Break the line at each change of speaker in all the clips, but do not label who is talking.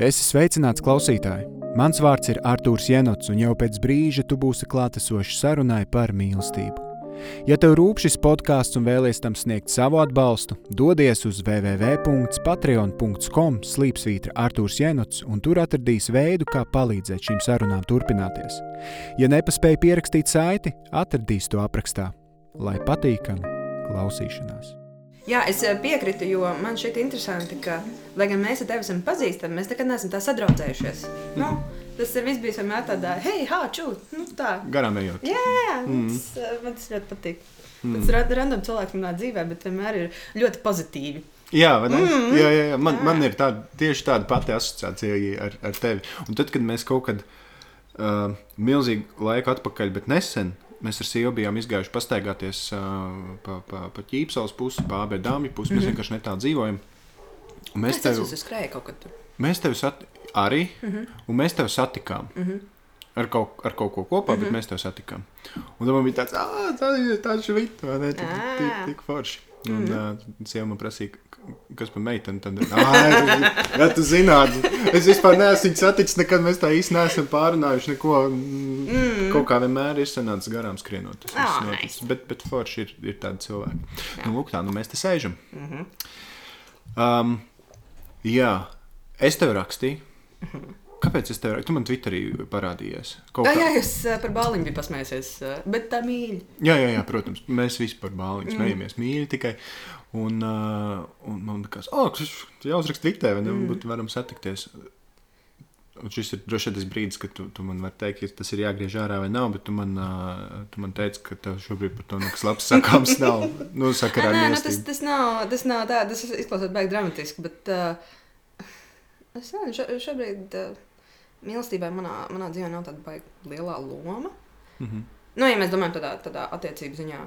Esi sveicināts klausītāji! Mans vārds ir Artūrs Jenots, un jau pēc brīža tu būsi klātesošs sarunai par mīlestību. Ja tev rūp šis podkāsts un vēlies tam sniegt savu atbalstu, dodies uz www.patreon.com slīpsvītra Artūrs Jenots, un tur atradīs veidu, kā palīdzēt šīm sarunām turpināties. Ja nepaspēji pierakstīt saiti, atradīs to aprakstā. Lai patīkami klausīšanās!
Jā, es eh, piekrītu, jo man šķiet interesanti, ka, lai gan mēs ar tevi esam pazīstami, mēs nekad neesam tā sadraudzējušies. Mm. Nu, tas viss bija vienmēr tādā, hei, hā, čū, nu tā.
Garām ejot.
Jā, jā, mm. tas, eh, man tas ļoti patīk. Mm. Tas ir random cilvēks manā dzīvē, bet vienmēr ir ļoti pozitīvi.
Jā, mm. jā, jā, jā. Man, jā. man ir tāda, tieši tāda pati asociācija ar, ar tevi. Un tad, kad mēs kaut kad uh, milzīgu laiku atpakaļ, bet nesen, Mēs ar sievu bijām izgājuši pastaigāties uh, pa, pa, pa ķīpsels pusi, pa abiem dāmju pusi. Mēs mm -hmm. vienkārši netālu dzīvojam.
Un mēs tevi.
Mēs tevi sat... arī, mm -hmm. un mēs tevi satikām. Mm -hmm. Ar kaut, ar kaut ko kopā, mm -hmm. bet mēs tevi satikām. Un tad man bija tāds, ah, tā ir tā švita, vai ne? Tik, tik, tik forši. Un mm -hmm. uh, sieva man prasīja, kas par meiteni. Tad, ah, ja tu zinātu, es vispār neesmu saticis, nekad mēs tā īsti neesam pārunājuši. Neko, mm. Kaut kā vienmēr ir sanācis garām skrienot. Tas
oh, nice.
Bet, bet forši ir, ir tādi cilvēki. Jā. Nu, lūk, tā, nu mēs te sēžam. Mm -hmm. um, jā, es tev rakstīju. Mm -hmm. Kāpēc es tev tu man Twitterī parādījies?
Kaut jā, jā, jūs par bāliņu bija pasmējies, bet tā mīļi.
Jā, jā, jā, protams, mēs visi par bāliņu mm. smējamies mīļi tikai. Un, uh, un man liekas, oh, kas ir jāuzraksta Twitterī, vai ne? Mm. Varam satikties. Un šis ir droši vien tas brīdis, kad tu, tu man vari teikt, ka tas ir jāgriež ārā vai nav, bet tu man, uh, tu man teici, ka tev šobrīd par to nekas labs sakāms nav. Nu, sakarā
nē, nē, nu, tas, tas, nav, tas nav tā, tas izklausās baigi dramatiski, bet uh, es nezinu, šo, šobrīd uh, mīlestībai manā, manā dzīvē nav tāda baigi lielā loma. Mm -hmm. Nu, ja mēs domājam tādā, tādā attiecību ziņā.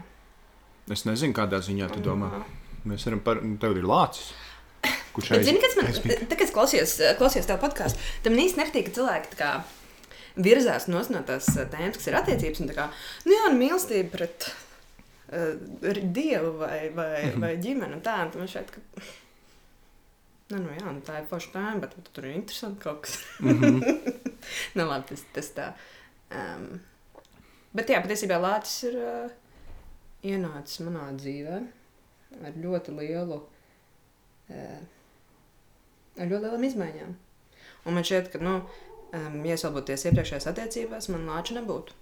Es nezinu, kādā ziņā tu domā. Uh, Mēs varam par tevi ir lācis.
Kurš aiz... Zini, kas man tagad, kad es klausījos, klausījos tev podkāstu, tam īsti nepatīk, cilvēki kā virzās no tās tēmas, kas ir attiecības, un tā kā, nu jā, nu mīlestība pret uh, dievu vai, vai, mm -hmm. vai ģimeni un tā, un man šeit, ka, nu, nu jā, nu tā ir forša tēma, bet tur ir interesanti kaut kas. Mm -hmm. nu labi, tas, tas tā. Um, bet jā, patiesībā Lācis ir uh, ienācis manā dzīvēm ar ļoti lielu, uh, ar ļoti lielām izmaiņām. Un man šķiet, ka, nu, ja es vēl būtu iepriekšējās attiecībās, man lāča nebūtu.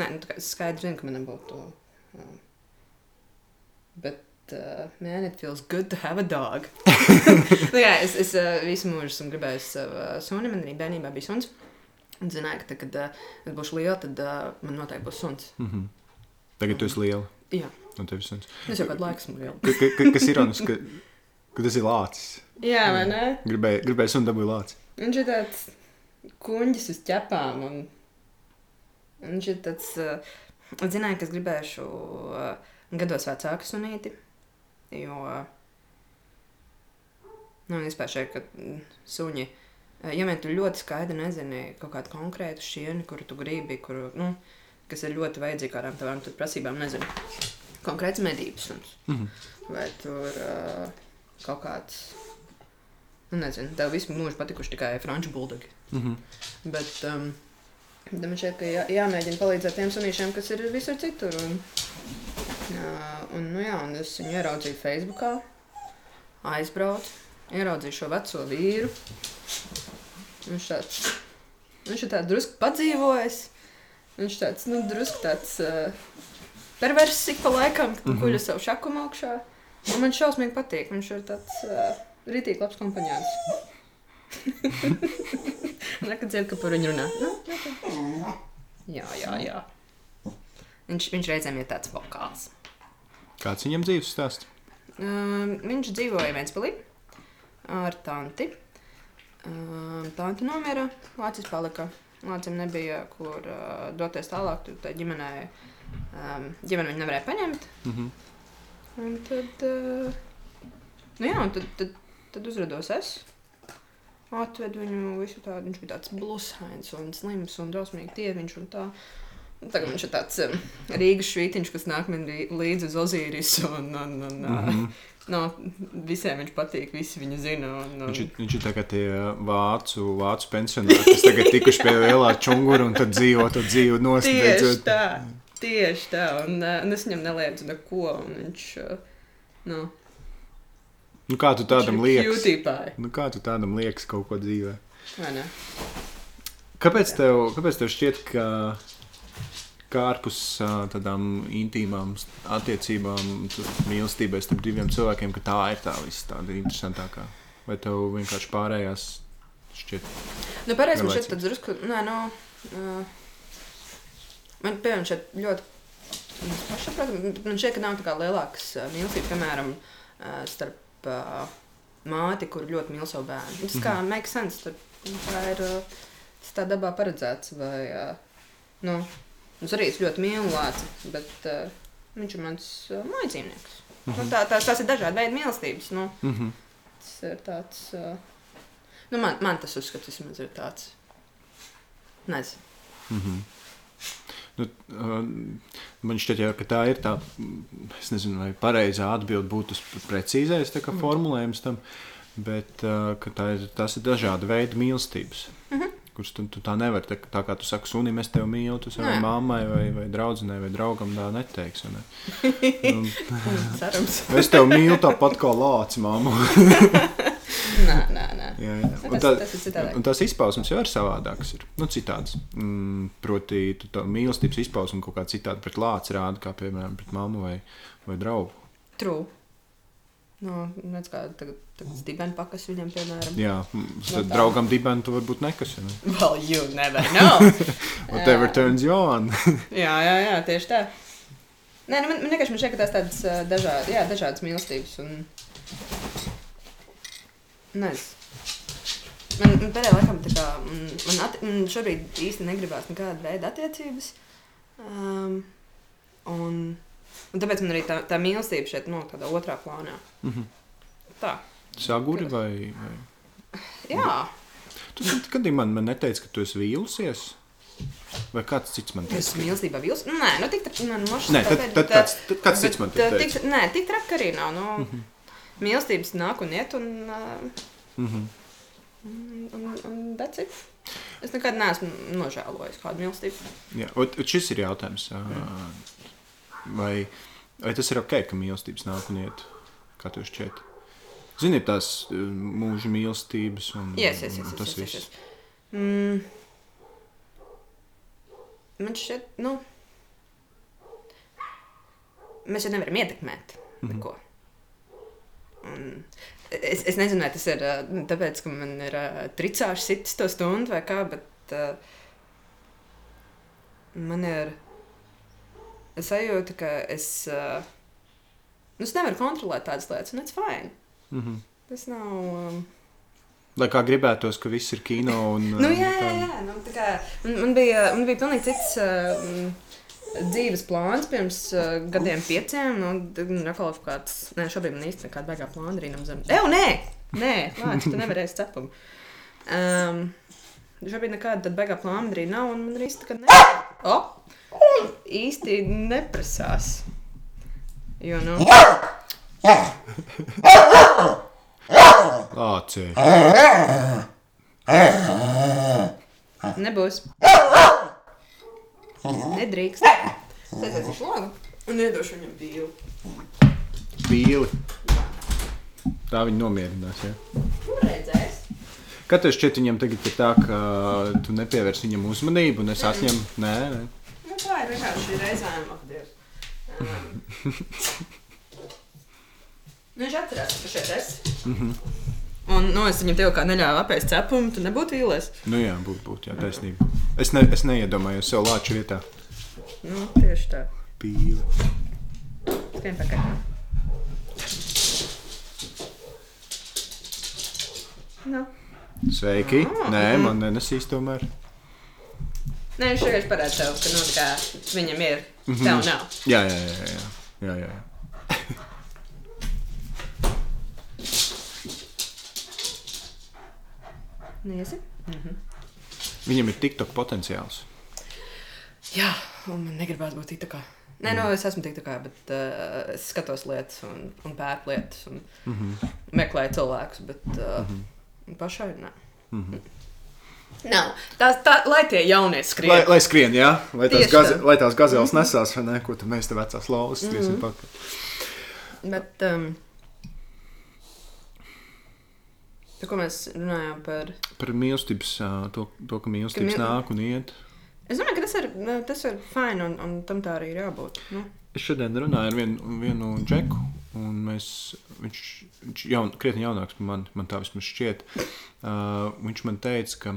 Nē, nu, es skaidri zinu, ka man nebūtu. Um, bet, uh, man, it feels good to have a dog. nu, jā, es, es uh, visu mūžu esmu gribējis savu uh, suni, man arī bērnībā bija suns. Un zināju, ka, tad, kad uh, es būšu liela, tad uh, man noteikti būs suns. Mm -hmm.
Tagad tu esi liela.
Jā.
No tevis
suns. Es jau kādu laiku esmu
ka, kas ir ironiski, ka, ka tas ir lācis.
Jā, vai ne?
Gribēju, gribēju sunu dabūju lācis.
Viņš ir tāds kuņģis uz ķepām. Un viņš ir tāds, uh, zināju, ka es gribēšu uh, gados vecāku sunīti. Jo, uh, nu, vispār šeit, ka suņi, uh, ja vien tu ļoti skaidri nezini kaut kādu konkrētu šieni, kuru tu gribi, kuru, nu, kas ir ļoti vajadzīga kādām tavām prasībām, nezinu konkrēts medības suns. Mm -hmm. Vai tur uh, kaut kāds, nu nezinu, tev visu mūžu patikuši tikai franču buldogi. Mm -hmm. Bet um, man šķiet, ka jā, jāmēģina palīdzēt tiem sunīšiem, kas ir visur citur. Un, uh, un, nu jā, un es viņu ieraudzīju Facebookā, aizbraucu, ieraudzīju šo veco vīru. Viņš tāds, viņš ir tāds drusku padzīvojis. Viņš tāds, nu, drusku tāds. Uh, perverss ik pa laikam, kad mm -hmm. guļu savu šakumu augšā. Un man šausmīgi patīk. Viņš ir tāds uh, rītīgi labs kompanions. Nekad dzird, ka par viņu runā. Nu, jā, jā, jā. Viņš, viņš reizēm ir tāds vokāls.
Kāds viņam dzīves stāsts?
Um, viņš dzīvoja Vēnspilī ar tanti. Um, tanti nomira, Lācis palika. Lācim nebija, kur uh, doties tālāk, tur tā ģimenei uh, um, ģimene viņu nevarēja paņemt. Mm -hmm. Un tad, uh, nu jā, un tad, tad, tad uzrados es. Atvedu viņu visu tādu, viņš bija tāds blusains un slims un drausmīgi tieviņš un tā. Tagad viņš ir tāds um, Rīgas švītiņš, kas nāk man lī- līdzi uz Ozīrisu. Un, un, un, mm. -hmm. no, visiem viņš patīk, visi viņu zina. Un, un,
Viņš, viņš ir tagad tie vācu, vācu pensionāri, kas tagad tikuši pie lielā čungura un tad dzīvo, tad dzīvo nost.
Tieši tā, tieši tā. Un, uh, un es viņam neliedzu neko. Viņš, uh, nu,
Nu, kā tu tādam liekas? Nu, kā tu tādam liekas kaut ko dzīvē? Kāpēc tev, kāpēc tev šķiet, ka kā ārpus tādām intīmām attiecībām, mīlestībai starp diviem cilvēkiem, ka tā ir tā viss tāda interesantākā? Vai tev vienkārši pārējās šķiet?
Nu, pareizi, man
Nevajadzīgs.
tāds drusku, nē, nu, uh, man, piemēram, šeit ļoti, pašsaprotam, man šeit, ka nav tā kā lielākas mīlestības, piemēram, starp māti, kur ļoti mīl savu bērnu. Tas kā
Mhm.
make sense, tad tā ir, tā dabā paredzēts, vai, nu, mums arī es ļoti mīlu lāci, bet uh, viņš ir mans uh, mājdzīvnieks. Nu, tā, tā, tās ir dažādi veidi mīlestības, nu,
Mm -hmm.
tas ir tāds, uh, nu, man, man tas uzskats vismaz ir tāds, nezinu.
Mm -hmm. Nu, uh, man šķiet, jā, ka tā ir tā, mm, es nezinu, vai pareizā atbilde būtu precīzais kā
Mhm.
formulējums tam, bet uh, tā ir, tas ir dažādi veidi mīlestības.
Mhm.
Kurš tu, tu tā nevari, tā, tā kā tu saki, sunim, es tevi mīlu, tu savai mammai vai, vai draudzenei vai draugam tā neteiksi. Ne? Un,
Cerams.
es tevi mīlu tāpat kā lācis, mamma.
nē, nē, nē.
Jā, jā.
Nu, tas-
tā,
tas ir citādāk.
un tās izpausmes jau ir savādākas. Ir. Nu, citādas. Mm, proti, tu tā mīlestības izpausme kaut kā citādi pret lāci rāda, kā piemēram pret mammu vai, vai draugu.
True. Nu, redz, kā tagad, tagad dibens pakas viņam, piemēram.
Jā,
No
tad
tā.
draugam dibenu tu varbūt nekas. Ja ne?
Well, you never know.
Whatever
Jā.
turns you on.
jā, jā, jā, tieši tā. Nē, nu, man, man vienkārši man šķiet, ka tās tādas dažādas, jā, dažādas mīlestības. Un... Nezinu. Man, man pēdējā laikā tā kā, man, man, atti, man šobrīd īsti negribās nekāda veida attiecības. Um, un, un tāpēc man arī tā, tā mīlestība šeit no tādā otrā plānā.
Mhm.
Tā.
Saguri vai. vai...
Jā,
Tu kad man, man neteici, ka tu esi vīlusies? Vai kāds cits man
es
teica?
esmu mīlestībā. Nu, nē, nu tik tā, man mošas
Nē, tad, tad kāds, tad kāds cits man teica?
tik, nē, tik traki arī nav. Nu, Mīlestības nāk un iet, un, uh,
Mhm.
un, un, un that's it. Es nekad neesmu nožēlojis kādu mīlestību.
Jā, ot šis ir jautājums. ā, Vai, vai tas ir ok, ka mīlestības nāk un iet? Kā tev šķiet? Zini, ir tās mūža mīlestības un,
Yes, yes, yes,
un
yes,
tas
yes, yes,
viss.
yes. Mm. Man šķiet, nu, mēs jau nevaram ietekmēt
Mhm.
neko. Un Es, es nezinu, vai tas ir tāpēc, ka man ir tricāšs sitis to stundu vai kā, bet uh, man ir sajūta, ka es, uh, nu, es nevaru kontrolēt tādas lietas, un tas ir fine.
Mhm.
Tas nav. Um,
Lai kā gribētos, ka viss ir kino un
Nu, jā, jā, jā. Nu, tā kā, man, man, bija, man bija pilnīgi cits uh, mm, dzīves plāns pirms uh, gadiem, pieciem. Nu, kaut kāds, nē, šobrīd man īsti nekāda baigā plāna arī nav zem. Eju, nē, nē, lāči, tu nevarēsi cepumu. Um, šobrīd nekāda baigā plāna arī nav, un man kā ne. O! Īsti neprasās. Jo, nu,
Lācē.
nebūs. Nedrīkst. Tas ir šlogu. Un iedošu viņam bīlu.
Pīli. Tā viņi nomierinās. Ja?
Nu, redzēs.
Kad tev šķiet, viņam tagad ir tā, ka tu nepievērs viņam uzmanību, un es atņemu. Nē, nē.
Nu, tā ir vienkārši reizēm apdies. Um, viņš atcerās, ka šeit esi. Un, nu, es viņam tev kā neļāvu apēst cepumu, tu nebūtu vīlies.
Nu jā, būtu, būt, jā, taisnība. Es, ne, es neiedomājos sev lāču vietā.
Nu, tieši tā.
Pīli.
Skrien pakaļ. Nu.
Sveiki.
Ah,
Nē,
mhm.
man nenesīs tomēr.
Nē, viņš vienkārši parāda tev, ka, nu, tā kā viņam ir, tev nav.
Jā, jā, jā. jā, jā. jā, jā, jā.
Niesi?
Viņam ir TikTok potenciāls.
Jā, Un man negribās būt tā kā. Nē, mm. nu, es esmu tik tā kā, bet uh, es skatos lietas un, un pērku lietas un mm -hmm. meklēju cilvēkus, bet uh, mm -hmm. pašai nē. Mm -hmm. Nav. Tā, tā, lai tie jaunie skrien.
Lai, lai skrien, jā, lai tās, gaze, lai tās gazelles mm -hmm. nesās, vai ne, ko tu mēs te vecās lauvas skriesim mm -hmm. pakaļ.
Bet, um, tā, ko mēs runājām par?
Par mīlestības, to, to ka mīlestības ka mīl... nāk un iet.
Es domāju, ka tas ir, nu, tas ir fini un, un tam tā arī ir jābūt. Nu.
Es šodien runāju ar vienu, vienu džeku, un mēs, viņš ir jaun, krietni jaunāks par mani. Man tā vismaz šķiet. Uh, viņš man teica, ka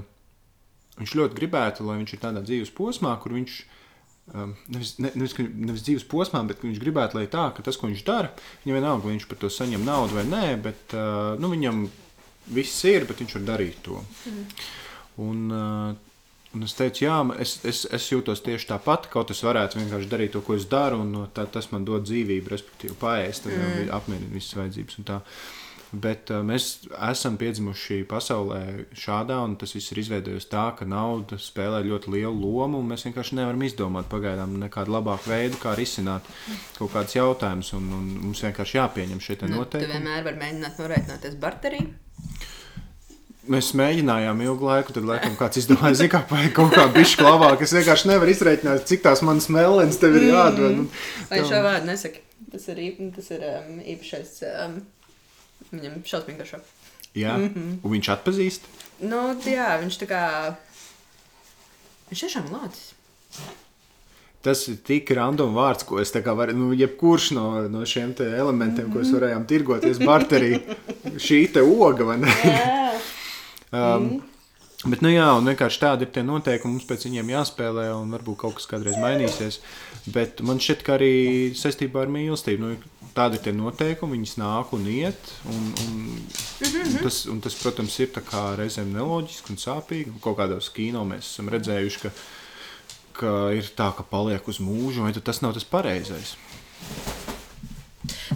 viņš ļoti gribētu, lai viņš ir tādā dzīves posmā, kur viņš um, nevis, ne, nevis, nevis dzīves posmā, bet viņš gribētu, lai tā, ka tas, ko viņš dara, viņam vienalga, vai viņš par to saņem naudu vai nē, bet uh, nu, viņam viss ir, bet viņš var darīt to. Mm. Un, uh, Un es teicu, jā, es, es, es jūtos tieši tāpat, kaut es varētu vienkārši darīt to, ko es daru, un tā, tas man dod dzīvību, respektīvi, pāriest, mm. apmierina visas vajadzības. Bet uh, mēs esam piedzimuši pasaulē šādā, un tas viss ir izveidojies tā, ka nauda spēlē ļoti lielu lomu, un mēs vienkārši nevaram izdomāt pagaidām nekādu labāku veidu, kā risināt kaut kādus jautājumus, un, un mums vienkārši jāpieņem šie
nu,
noteikumi.
Tu vienmēr vari mēģināt norēķināties barterī.
Mēs mēģinājām ilgu laiku, tad laikam kāds izdomāja, ka vajag kaut kā bišķi labāk. Es vienkārši nevaru izreikināt, cik tās manas melnas tev ir jādod. Mm.
Vai šo vārdu nesaki? Tas ir, īp, tas ir um, īpašais, um, viņam šausmīgi garšo.
Jā, mm -hmm. un viņš atpazīst?
Nu, jā, viņš tā kā, viņš tiešām lācis.
Tas ir tik random vārds, ko es varu, nu, jebkurš no, no šiem elementiem, mm -hmm. ko mēs varējām tirgoties barterī, šī te oga, vai ne? Um, mm. Bet, nu jā, un vienkārši tādi ir tie noteikumi, mums pēc viņiem jāspēlē, un varbūt kaut kas kādreiz mainīsies. Bet man šķiet, ka arī saistībā ar mīlestību, nu, tādi ir noteikumi, viņas nāk un iet. Un, un, un tas, un tas, protams, ir reizēm neloģiski un sāpīgi. Kaut kādos kino mēs esam redzējuši, ka, ka ir tā, ka paliek uz mūžu, vai tas nav tas pareizais.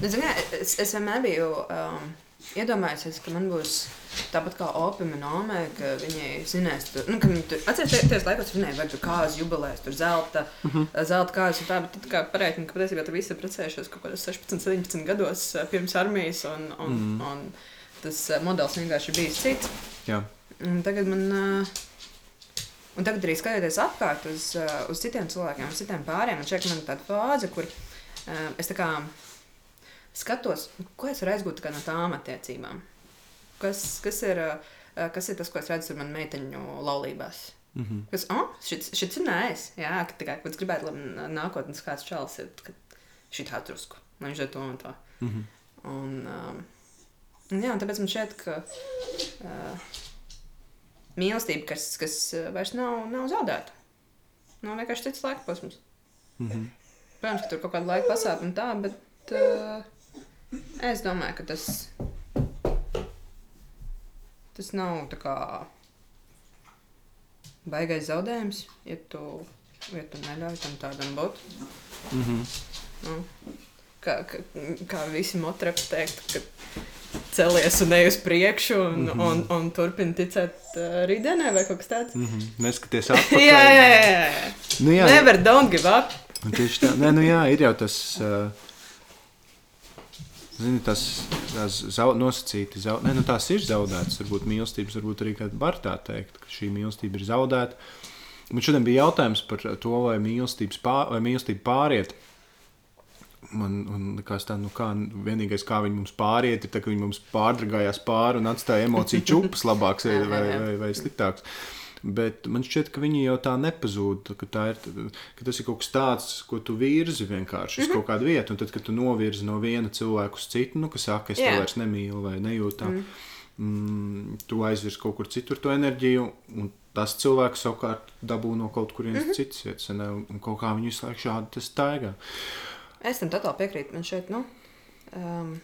Nu, zin, es, es vienmēr biju. Um iedomājusies, ka man būs tāpat kā Opima un Ome, ka viņi zinās, tur, nu, ka viņi tur atcerieties, tajos laikos viņi vai tur kāzu jubilēs, tur zelta, uh mhm. -huh. zelta kāzas un tā, bet tad kā pareiķina, ka patiesībā tur visi ir precējušies kaut kādos 16, 17 gados pirms armijas, un, un, mm. un tas modelis vienkārši ir bijis cits.
Jā.
Un tagad man. Un tagad arī skatoties apkārt uz, uz citiem cilvēkiem, uz citiem pāriem, un šeit man ir tāda fāze, kur uh, es tā kā skatos, ko es varu aizgūt no tām attiecībām. Kas, kas, ir, eh, kas ir tas, ko es redzu ar manu meiteņu laulībās? Mm -hmm. Kas, oh, šits, šits ir nēs. Jā, ka tikai es gribētu, lai nākotnes kāds čalis ir šī tā drusku, lai viņš ir to un to. Mm -hmm. Un, um, jā, un tāpēc man šķiet, ka uh, mīlestība, kas, kas vairs nav, nav zaudēta, nav vienkārši cits laika posms. Mm -hmm. Protams, ka tur kaut kāda laika pasākuma tā, bet uh, Es domāju, ka tas, tas nav tā kā baigais zaudējums, ja tu, ja tu neļauj tam tādam būt. Mm -hmm. nu, kā, kā, kā visi motrapi teikt, ka celies un ej uz priekšu un, mm -hmm. un, un turpini ticēt uh, rītdienai vai kaut kas tāds.
Mm -hmm. Neskaties atpakaļ.
jā, jā. jā. Nu, jā. Never don't give up.
Tieši tā. Nē, nu jā, ir jau tas. Uh, Zini, tas ir nosacīti. Zaud... Nē, nu, tās ir zaudētas. Varbūt mīlestības, varbūt arī kāda var tā teikt, ka šī mīlestība ir zaudēta. Man šodien bija jautājums par to, vai, pār, vai mīlestība pāriet. Man, man liekas, tā, nu kā vienīgais, kā viņi mums pāriet, ir tas, ka viņi mums pārdragājās pāri un atstāja emociju čūpas labāks vai, vai, vai, vai sliktāks. Bet man šķiet, ka viņi jau tā nepazūd. Ka, ir, ka tas ir kaut kas tāds, ko tu virzi vienkārši uz mm -hmm. kaut kādu vietu. Un tad, kad tu novirzi no viena cilvēka uz citu, nu, kas saka, es yeah. to vairs nemīlu vai nejūtu, mm. mm, tu aizvirzi kaut kur citur to enerģiju. Tas cilvēks savukārt dabū no kaut kurienes mm -hmm. citas vietas, ne, un kaut kā viņu laiku šādi staigā.
Es tam totāli piekrītu. Man šeit, nu, um,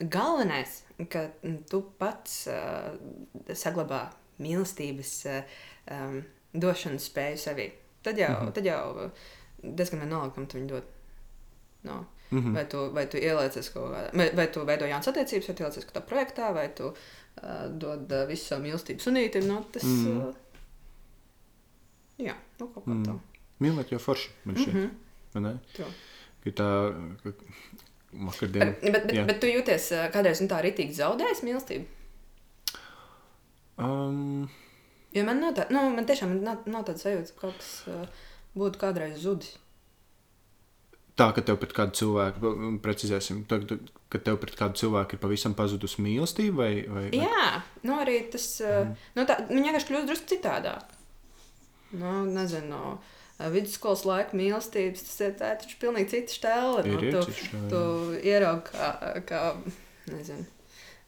galvenais ka tu pats uh, saglabā mīlestības uh, um, došanas spēju sevī. Tad jau, mm -hmm. tad jau diezgan vienalga, kam tu viņu dod. No. Mm -hmm. vai, tu, vai tu ieliecies kaut kādā, vai, vai tu veido jaunas attiecības, vai tu ieliecies kādā projektā, vai tu uh, dod uh, visu savu mīlestību sunītam. No, tas, mm -hmm. uh, Jā, nu, kaut kā tā.
Mīlēt jau forši, man šķiet. Mm -hmm. tā, ka vakardien.
Bet, bet, bet, bet tu jūties kādreiz nu, tā rītīgi zaudējis mīlestību?
Um,
Jo man, nav tā, nu, man tiešām nav, nav tāds sajūta, ka kaut kas ā, būtu kādreiz zudis.
tā, ka tev pret kādu cilvēku, precizēsim, tā, ka- tev pret kādu cilvēku ir pavisam pazudusi mīlestība vai, vai,
Jā, nu arī tas mm. nu, tā, nu, vienkārši kļūst drusku citādāk. Nu, nezinu, no ā, vidusskolas laika mīlestības tas ir, tā taču pilnīgi cita stēle.
Ir,
Nu, tu,
stēle,
tu ieraugi, kā, kā nezinu,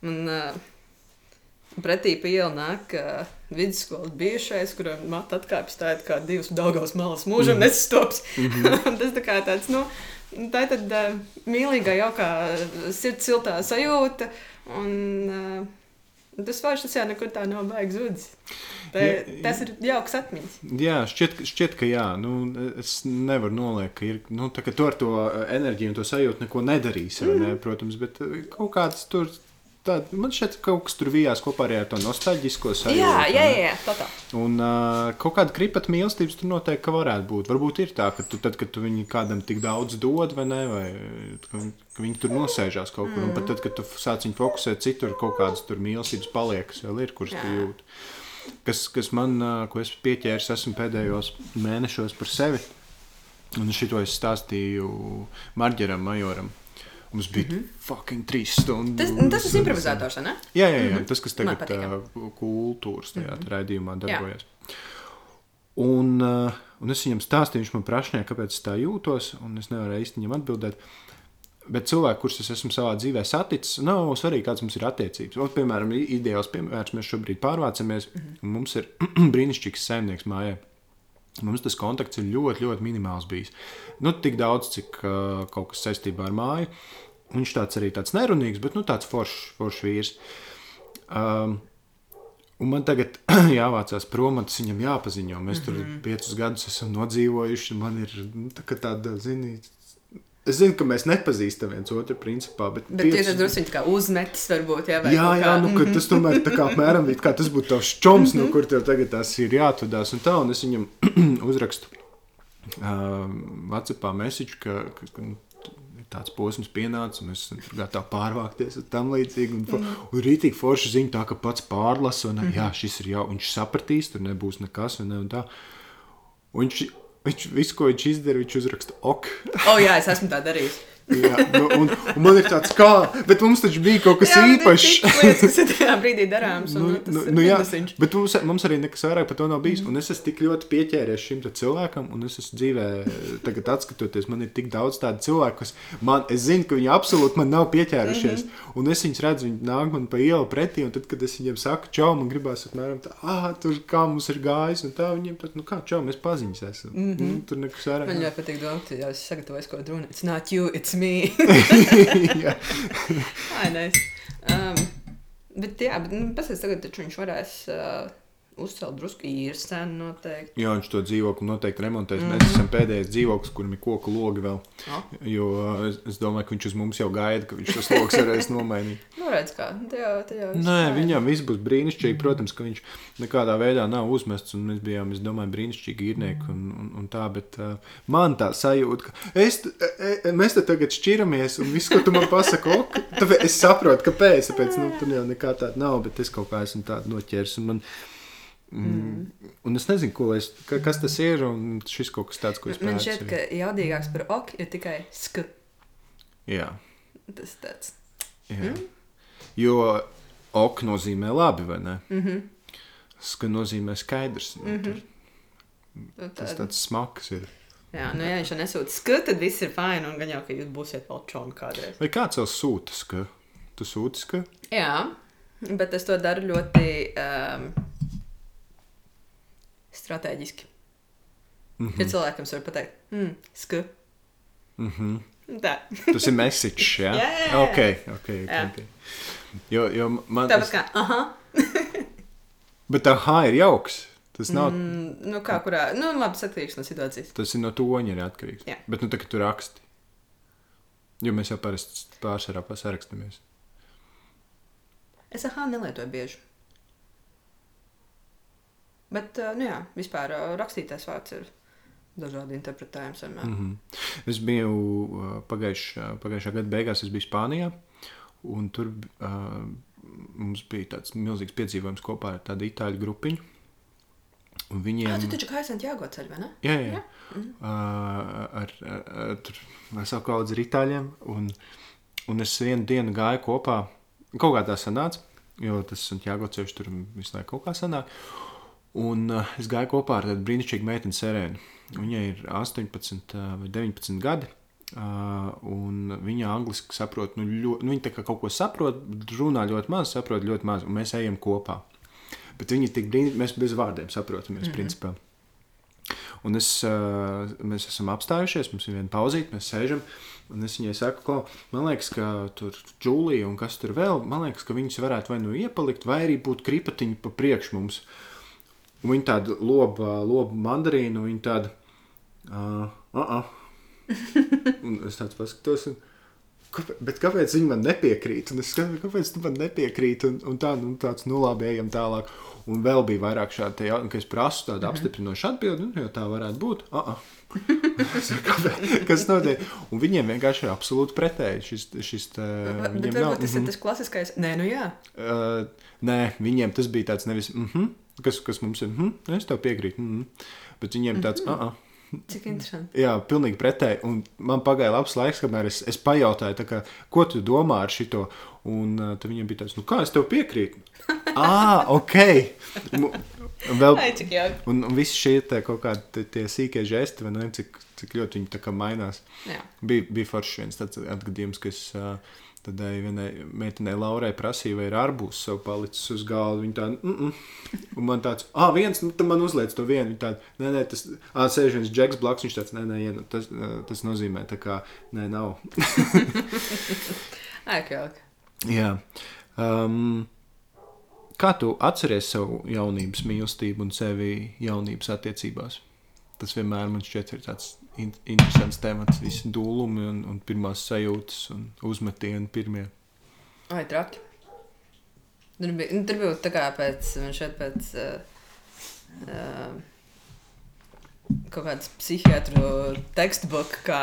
man uh, pretī pa ielu nāk uh, vidusskolas bijušais, kuram matu atkāpjas tā, kā divas daugās malas mūžam
Mhm.
nesastops. tas tā kā tāds, nu, tā ir tad uh, mīlīgā, jaukā sirds siltā sajūta. Un, uh, Tas vairs tas jau nekur tā nav baigs zudis. Tas ir jauks atmiņas.
Jā, šķiet, šķiet, ka jā. Nu, es nevaru noliekt, ka ir. Nu, tā, ka tu ar to enerģiju un to sajūtu neko nedarīsi. Mm. Ne, protams, bet eh, kaut kāds tur. Tā, man ka kaut kas tur vijās kopā ar to nostalģisko sajūtu.
Jā, jā, jā, tā tā.
Un uh, kaut kāda kripata mīlestības tur noteikti varētu būt. Varbūt ir tā, ka tu, tad, kad tu viņu kādam tik daudz dod, vai ne, vai ka, viņi- tur nosēžās kaut kur. Mm. Un pat tad, kad tu sāc viņu fokusēt citur, kaut kādas tur mīlestības paliek, kas vēl ir, kuras tu jūti. Kas, kas man, ko es pieķēru, esmu pēdējos mēnešos par sevi. Un šito es stāstīju Marģeram, Majoram. Mums bija mm -hmm. fucking trīs stundas.
Tas, tas ir improvizators, ne?
Jā, jā, jā. tas, kas tagad
jā.
uh, kultūras tajā mm -hmm. raidījumā darbojas. Un, uh, un es viņam stāstīju, viņš man prasīja, kāpēc es tā jūtos, un es nevaru īsti viņam atbildēt. Bet cilvēki, kurus es esmu savā dzīvē saticis, nav svarīgi, kādas mums ir attiecības. Ot, piemēram, ideāls piemērs, mēs šobrīd pārvācamies, mm -hmm. un mums ir brīnišķīgs saimnieks mājā. Mums tas kontakts ir ļoti, ļoti minimāls bijis. Nu, tik daudz, cik uh, kaut kas saistībā ar māju. Viņš tāds arī tāds nerunīgs, bet nu, tāds foršs forš vīrs. Um, un man tagad jāvācās prom, tas viņam jāpaziņo. Mēs tur mm -hmm. piecus gadus esam nodzīvojuši. Man ir nu, tā, tāda, zini, es zinu, ka mēs nepazīstam viens otru principā. Bet,
Bet tieši tas drusku kā uzmetis, varbūt. Jā,
Jā, jā, nu, ka tas tomēr tā kā apmēram kā tas būtu tavs čoms, no kur tev tagad tas ir jāatvadās. Un tā, un es viņam uzrakstu uh, Vācijā mēsīču, ka, ka, ka nu, tāds posms pienācis, un es esmu gatavi pārvākties un tam līdzīgi. Un, mm. un rītīgi forši ziņa tā, ka pats pārlasa, un mm. jā, šis ir jau, viņš sapratīs, tur nebūs nekas, un, ne, un tā. Un viņš, viņš, visu, ko viņš izdara, viņš uzraksta ok.
O, oh, jā, es esmu tā darījis.
Jā, nu, un, un man ir tāds kā, bet mums taču bija kaut kas
Jā, ir
īpašs.
lietas, kas ir tajā brīdī darāmas. un,
Nu,
nu, tas
nu,
ir
nu, jā,
minusīņš.
bet mums, mums arī nekas vairāk par to nav bijis. Mm. Es esmu tik ļoti pieķēries šim cilvēkam, un es esmu dzīvē, tagad atskatoties, man ir tik daudz tādu cilvēku, kas man, es zinu, ka viņi absolūti man nav pieķērušies. Mm -hmm. Un es viņus redzu, viņi nāk man pa ielu pretī, un tad, kad es viņiem saku, čau, man gribās apmēram tā, ah, tur kā mums ir gājis, un tā viņiem tad, nu kā, čau, mēs paziņas esam. Mm -hmm. nu, tur nekas vairāk.
Man ļoti patīk domāt, jau es sagatavoju ko runu. It's not you, it's me. Ai, nice. Um, bet, jā, bet, nu, pasies, tagad taču viņš varēs uh, uzcelt drusku īres cenu noteikti.
Jā, viņš to dzīvokli noteikti remontēs. Mm -hmm. Mēs esam pēdējais dzīvoklis, kurim ir koku logi vēl.
Oh.
Jo uh, es, es domāju, ka viņš uz mums jau gaida, ka viņš tos logus varēs nomainīt.
Nu, redz, kā. Jau viss
Nē,
fine.
viņam viss būs brīnišķīgi. Protams, ka viņš nekādā veidā nav uzmests. un Mēs bijām, es domāju, brīnišķīgi īrnieki un, un, un tā. Bet uh, man tā sajūta, ka es, e, e, mēs te tagad šķiramies, un viss, ko tu man pasaki, ok, tāpēc es saprotu, kāpēc. Tāpēc nu, tur jau nekā tāda nav, bet es kaut kā esmu tādu noķēris. un Man, Mm. Un es nezinu, ko es, ka, kas tas ir. un Šis kaut kas tāds, ko es
Man
pēcu
šķiet, ka jaudīgāks par ok ir tikai sk.
Jā,
Tas tāds.
jā. Jo ok nozīmē labi, vai ne?
Mm -hmm.
Ska nozīmē skaidrs. Nu, tur Tas
Tā,
tāds smags ir.
jā, nu, ja viņš jau nesūta sk, tad viss ir fine. Un gan jau, ka jūs būsiet vēl čoni kādreiz.
Vai kāds vēl sūta, ka tu sūti, ka
Jā, bet es to daru ļoti um, strateģiski. Mm -hmm. Ja cilvēkam var pateikt, mm, sk.
mm -hmm.
Tā.
tas ir message? Jā,
Jā, jā, jā.
ok. okay, okay,
Jā.
okay. Jo, jo man
Tāpat
tas,
kā, aha,
bet H ir jauks. Tas nav. Mm.
nu kā kurā, nu labi, atkarīgs no situācijas.
Tas ir no toņa arī atkarīgs.
Jā.
Bet nu tā kā tu raksti. Jo mēs jau parasti pārsvarā pasarakstamies.
Es aha nelietoju bieži. Bet, uh, nu jā, vispār uh, rakstītais vārds ir dažādi interpretējums.
Mm -hmm. Es biju uh, pagājušā, pagājušā gada beigās, es biju Spānijā, un tur uh, mums bija tāds milzīgs piedzīvojums kopā ar tādu itāļu grupiņu. Un viņiem...
Ah, tu taču kā esat jāgoceļ, vai ne?
Jā, jā. jā. Mm -hmm. uh, ar, ar, ar, tur veselu kaudzi ar itāļiem, un, un es vienu dienu gāju kopā, kaut kā tā sanāca, jo tas Santiago ceļš tur visu laiku kaut kā sanāk. Un uh, es gāju kopā ar tādu brīnišķīgu meiteni Serēnu. Viņai ir 18 vai 19 gadi. Uh, un viņa angliski saprot, nu, ļoti, nu, viņa kaut ko saprot, runā ļoti maz, saprot ļoti maz, un mēs ejam kopā. Bet viņi tik brīnīgi, mēs bez vārdiem saprotamies, mm -hmm. principā. Un es, uh, mēs esam apstājušies, mums ir viena pauzīte, mēs sēžam. Un es viņai saku, ka man liekas, ka tur Džūlija un kas tur vēl, man liekas, ka viņas varētu vai nu iepalikt, vai arī būt kripatiņi pa priekš mums. Un viņa tāda loba, loba mandarīna, viņa tāda, uh, uh, uh. un es tāds paskatos. Un, Kāpēc, bet kāpēc viņi man nepiekrīt? Un es skatos, kāpēc tu man nepiekrīti? Un, un tā, nu, tāds nu labi, ejam tālāk. Un vēl bija vairāk šādu jautājumu, ka es prasu tādu mm -hmm. apstiprinošu atbildi, nu, jo tā varētu būt. Uh -uh. Kas notiek? Un viņiem vienkārši ir absolūti pretēji. Šis, šis tā,
viņiem nav. Tas ir tas klasiskais. Nē, nu jā.
Uh, nē, viņiem tas bija tāds nevis. Mm -hmm, kas, kas mums ir? -hmm, es tev piekrītu. Mm -hmm. Bet viņiem tāds. Mm -hmm. uh -uh.
Cik interesanti.
Jā, pilnīgi pretēji. Un man pagāja labs laiks, kamēr es, es pajautāju, kā, ko tu domā ar šo. Un tad viņam bija tāds, nu, kā es tev piekrītu. ah, ok. Vēl,
Ai,
un, un visi šie kaut kādi sīkie žesti, vai ne, cik, cik ļoti viņi tā kā mainās.
Jā.
Bija, bija forši viens tāds atgadījums, ka es uh, eh, vienai meitenei Laurai prasīju, vai ir arbūs sev palicis uz galda. Viņa tāda, mm -mm. un man tāds, ah, viens, nu, tad man uzliec to vienu. Viņa tāda, nē, nē, tas, ah, sēž viens džeks blakus, viņš tāds, nē, nē, ja, tas, tas nozīmē, tā kā, nē, nav.
Kā jauki.
Jā. Um, kā tu atceries savu jaunības mīlestību un sevi jaunības attiecībās? Tas vienmēr man šķiet ir tāds in interesants temats, visi dūlumi un, un pirmās sajūtas un uzmetieni pirmie.
Ai, traki. Tur bija, nu, tur bija tā kā pēc, man šeit pēc uh, uh, kaut kādas psihiatru tekstboka, kā,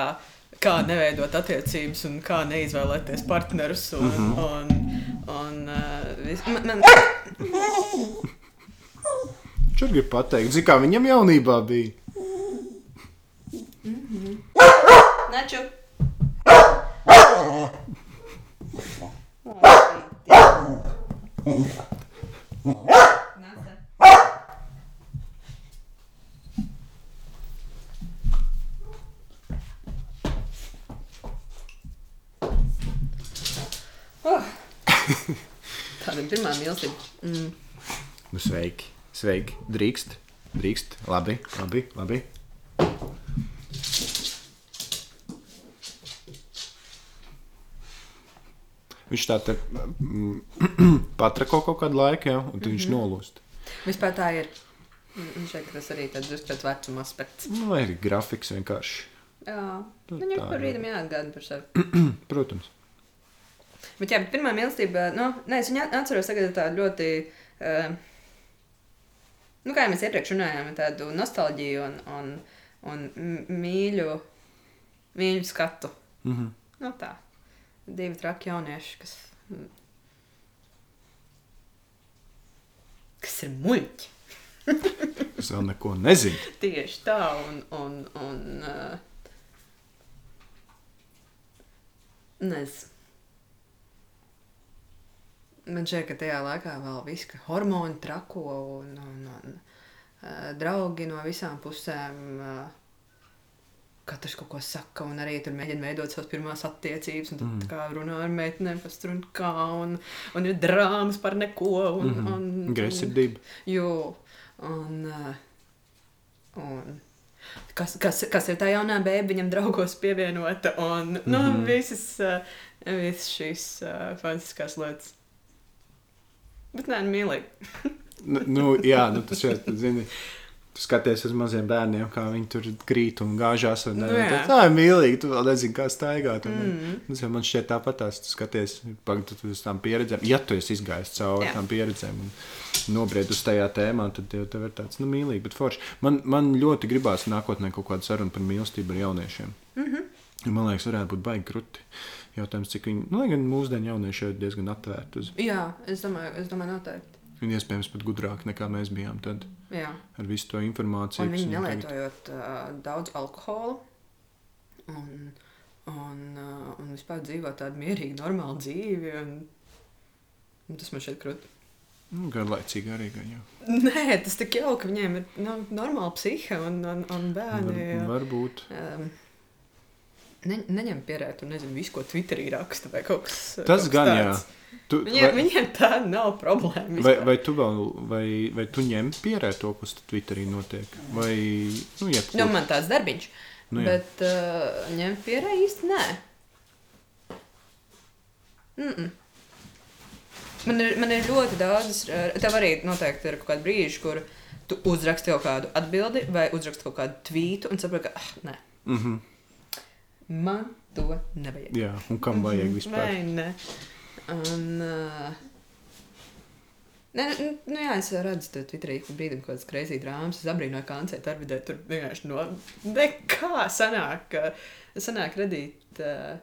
kā neveidot attiecības un kā neizvēlēties partnerus. Un, mm -hmm. un, un, uh, vis, man, man,
grib pateikt, zini, kā viņam jaunībā bija.
Naču. Oh. Tāda ir pirmā mīlestība. Mm.
Nu, sveiki, sveiki. Drīkst, drīkst. Labi, labi, labi. Viņš tā te mm, patrako kaut kādu laiku, ja, un tad viņš nolūst.
Vispār tā ir. Viņš šeit tas arī drusku tāds vecuma aspekts.
Nu, vai ir grafiks vienkārši.
Jā, viņam
tā
par
ir.
rītam jāatgāda par sevi.
Protams.
Bet jā, bet pirmā mīlestība, nu, nē, es viņu atceros tagad tā ļoti, uh, nu, kā jau mēs iepriekš runājām, tādu nostalģiju un, un, un mīļu, mīļu skatu.
Mm -hmm.
Nu, tā. Divi traki jaunieši, kas, kas ir muļķi.
Es vēl neko nezinu.
Tieši tā, un, un, un uh, nezinu. Man šķiet, ka tajā laikā vēl viss, ka hormoni trako un, un, un uh, draugi no visām pusēm. Uh, Katrs kaut ko saka, un arī tur mēģina veidot savas pirmās attiecības. Un tad
Mm.
kā runā ar meitenēm, tur un kā, un, un ir drāmas par neko. Un,
Mm
un,
-hmm. Gresidība.
Jo, un, uh, un kas, kas, kas ir tā jaunā bērna, viņam draugos pievienota, un mm -hmm. nu,
Mhm.
visas, uh, visas šīs uh, fantastiskās lietas. Bet nē, nu, mīlīgi.
Nu, nu, jā, nu, tas jau, zini, Tu skaties uz maziem bērniem, kā viņi tur krīt un gāžās. Un, Nu,
jā.
tā ir mīlīgi. Tu vēl nezini, kā staigāt. Un,
Mm.
mm. Man šķiet, tāpat tās tu skaties pagad, tu uz tām pieredzēm. Ja tu esi izgājis cauri
Jā.
tām pieredzēm un nobried uz tajā tēmā, tad jau tev ir tāds nu, mīlīgi, bet forši. Man, man ļoti gribās nākotnē kaut kādu sarunu par mīlestību ar jauniešiem. Mm. -hmm. Man liekas, varētu būt baigi krūti. Jautājums, cik viņi, nu, lai gan mūsdienu jaunieši ir diezgan atvērti uz,
Jā, es domāju, es domāju noteikti.
Un iespējams pat gudrāki nekā mēs bijām tad
Jā.
ar visu to informāciju.
Un viņi
viņiem tagad-
nelietojot uh, daudz alkohola un, un, uh, un vispār dzīvo tādu mierīgu, normālu dzīvi. Un, un tas man šķiet krūti.
Nu, Garlaicīgi arī. Gan, jā.
Nē, tas tik jauki, ka viņiem ir nu, normāla psihe un, un, un bērni.
Var, varbūt.
Um, ne, neņem pierēt, un nezinu, visu, ko Twitterī raksta vai kaut kas
Tas
kaut kas
gan, jā. Tu,
Viņiem, vai, viņiem tā nav problēma.
vai,
vispār.
vai tu vēl, vai, vai tu ņem pierē to, kas Twitterī notiek? Vai, nu, jebkur.
Nu, man tāds darbiņš.
Nu, jā.
bet uh, ņemt pierē īsti nē. Mm -mm. Man, ir, man ir ļoti daudz, uh, tev arī noteikti ir kaut kādi brīži, kur tu uzraksti kaut kādu atbildi vai uzraksti kaut kādu tvītu un saproti, ka, ah, nē,
Mm -hmm.
man to nevajag.
Jā, un kam vajag vispār?
Vai ne? Un, uh, Nē, nu, nu, jā, es redzu, ka Twitterī ir brīdim kaut kādas kreisīs drāmas. Es abrīnoju kancētu ar vidē. Tur vienkārši no nekā sanāk, ka sanāk radīt uh,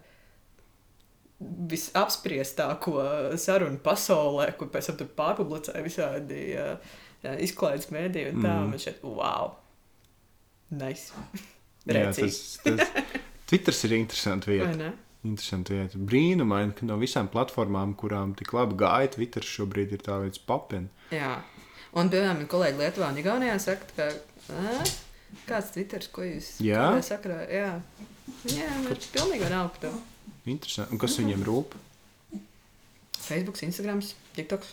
visapspriestāko sarunu pasaulē, kur pēc tam tur pārpublicē visādi uh, izklaides mēdī un tā.
Mm.
Man šeit, wow! Nice!
Jā,
Rēcīgi.
tas, tas, Twitters ir interesants vieta. Interesanti vieta. Brīnumaini, ka no visām platformām, kurām tik labi gāja, Twitter šobrīd ir tā līdz papin.
Jā, un piemēram, man kolēģi Lietuvā un Igaunijā saka, ka ā, kāds Twitters, ko jūs
Jā?
kādā sakarā, jā, viņiem ir pilnīgi vienalga par to.
Interesanti. Un kas viņiem rūp?
Facebook, Instagram, TikToks.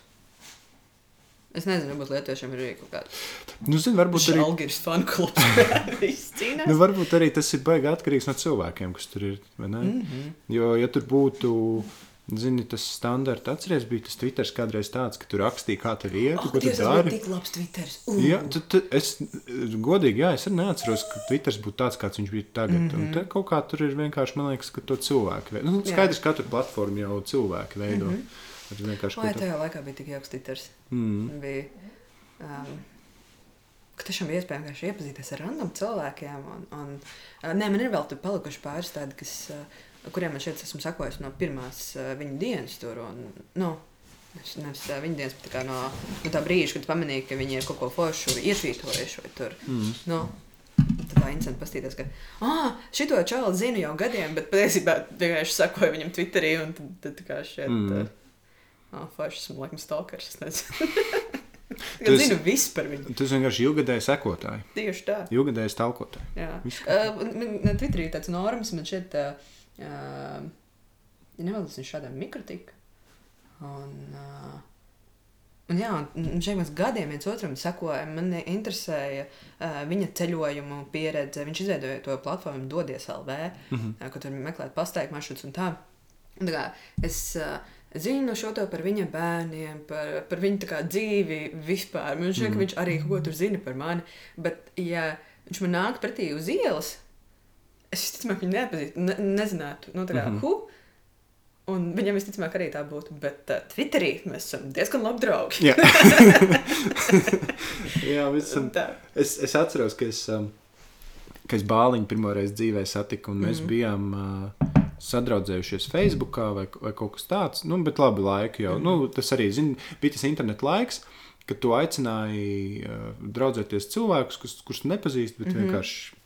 Es nezinu, varbūt lietuviešiem ir arī kaut kāda
Nu, zini, varbūt arī,
žēlgiris fanu klubs.
Nu, varbūt arī tas ir baigi atkarīgs no cilvēkiem, kas tur ir. vai ne?
Mm -hmm.
Jo, ja tur būtu, zini, tas standarts, atceries, bija tas Twitter kādreiz tāds, ka tur rakstīja, kā tev iet,
Oh,
ko tu
Dievs, tas
dari.
bija tik labs Twitters. Uh.
Jā, tu, tu, es godīgi, jā, es arī neatceros, ka Twitter būtu tāds, kāds viņš bija tagad. Mm -hmm. Un te kaut kā tur ir vienkārši, man liekas, ka to cilvēki veido. Nu, skaidrs, ka katru platformu jau cilvēki veido. Mm -hmm. Tas vienkārši kaut
tajā laikā bija tik jauks Twitters?
mm.
bija. Um, ka tiešām bija iespējams vienkārši iepazīties ar random cilvēkiem. Un, un, uh, nē, man ir vēl tur palikuši pāris tādi, kas, uh, kuriem man šeit esmu sakojis no pirmās uh, viņa dienas tur. Un, nu, Nevis viņa dienas, bet tā kā no, no tā brīža, kad pamanīja, ka viņi ir kaut ko foršu ietvītojuši vai tur.
Mm.
Nu, tā interesanti paskatīties, ka ah, šito čauli zinu jau gadiem, bet patiesībā vienkārši sakoju viņam Twitterī un tad, tad tā kā šeit.
Mm.
Uh, oh, forši esmu laikam stalkers. Es.
Tu
Es
esi-
zinu visu par viņu.
Tas vienkārši ilgadēji sekotāji,
Tieši tā.
ilgadēji stalkotāji.
Jā. Uh, man- Twitterī ir tāds normas, man šeit, uh, uh, ja nevēlas viņš šādām mikrotika. Un, uh, un jā, un šeit mēs gadiem viens otram sekojam. Man interesēja uh, viņa ceļojumu pieredze. Viņš izveidoja to platformu Dodies LV, mm. -hmm. kur tur meklēt pasteigtu maršrutus un tā. Un tā kā es uh, zinu šo to par viņa bērniem, par, par viņu dzīvi vispār. Man šķiet, ka
Mhm.
viņš arī kaut ko tur zina par mani. Bet, ja viņš man nāk pretī uz ielas, es visticamāk viņu nepazīstu, ne, nezinātu, nu, tā kā, mm. -hmm. hu. Un viņam visticamāk arī tā būtu. Bet uh, Twitterī mēs esam diezgan labi draugi.
Jā, Jā mēs esam.
Tā.
Es, es atceros, ka es, um, ka es bāliņu pirmoreiz dzīvē satiku, un mēs mm. bijām uh, sadraudzējušies Facebook vai, vai kaut kas tāds. Nu, bet labi, laika jau. Nu, tas arī zin, bija tas internet laiks. Kad tu aicināji uh, draudzēties cilvēkus, kurus tu nepazīsti, bet mm -hmm. vienkārši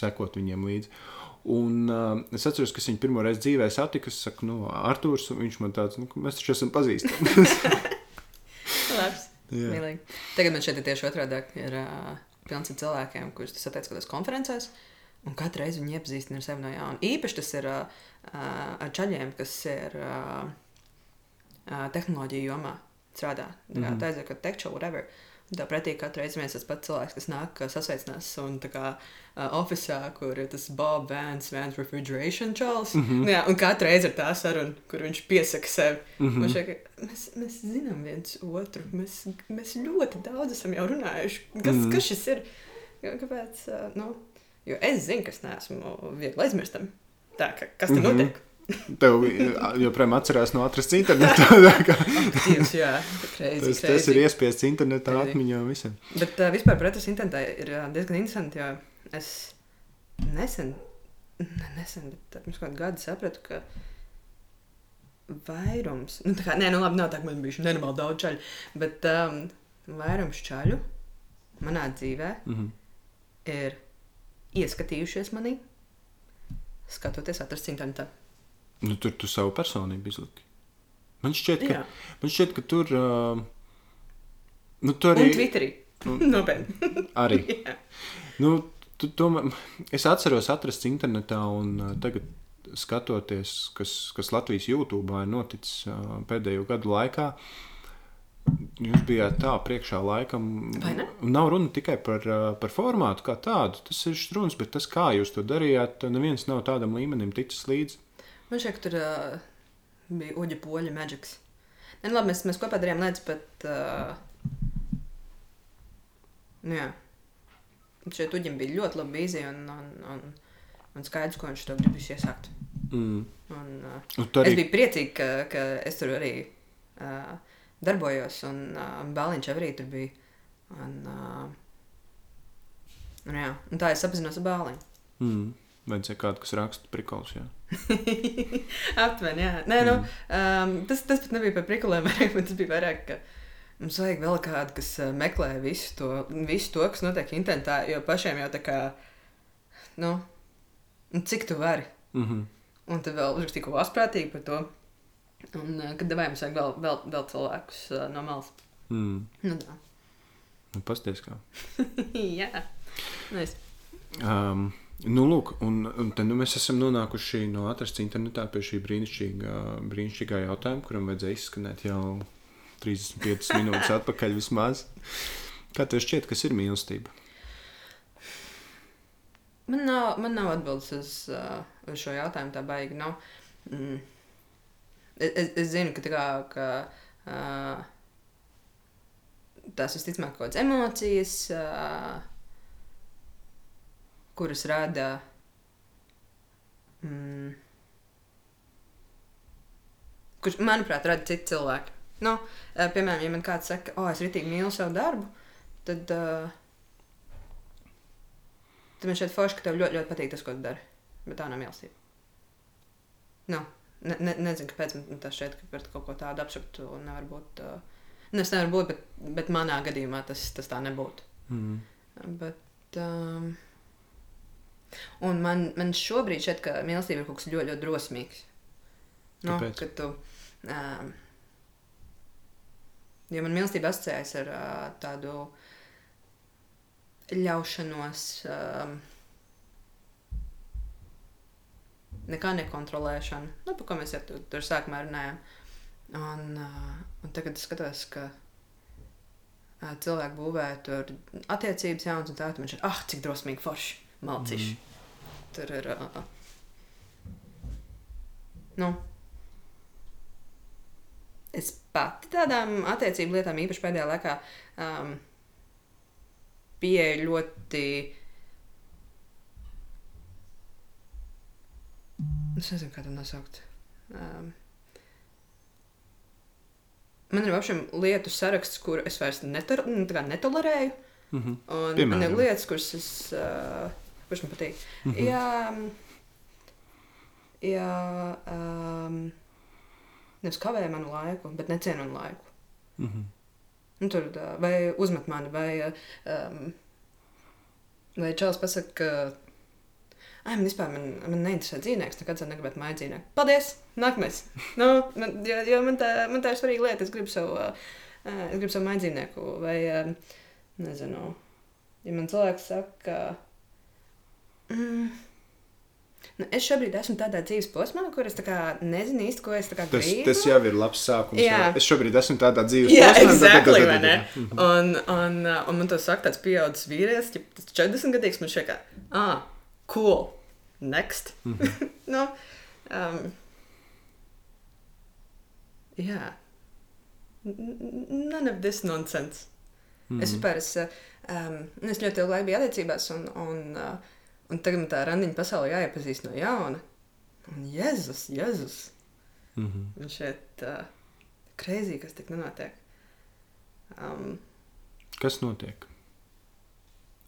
sekot viņiem līdzi. Un uh, es atceros, ka viņu pirmo reizi dzīvē satiku. Es saku, nu, Arthurs, viņš man tāds, nu, mēs taču esam pazīstami.
Labs. Mīlīgi. Tagad man šeit ir tieši otrādi. Ir uh, pilns ar cilvēkiem, kurus tu satiec kādās konferencēs. Un katru reizi viņi iepazīstina ar sevi no jauna. Īpaši tas ir uh, ar čaļiem, kas ir tehnoloģiju jomā strādā. Kā
Mhm.
tā ir kā tekča, whatever. Tā pretī katru reizi viens tas pats cilvēks, kas nāk, sasveicinās un tā kā uh, oficiālā, kur ir tas Bob Vans, Vans Refrigeration čalis. Mm. -hmm. Jā, un katru reizi ir tā saruna, kur viņš piesaka sevi. Mm. -hmm. šeit, mēs, mēs zinām viens otru. Mēs, mēs ļoti daudz esam jau runājuši. Kas, mm. kas šis ir? Kāpēc? Uh, nu, jo es zinu, ka es neesmu viegli aizmirstam. Tā, ka, kas tur mm -hmm. notiek?
Tev joprojām atcerās no atrast internetā.
Tīvs, jā, crazy,
tas,
crazy.
tas ir iespiests internetā
Crazy.
atmiņā visam.
Bet uh, vispār pretest internetā ir uh, diezgan interesanti, jo es nesen, ne nesen, bet pirms kādu gadu sapratu, ka vairums, nu tā kā, nē, nu labi, nav tā, ka man bija nenormāli daudz čaļu, bet um, vairums čaļu manā dzīvē
Mm -hmm.
ir ieskatījušies manī, skatoties atrast internetā.
nu, tur tu savu personību izliki. Man šķiet, ka,
Jā.
man šķiet, ka tur. Uh, nu, tur
Un
arī.
Twitterī.
Un-
Nopietni.
arī.
Jā.
Nu, tu, tomēr, es atceros, atrast internetā, un uh, tagad skatoties, kas, kas Latvijas YouTube ir noticis uh, pēdējo gadu laikā. Jūs bijāt tā priekšā laikam. Nav runa tikai par, par formātu kā tādu. Tas ir runas, bet tas, kā jūs to darījāt, neviens nav tādam līmenim ticis līdzi.
Man ka tur uh, bija uģa poļa maģiks. Nē, nu labi, mēs, mēs kopā darījām lietas, bet. Uh, nu, jā. Šeit uģim bija ļoti laba vīzija un, un, un, un skaidrs, ko viņš to gribēs iesākt.
Mm.
Un, uh,
Un tu
es
arī
biju priecīga, ka, ka es tur arī uh, darbojos, un uh, Bāliņš arī tur bija. Un, uh, un, jā, un tā es apzinos ar Bāliņu.
Mm. Vajadzēja kādu, kas raksta prikolus. Jā.
Aptuveni, jā. Nē, nu, um, tas, tas pat nebija par prikulēm, tas bija vairāk, ka mums vajag vēl kādu, kas meklē visu to, visu to, kas notiek internetā, jo pašiem jau tā kā, nu, nu, cik tu vari.
Mm -hmm.
Un tad vēl uzrakstīja kaut ko asprātīgu par to. Un, uh, kad mums vajag vēl, vēl, vēl cilvēkus uh, no malas.
mm.
Nu, tā.
nu, Pasties kā.
jā. Nice.
Um, nu, lūk, un, un tad nu, mēs esam nonākuši no atrasts internetā pie šī brīnišķīgā, brīnišķīgā jautājuma, kuram vajadzēja izskanēt jau 35 minūtes atpakaļ vismaz. Kā tev šķiet, kas ir mīlestība?
Man nav, man nav atbildes uz, uh, uz šo jautājumu, tā baigi nav. Mm. Es, es, zinu, ka, kā, ka uh, tās visticamāk kaut kādas emocijas, uh, kuras rada. Mm, kurš, manuprāt, rada citi cilvēki. Nu, piemēram, ja man kāds saka, o, es ritīgi mīlu savu darbu, tad. Uh, Tad man šeit forši, ka tev ļoti, ļoti patīk tas, ko tu dari. Bet tā nav mīlestība. Nu, ne, ne, nezinu, kāpēc man tas šeit ka kaut ko tādu abstraktu nevar būt. Uh, nu, es nevaru būt, bet, bet manā gadījumā tas, tas tā nebūtu.
Mm.
Bet, um, un man, man šobrīd šķiet, ka mīlestība ir kaut kas ļoti, ļoti drosmīgs. Nu,
Kāpēc?
kad tu, um, jo man mīlestība asociējas ar uh, tādu ļaušanos, um, nekā nekontrolēšanu. Nu, par ko mēs jau tur, tur sākumā runājām. Un, uh, un tagad es skatos, ka uh, cilvēki būvē tur attiecības jaunas, un tā tad man šķiet, ah, cik drosmīgi forši, malcīši. Mm. Tur ir. Uh, nu, es pati tādām attiecību lietām īpaši pēdējā laikā um, pieeju ļoti. Es nezinu, kā to nosaukt. Um, man ir apšiem lietu saraksts, kur es vairs netar, nu, netolerēju.
Mm -hmm.
Un man
Piemēram?
ir lietas, kuras es, uh, kuras man patīk. Mm. -hmm. Jā, jā um, nevis kavē manu laiku, bet necienu manu laiku.
Mm -hmm.
Nu, tur vai uzmet mani, vai, um, vai čels pasaka, ka. Ai, man vispār man, man neinteresē dzīvnieks, nekad negribētu būt mājas dzīvnieku. Paldies! Nākamais! nu, man, jo, jo man, tā, man tā ir svarīga lieta. Es gribu savu, uh, uh, es gribu savu mājas dzīvnieku. Vai, um, nezinu, ja man cilvēks saka, mm, nu, es šobrīd esmu tādā dzīves posmā, kur es nezinu īsti, ko es kā
Tas,
gribu.
tas jau ir labs sākums.
Jā.
Jā. Es šobrīd esmu tādā dzīves
Jā,
posmā,
exactly,
bet-
ne?
bet-
Un, un, uh, un man tas saka, tāds pieaugušs vīrietis, tas 40 gadīgs, man šeit kā, ah, cool, next. nu, um, jā, N- none of this nonsense. Mm. Es vispār es, um, es ļoti ilgu laiku biju attiecībās, un, un, uh, un tagad man tā randiņa pasaule jāiepazīst no jauna. Un Jēzus, Jēzus!
Mm -hmm.
Un šeit uh, kreizī, kas tik nenotiek. Um,
Kas notiek?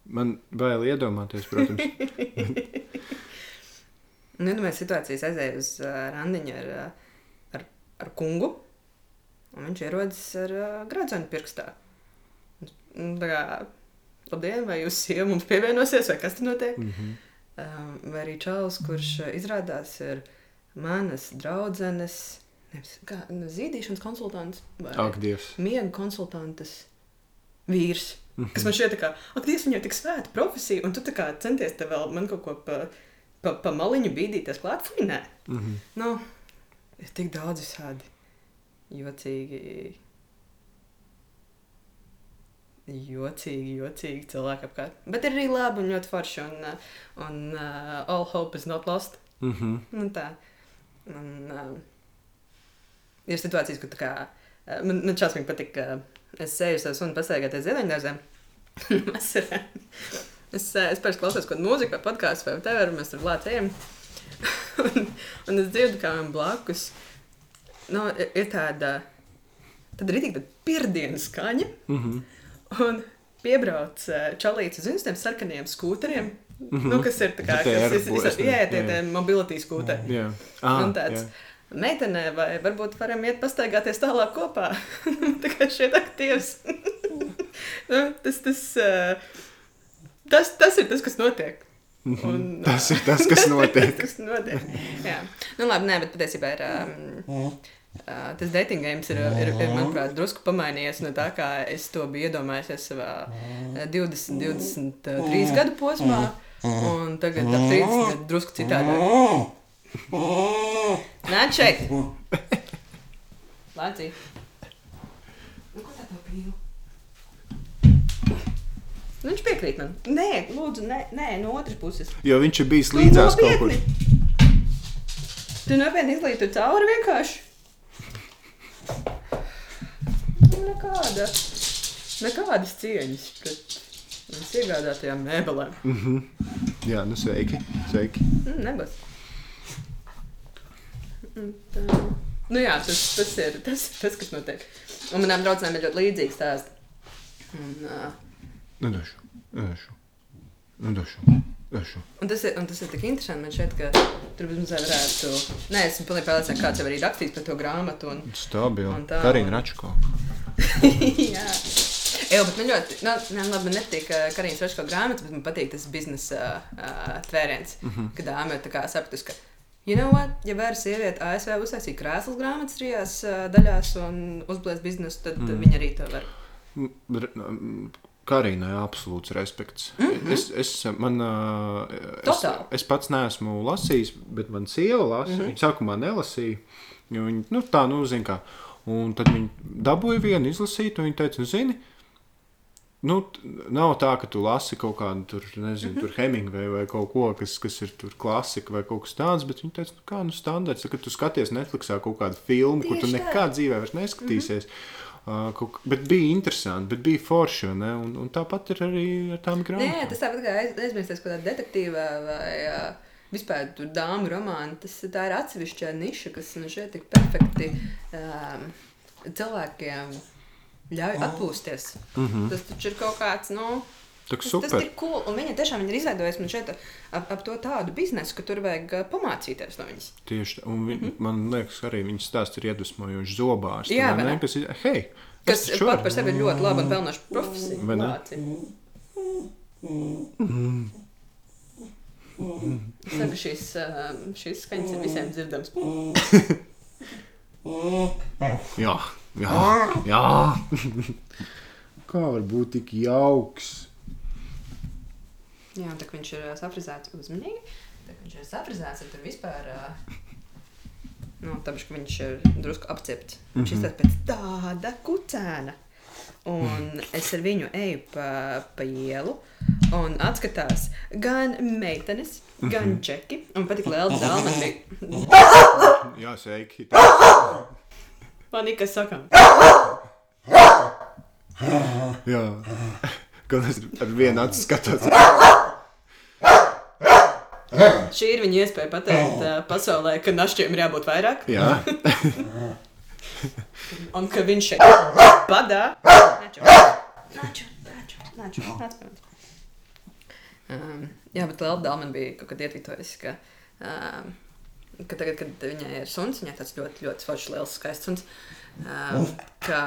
Man bail iedomāties, protams.
nu, iedomājieties, situācijas aizēja uz uh, randiņu ar, uh, ar, ar kungu, un viņš ierodas ar uh, gradzenu pirkstā. Un Tā kā, labdien, vai jūs sieva mums pievienosies, vai kas tur notiek?
mm -hmm.
Um, vai arī Čāls, kurš uh, izrādās ir manas draudzenes, nevis, kā, nu, zīdīšanas konsultants vai
Ak, Dievs.
miega konsultantes vīrs.
Mm
Kas man šķiet, ka, ak, Dievs, viņai tik svēta profesija, un tu tā kā centies te vēl man kaut ko pa, pa, pa maliņu bīdīties klāt, fuj, nē.
Mm -hmm.
Nu, ir tik daudz visādi jocīgi, jocīgi, jocīgi cilvēki apkārt. Bet ir arī labi un ļoti forši, un, uh, un uh, all hope is not lost.
Mm -hmm.
Un tā. Un, uh, ir situācijas, kur tā kā, uh, man, man šausmīgi patīk, ka es eju uz savus un pastaigāties ziemeņdārzē. es, uh, es, es pēc klausos kaut kādu mūziku vai podkāstu vai tevi, un mēs tur lācējam. un, un es dzirdu, kā man blakus nu, ir, ir tāda, tāda rītīga tāda pirdienas skaņa,
Mm -hmm.
un piebrauc uh, čalīts uz tiem sarkaniem skūteriem. Mm -hmm. nu, kas ir tā kā kas,
ne-
jā, tie, tie mobility skūteri.
Jā, ah,
Un tāds
jā.
Meitenē, vai varbūt varam iet pastaigāties tālāk kopā. tā kā šeit aktīvs. nu, tas, tas, uh, tas, tas ir tas, kas notiek.
Mhm.
Un,
Tas ir tas, kas notiek.
tas, kas notiek. Jā, nu labi, nē, bet patiesībā ir. Um, Uh, tas dating games ir, ir, ir, manuprāt, drusku pamainījies no tā, kā es to biju iedomājies savā uh, 20, 23 gadu posmā. Un tagad ap 30 gadu drusku citādāk. Nāc šeit! Lācī! Nu, ko tā tev pīl? Nu, viņš piekrīt man. Nē, lūdzu, nē, nē no otras puses.
Jo viņš ir bijis
Nu,
līdzās kaut kur.
Tu nopietni izlīji tur cauri vienkārši. Nu, Nekāda, nekādas cieņas pret mums iegādātajām mēbelēm.
Mhm. Jā, nu sveiki. sveiki.
Mm, Nebūs. Nu jā, tas, tas, ir, tas ir tas, kas notiek. Un manām draudzenēm ir ļoti līdzīgs stāsts. Un, uh,
Nedošu. Nedošu. Nedošu. Nedošu.
Un tas, ir, un tas ir tik interesanti. Man šķiet, ka tur vismaz varētu. Nē, esmu pilnīgi pārliecināts, ka kāds jau arī rakstīs par to grāmatu. Un...
Stabili.
Un tā.
Karina Račko.
Jā. Jā, bet man ļoti, nu, ne, labi, man nepatīk uh, Karīnas Raško grāmatas, bet man patīk tas biznesa uh, tvēriens, mm -hmm. kad dāma ir tā kā sapratusi, ka, you know what, ja var sieviete ASV uztaisīt krēslas grāmatas trijās uh, daļās un uzblēst biznesu, tad mm. viņa arī to var.
Karīnai absolūts respekts. Mm -hmm. es, es, man, ā, es, es pats neesmu lasījis, bet man sieva lasa. Mm -hmm. Viņa sākumā nelasīja. Viņa, nu, tā, nu, zina, kā. Un tad viņi dabūja vienu izlasīt, un viņa teica, nu, zini, nu, nav tā, ka tu lasi kaut kādu tur, nezinu, mm -hmm. tur Hemingway vai kaut ko, kas, kas ir tur klasika vai kaut kas tāds, bet viņa teica, nu, kā, nu, standarts, ka tu skaties Netflixā kaut kādu filmu, ko tu
Tieši tā.
dzīvē vairs neskatīsies. Mm -hmm. uh, kaut, bet bija interesanti, bet bija forši, ne? Un, un tāpat ir arī ar tām grāmatām.
Nē, tas tāpat kā aiz- aizmirsties kaut kādā detektīvā vai uh, vispār tur dāmu romāna. Tas tā ir atsevišķa niša, kas nu, šeit tik perfekti um, cilvēkiem ļauj atpūsties.
Mm -hmm.
Tas taču ir kaut kāds, nu. Tas, tas ir cool. Un viņa tiešām viņa ir izveidojusi man šeit ap, ap to tādu biznesu, ka tur vajag pamācīties no viņas.
Tieši tā. Un vi, mm -hmm. man liekas, ka arī viņas stāsts ir iedvesmojošs zobārs.
Jā,
vai
vai
ne?
ne?
Kas ir, hei,
Kas pat par sevi ir ļoti laba un pelnoša profesija.
Vai ne?
Lāci. Es saku, šīs, uh, šīs skaņas ir visiem dzirdamas.
Jā, jā, jā. Kā var būt tik jauks?
Jā, tā kā viņš ir ā, safrizēts uzmanīgi, tā kā viņš ir safrizēts, tad tur vispār, ā, nu, tāpēc, ka viņš ir drusku apcepts. Viņš
Mhm.
izskatās pēc tāda kucēna. Un es ar viņu eju pa, pa ielu, un atskatās gan meitenes, gan čeki. Un pat tik liela bija.
Jā, sveiki.
Panika sakām.
Jā, kad es ar vienu acu skatos.
Šī ir viņa iespēja pateikt uh, pasaulē, ka našķiem ir jābūt vairāk.
Jā,
Un ka viņš šeit badā. Načo, načo, načo, načo, manis. Um, jā, bet Liela dēla man bija kaut kad ietvītojusi, ka, um, ka tagad, kad viņai ir suns, viņai tāds ļoti, ļoti foršs, liels, skaists suns, um, ka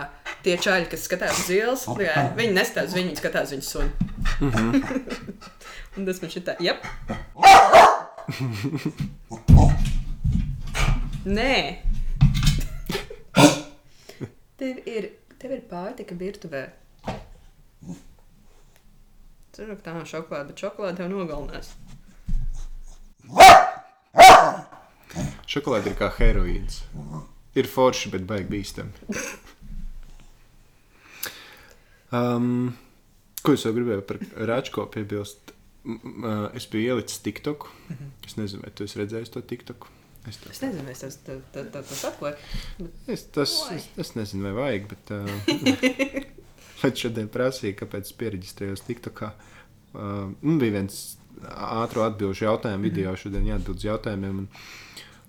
tie čaļi, kas skatās uz ielas, viņi neskatās viņu, viņi skatās viņu sunu. Un tas man šitā, jep. Nē. Tev ir, tev ir pārtika virtuvē. Ceru, ka tā nav šokolāde, bet šokolāde tev nogalinās.
Šokolāde ir kā heroīns. Ir forši, bet baigi bīstami. Um, ko es vēl gribēju par Rāčko piebilst? Es biju ielicis TikTok. Es nezinu, vai tu esi redzējis to TikTok. Es, to,
Es nezinu, es tas, atklāju.
es, tas,
Vai?
es, es nezinu, vai vajag, bet, uh, bet šodien prasīja, kāpēc es pieregistrējos TikTokā. Uh, bija viens ātru atbildžu jautājumu video, šodien jāatbild uz jautājumiem. un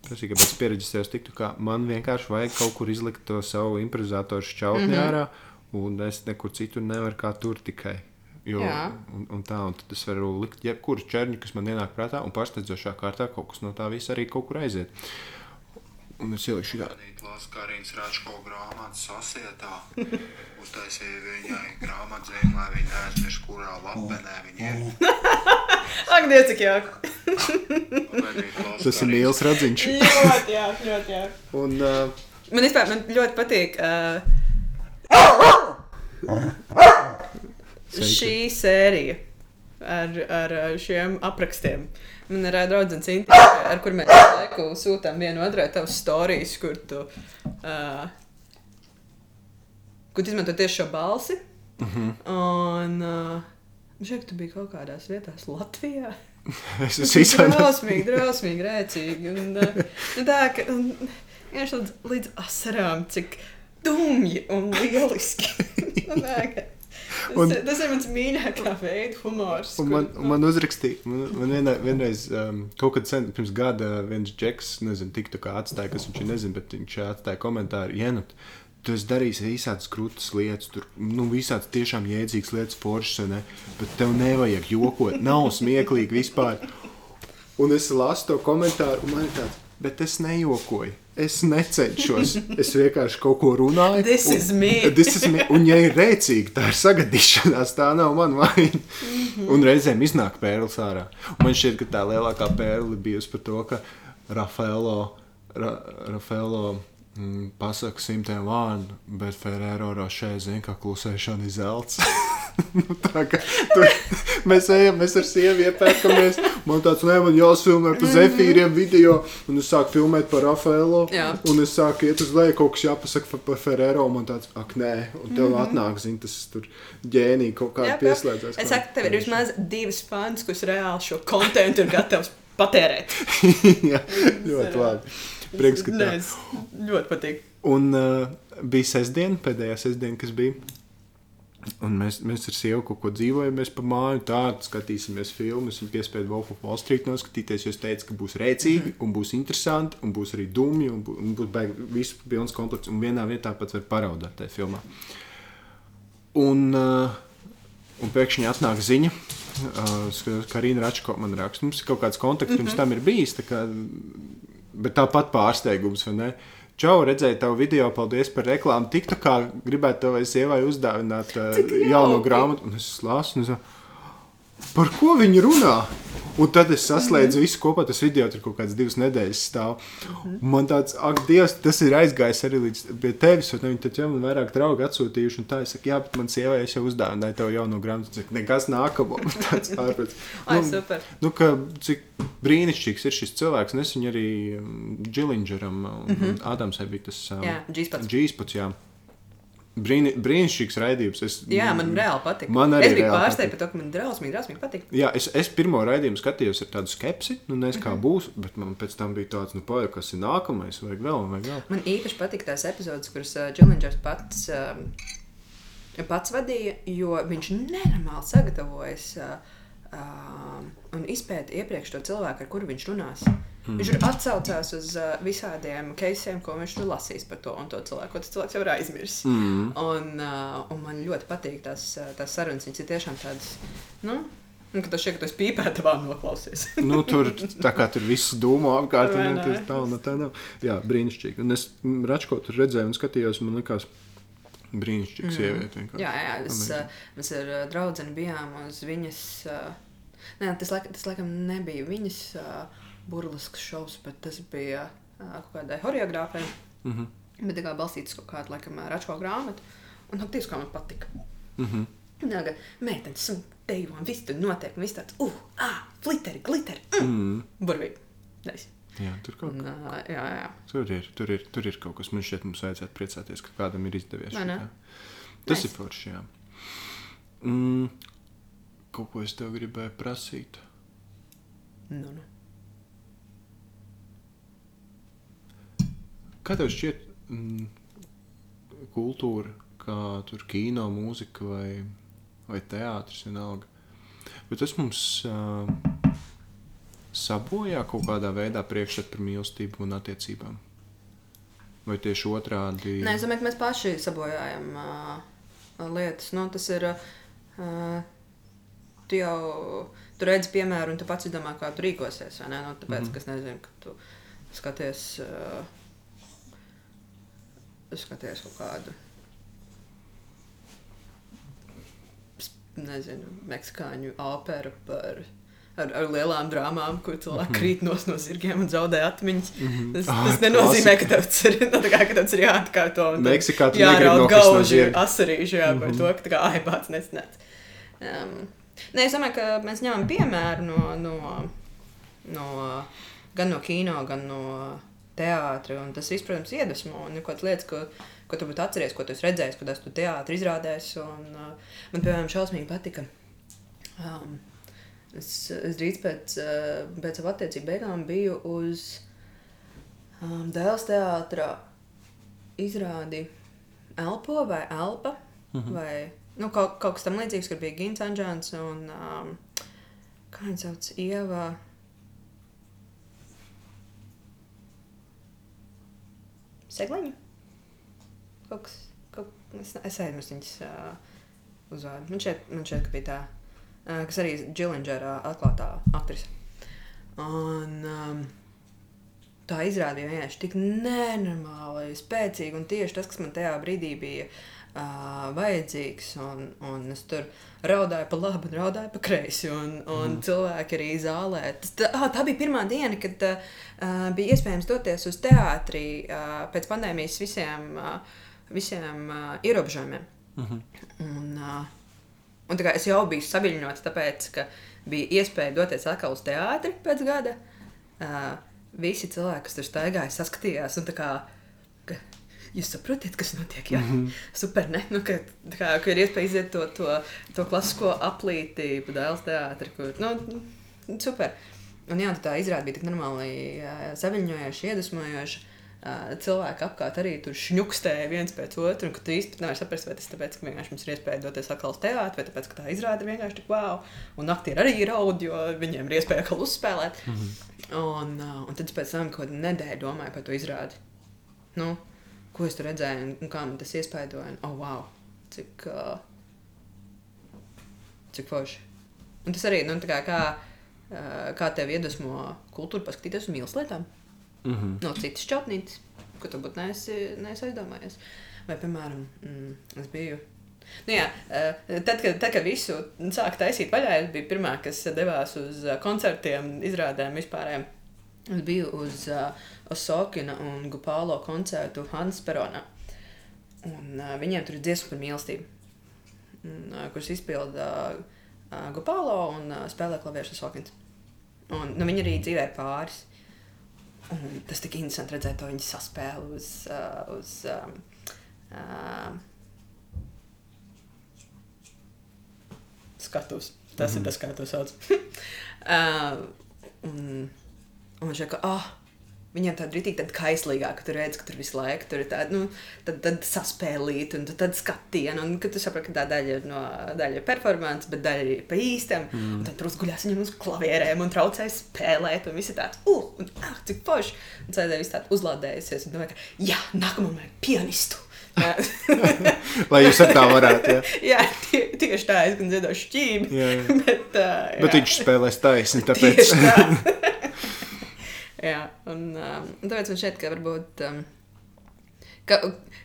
Prasīja, kāpēc es pieregistrējos TikTokā. Man vienkārši vajag kaut kur izlikt to savu improvizatoru šķautni mm -hmm. ārā, un es nekur citur nevaru kā tur tikai. Jo,
Jā.
un, un tā, un tad es varu likt jebkuru čērņu, kas man ienāk prātā, un pārsteidzošā kārtā kaut kas no tā visa arī kaut kur aiziet. Un es ieliku šī tādu
Laskārīnas Račko grāmatu sasietā. Uztaisīja viņai grāmatzīmi, lai viņa neaizmirst, kurā lapenē viņa ir.
Ak, Dievs, cik jauki.
Tas ir Nīls Radziņš.
ļoti jauki, ļoti jauki.
Un, uh,
Man vispār man ļoti patīk uh, šī sērija ar, ar uh, šiem aprakstiem. Man ir uh, draugs Inti, ar kur mēs laiku sūtām vienu otrai tavas stāstus, kur tu, uh, kur tu izmanto tieši šo balsi. Uh -huh. Un uh, šeit tu biji kaut kādās vietās Latvijā.
es esmu izsmeļs.
Drausmīgi, drausmīgi, rēcīgi. Un, uh, nu tā, ka un, līdz, līdz asarām, cik dumji un lieliski. Nu tā, ka tas,
Un-
un, tas ir mans mīļākā veida humors.
Un man,
kur-
un man uzrakstīja, man, man vienā, vienreiz, um, kaut kad sen, pirms gada, viens džeks, nezinu, tiktu kā atstāja, kas viņš ir, nezinu, bet viņš atstāja komentāru, Jenut, tu esi darījis visādas krūtis lietas, tur, nu, visādas tiešām jēdzīgas lietas foršas, ne, bet tev nevajag jokot, nav smieklīgi vispār. Un es lasu to komentāru, un man ir tāds, bet es nejokoju. Es necenšos. Es vienkārši kaut ko runāju.
This
un-
is me.
This is me. Un, ja ir rēcīgi, tā ir sagadīšanās. Tā nav mana vaina.
Mhm.
Un reizēm iznāk pērlis ārā. Un man šķiet, ka tā lielākā pērle bijusi par to, ka Rafaelo, Ra, Rafaelo mm, pasaka simtiem vārdu, bet Ferrero Rošē zina, ka klusēšana ir zelts. Nu, tā kā tu, mēs ejam, mēs ar sievu iepērkamies. Man tāds, nē, man jāsfilmē pa zefīriem video. Un es sāku filmēt par Rafaelo.
Jā.
Un es sāku iet uz leju, kaut kas jāpasaka par, par Ferrero. Man tāds, ak, nē, un tev mm -hmm. atnāk, zini, tas tur ģēnija kaut
jā.
pieslēdzās.
Es saku, tev ir vismaz divas fans, kas reāli šo kontentu ir gatavs patērēt.
Jā, ļoti labi. Prieks, ka
Nē,
tā.
es ļoti patīk.
Un uh, bija sestdiena, pēdējā sestdiena, kas bija. Un mēs, mēs ar sievu kaut ko dzīvojamies pa māju, tādu skatīsimies filmas. Viņa piespēja Wolf of Wall Street noskatīties, jo es teicu, ka būs rēcīgi, un būs interesanti, un būs arī dumji, un, bū, un būs beig, viss pilns komplekts. Un vienā vietā pat var paraudāt tajā filmā. Un, uh, un pēkšņi atnāk ziņa, uh, ka Karina Račko man raksta, mums ir kaut kāds kontakts, pirms mm -hmm. tam ir bijis. tā Kā, bet tāpat pārsteigums, vai ne? Čau, redzēju tavu video, paldies par reklāmu. Tik tā kā gribētu tavai sievai uzdāvināt uh, jaunu
jauki.
grāmatu, un es lasu, un es par ko viņi runā? Un tad es saslēdzu mm -hmm. visu kopā. Tas video tur kaut kādas divas nedēļas stāv. Mm -hmm. Man tāds, ak, Dievs, tas ir aizgājis arī līdz pie tevis. un Viņi taču jau man vairāk draugi atsūtījuši. Un tā es saku, jā, bet man sievai es jau uzdāvināju tev jauno grāmatu. Saka, nekas nākamo. Tāds ārprāts.
Ai, super.
Nu, ka, cik brīnišķīgs ir šis cilvēks. un Es viņu arī Džilingeram un mm -hmm. Ādamsai bija tas.
Jā, G-spots.
G-spots, jā. Brīni, brīnišķīgs raidījums. Es,
Jā, man reāli patīk.
Man arī
pārsteigta
patīk.
par to, ka man drausmīgi, drausmīgi patīk.
Jā, es, es pirmo raidījumu skatījos ar tādu skepsi, nu, nezinu, kā būs, bet man pēc tam bija tāds, nu, pagaidi, kas ir nākamais, vajag vēl, vajag vēl.
Man īpaši patīk tās epizodes, kuras uh, Džilingers pats um, pats vadīja, jo viņš nenormāli sagatavojas uh, uh, un izpēta iepriekš to cilvēku, ar kuru viņš runās. Mm. Viņš ir atsaucās uz uh, visādiem keisiem, ko viņš tur lasīs par to un to cilvēku, tas cilvēks jau ir aizmirsis. Mm. Un, uh, un man ļoti patīk tās, uh, tās sarunas. Viņas ir tiešām tādas, nu, Un, kad tu šeit tas pīpēta vēl noklausies.
nu, tur tā kā tur viss dūmo apkārt, un tas tā, un tā nav. Jā, brīnišķīgi. Un es Račko tur redzēju un skatījos, man likās brīnišķīga mm. sieviete.
Vienkārši. Jā, jā, es, uh, mēs ar uh, draudzeni bijām uz viņas, uh, nē, tas, laik, tas laikam nebija viņas uh, burlisks šovs, bet tas bija uh, kaut kādai horeogrāfai. Mm -hmm. Bet tā kā balstīts kaut kādu, laikam, Račko grāmatu. Un aktīvs, kā man patika. Mm -hmm. Jā, gan meitenes un dejo, un viss tur notiek, un viss tāds, uh, ah, fliteri, gliteri, mm, mm. burvīgi. Nice.
Jā, tur kaut
kas tāds.
Tur ir, tur, ir, tur ir kaut kas, man šķiet, mums vajadzētu priecāties, ka kādam ir izdevies.
Vai ne?
Tas nice. ir forši, jā. Mm, kaut ko es tev gribēju prasīt.
Nu, nu.
Kā tev šķiet mm, kultūra, kā tur kino, mūzika vai vai teātris, vienalga. Bet tas mums uh, sabojā kaut kādā veidā priekšstatu par mīlestību un attiecībām. Vai tieši otrādi?
Nē, es domāju, ka mēs paši sabojājam uh, lietas. Nu, tas ir. Uh, tu jau tu redzi piemēru, un tu pats domā, kā tu rīkosies. Nu, tāpēc, mm -hmm. ka es nezinu, ka tu skaties, uh, skaties kaut kādu nezinu, meksikāņu operu par. Ar, ar lielām drāmām, kur cilvēki mm -hmm. krīt no, no zirgiem un zaudē atmiņas. Mm -hmm. Tas, ah, tas nenozīmē, ka tas ir, no, nu, kā, ka tas ir jāatkārto.
Meksikā tas ir jāraud gauži
no asarīši, jā, mm -hmm. par mhm. to, ka tā kā aibāts nesnēc. Um, nē, es domāju, ka mēs ņemam piemēru no, no, no, gan no kino, gan no teātra, un tas viss, protams, iedvesmo, un ir kaut kādas lietas, ko ko tu būtu atceries, ko tu esi redzējis, kad esmu teātrī izrādēs. Un, uh, man, piemēram, šausmīgi patika. Um, es, es drīz pēc, uh, pēc savu attiecību beigām biju uz um, Dēls teātra izrādi Elpo vai Elpa. -hmm. vai, nu, kaut, kaut kas tam līdzīgs, kur bija Gins Anģēns un um, kā viņa sauc, Ieva. Segliņa? Kaut kas, kaut, es, es aizmirsu viņas uh, uzvārdu. Man šeit, man šeit bija tā, uh, kas arī Džilingera atklātā aktrise. Un um, tā izrādīja vienkārši tik nenormāli spēcīgi un tieši tas, kas man tajā brīdī bija uh, vajadzīgs. Un, un es tur raudāju pa labi, raudāju pa kreisi. Un, un mm. cilvēki arī zālē. Tas, tā, ah, tā bija pirmā diena, kad uh, bija iespējams doties uz teātri uh, pēc pandēmijas visiem. Uh, visiem uh, ierobežojumiem. Uh -huh. un, uh, un es jau biju saviņots, tāpēc, ka bija iespēja doties atkal uz teātri pēc gada. Uh, visi cilvēki, kas tur staigāja, saskatījās. Kā, ka, jūs saprotat, kas notiek? Jā, mm -hmm. super. Ne? Nu, ka, kā, ka ir iespēja iziet to, to, to klasisko aplīti dēls teātri, kur nu, super. Un jā, tā izrāda bija tik normāli saviņojoša, iedvesmojoša cilvēki apkārt arī tur šņukstēja viens pēc otra. Tu īsti nevari saprast, vai tas tāpēc, ka vienkārši mums ir iespēja doties atkal uz teātri, vai tāpēc, ka tā izrāda vienkārši tik wow. Un aktieri arī ir raud, jo viņiem ir iespēja atkal uzspēlēt. Mm -hmm. un, un tad pēc tam kaut kādu nedēļu domāju par to izrādi. Nu, ko es tur redzēju un, un kā man tas iespaidoja. Oh, wow! Cik, uh, cik forši. Un tas arī, nu, kā, kā, uh, kā tev iedvesmo kultūru paskatīties uz mīlestības lietām mm -hmm. no citas šķautnītes, ko tu būtu neesi, neesi aizdomājies. Vai, piemēram, mm, es biju. Nu jā, eh, tad, kad, tad, kad visu sāka taisīt vaļā, es biju pirmā, kas devās uz eh, koncertiem, izrādēm vispār. Es biju uz uh, Osokina un Gupālo koncertu Hannes Peronā. Un, uh, viņiem tur ir dziesma par mīlestību, uh, kuras izpilda uh, Gupālo un uh, spēlē klavieres Osokins. Un, nu, viņi arī dzīvē pāris. Un tas tik interesanti redzēt to viņa saspēli uz. Uh, uz um, uh, Skatus. Tas mm -hmm. ir tas, kā to sauc. uh, un, un viņš saka, ah, Viņam tāda rītīgi tāda kaislīgāka, tur redz, ka tur visu laiku tur ir tāda, nu, tad, tad saspēlīta un tad, skatiena, un ka tu saproti, ka tā daļa ir no daļa ir performance, bet daļa ir pa īstam, mm. un tad tur uzguļās viņam uz klavierēm un traucēja spēlēt, un viss ir tāds, uh, un ah, cik forši, un cēdē viss tāda uzlādējusies, un domāju, ka, jā, nākamam vajag pianistu.
Lai jūs tā varētu. Ja?
jā, tie, tieši tā, es gan dziedošu šķīvi. Bet, uh, jā.
Bet viņš spēlēs taisni, tāpēc.
Tieši tā. Jā, un, um, un tāpēc man šķiet, ka varbūt um, ka,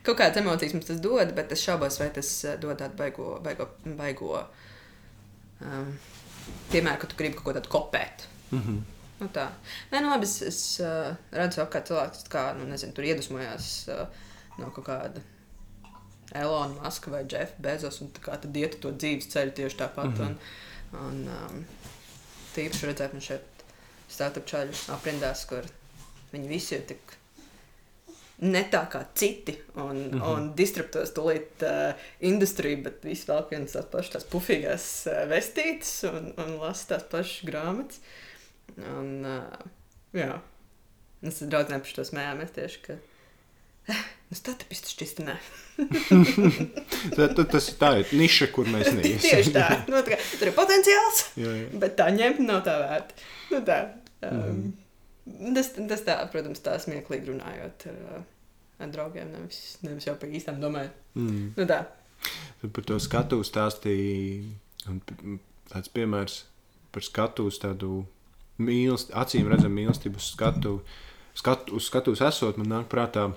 kaut kādas emocijas mums tas dod, bet es šaubos, vai tas uh, dod tādu baigo, baigo, baigo um, piemēru, ka tu gribi kaut ko tādu kopēt.
Mm -hmm.
Nu tā. Nē, nu labi, es, es uh, redzu, kā cilvēks kā, nu, nezinu, tur iedvesmojās uh, no kaut kāda Elona Maska vai Jeffa Bezos, un tā kā tad iet to dzīves ceļu tieši tāpat. Mm -hmm. un, un, um, tīpaši redzēt, man šeit startup čaļu aprindās, kur viņi visi ir tik ne tā kā citi, un, mm -hmm. un disruptos tūlīt uh, industriju, bet visi vēl vienas tās pašas tās pufīgās uh, vestītes un, un lasa tās pašas grāmatas. Un, uh, jā, es draudzēm par to smējāmies tieši, ka Nu, Startups šķisti nē.
Tas ir tā ir niša, kur mēs neesam.
Tieši tā. Nu, tā kā, tur ir potenciāls,
Jā, jā.
bet tā ņemt nav tā vērta. Nu, tā. Um,
Mhm.
tas, tas tā, protams, tā smieklīgi runājot ar, uh, ar draugiem, nevis, nevis jau par īstām domājot.
Mm.
Nu, tā.
Tad par to skatu stāstīja tāds piemērs par skatu tādu mīlestību, acīm redzam mīlestību uz skatu. skatu uz skatuves esot, man nāk prātā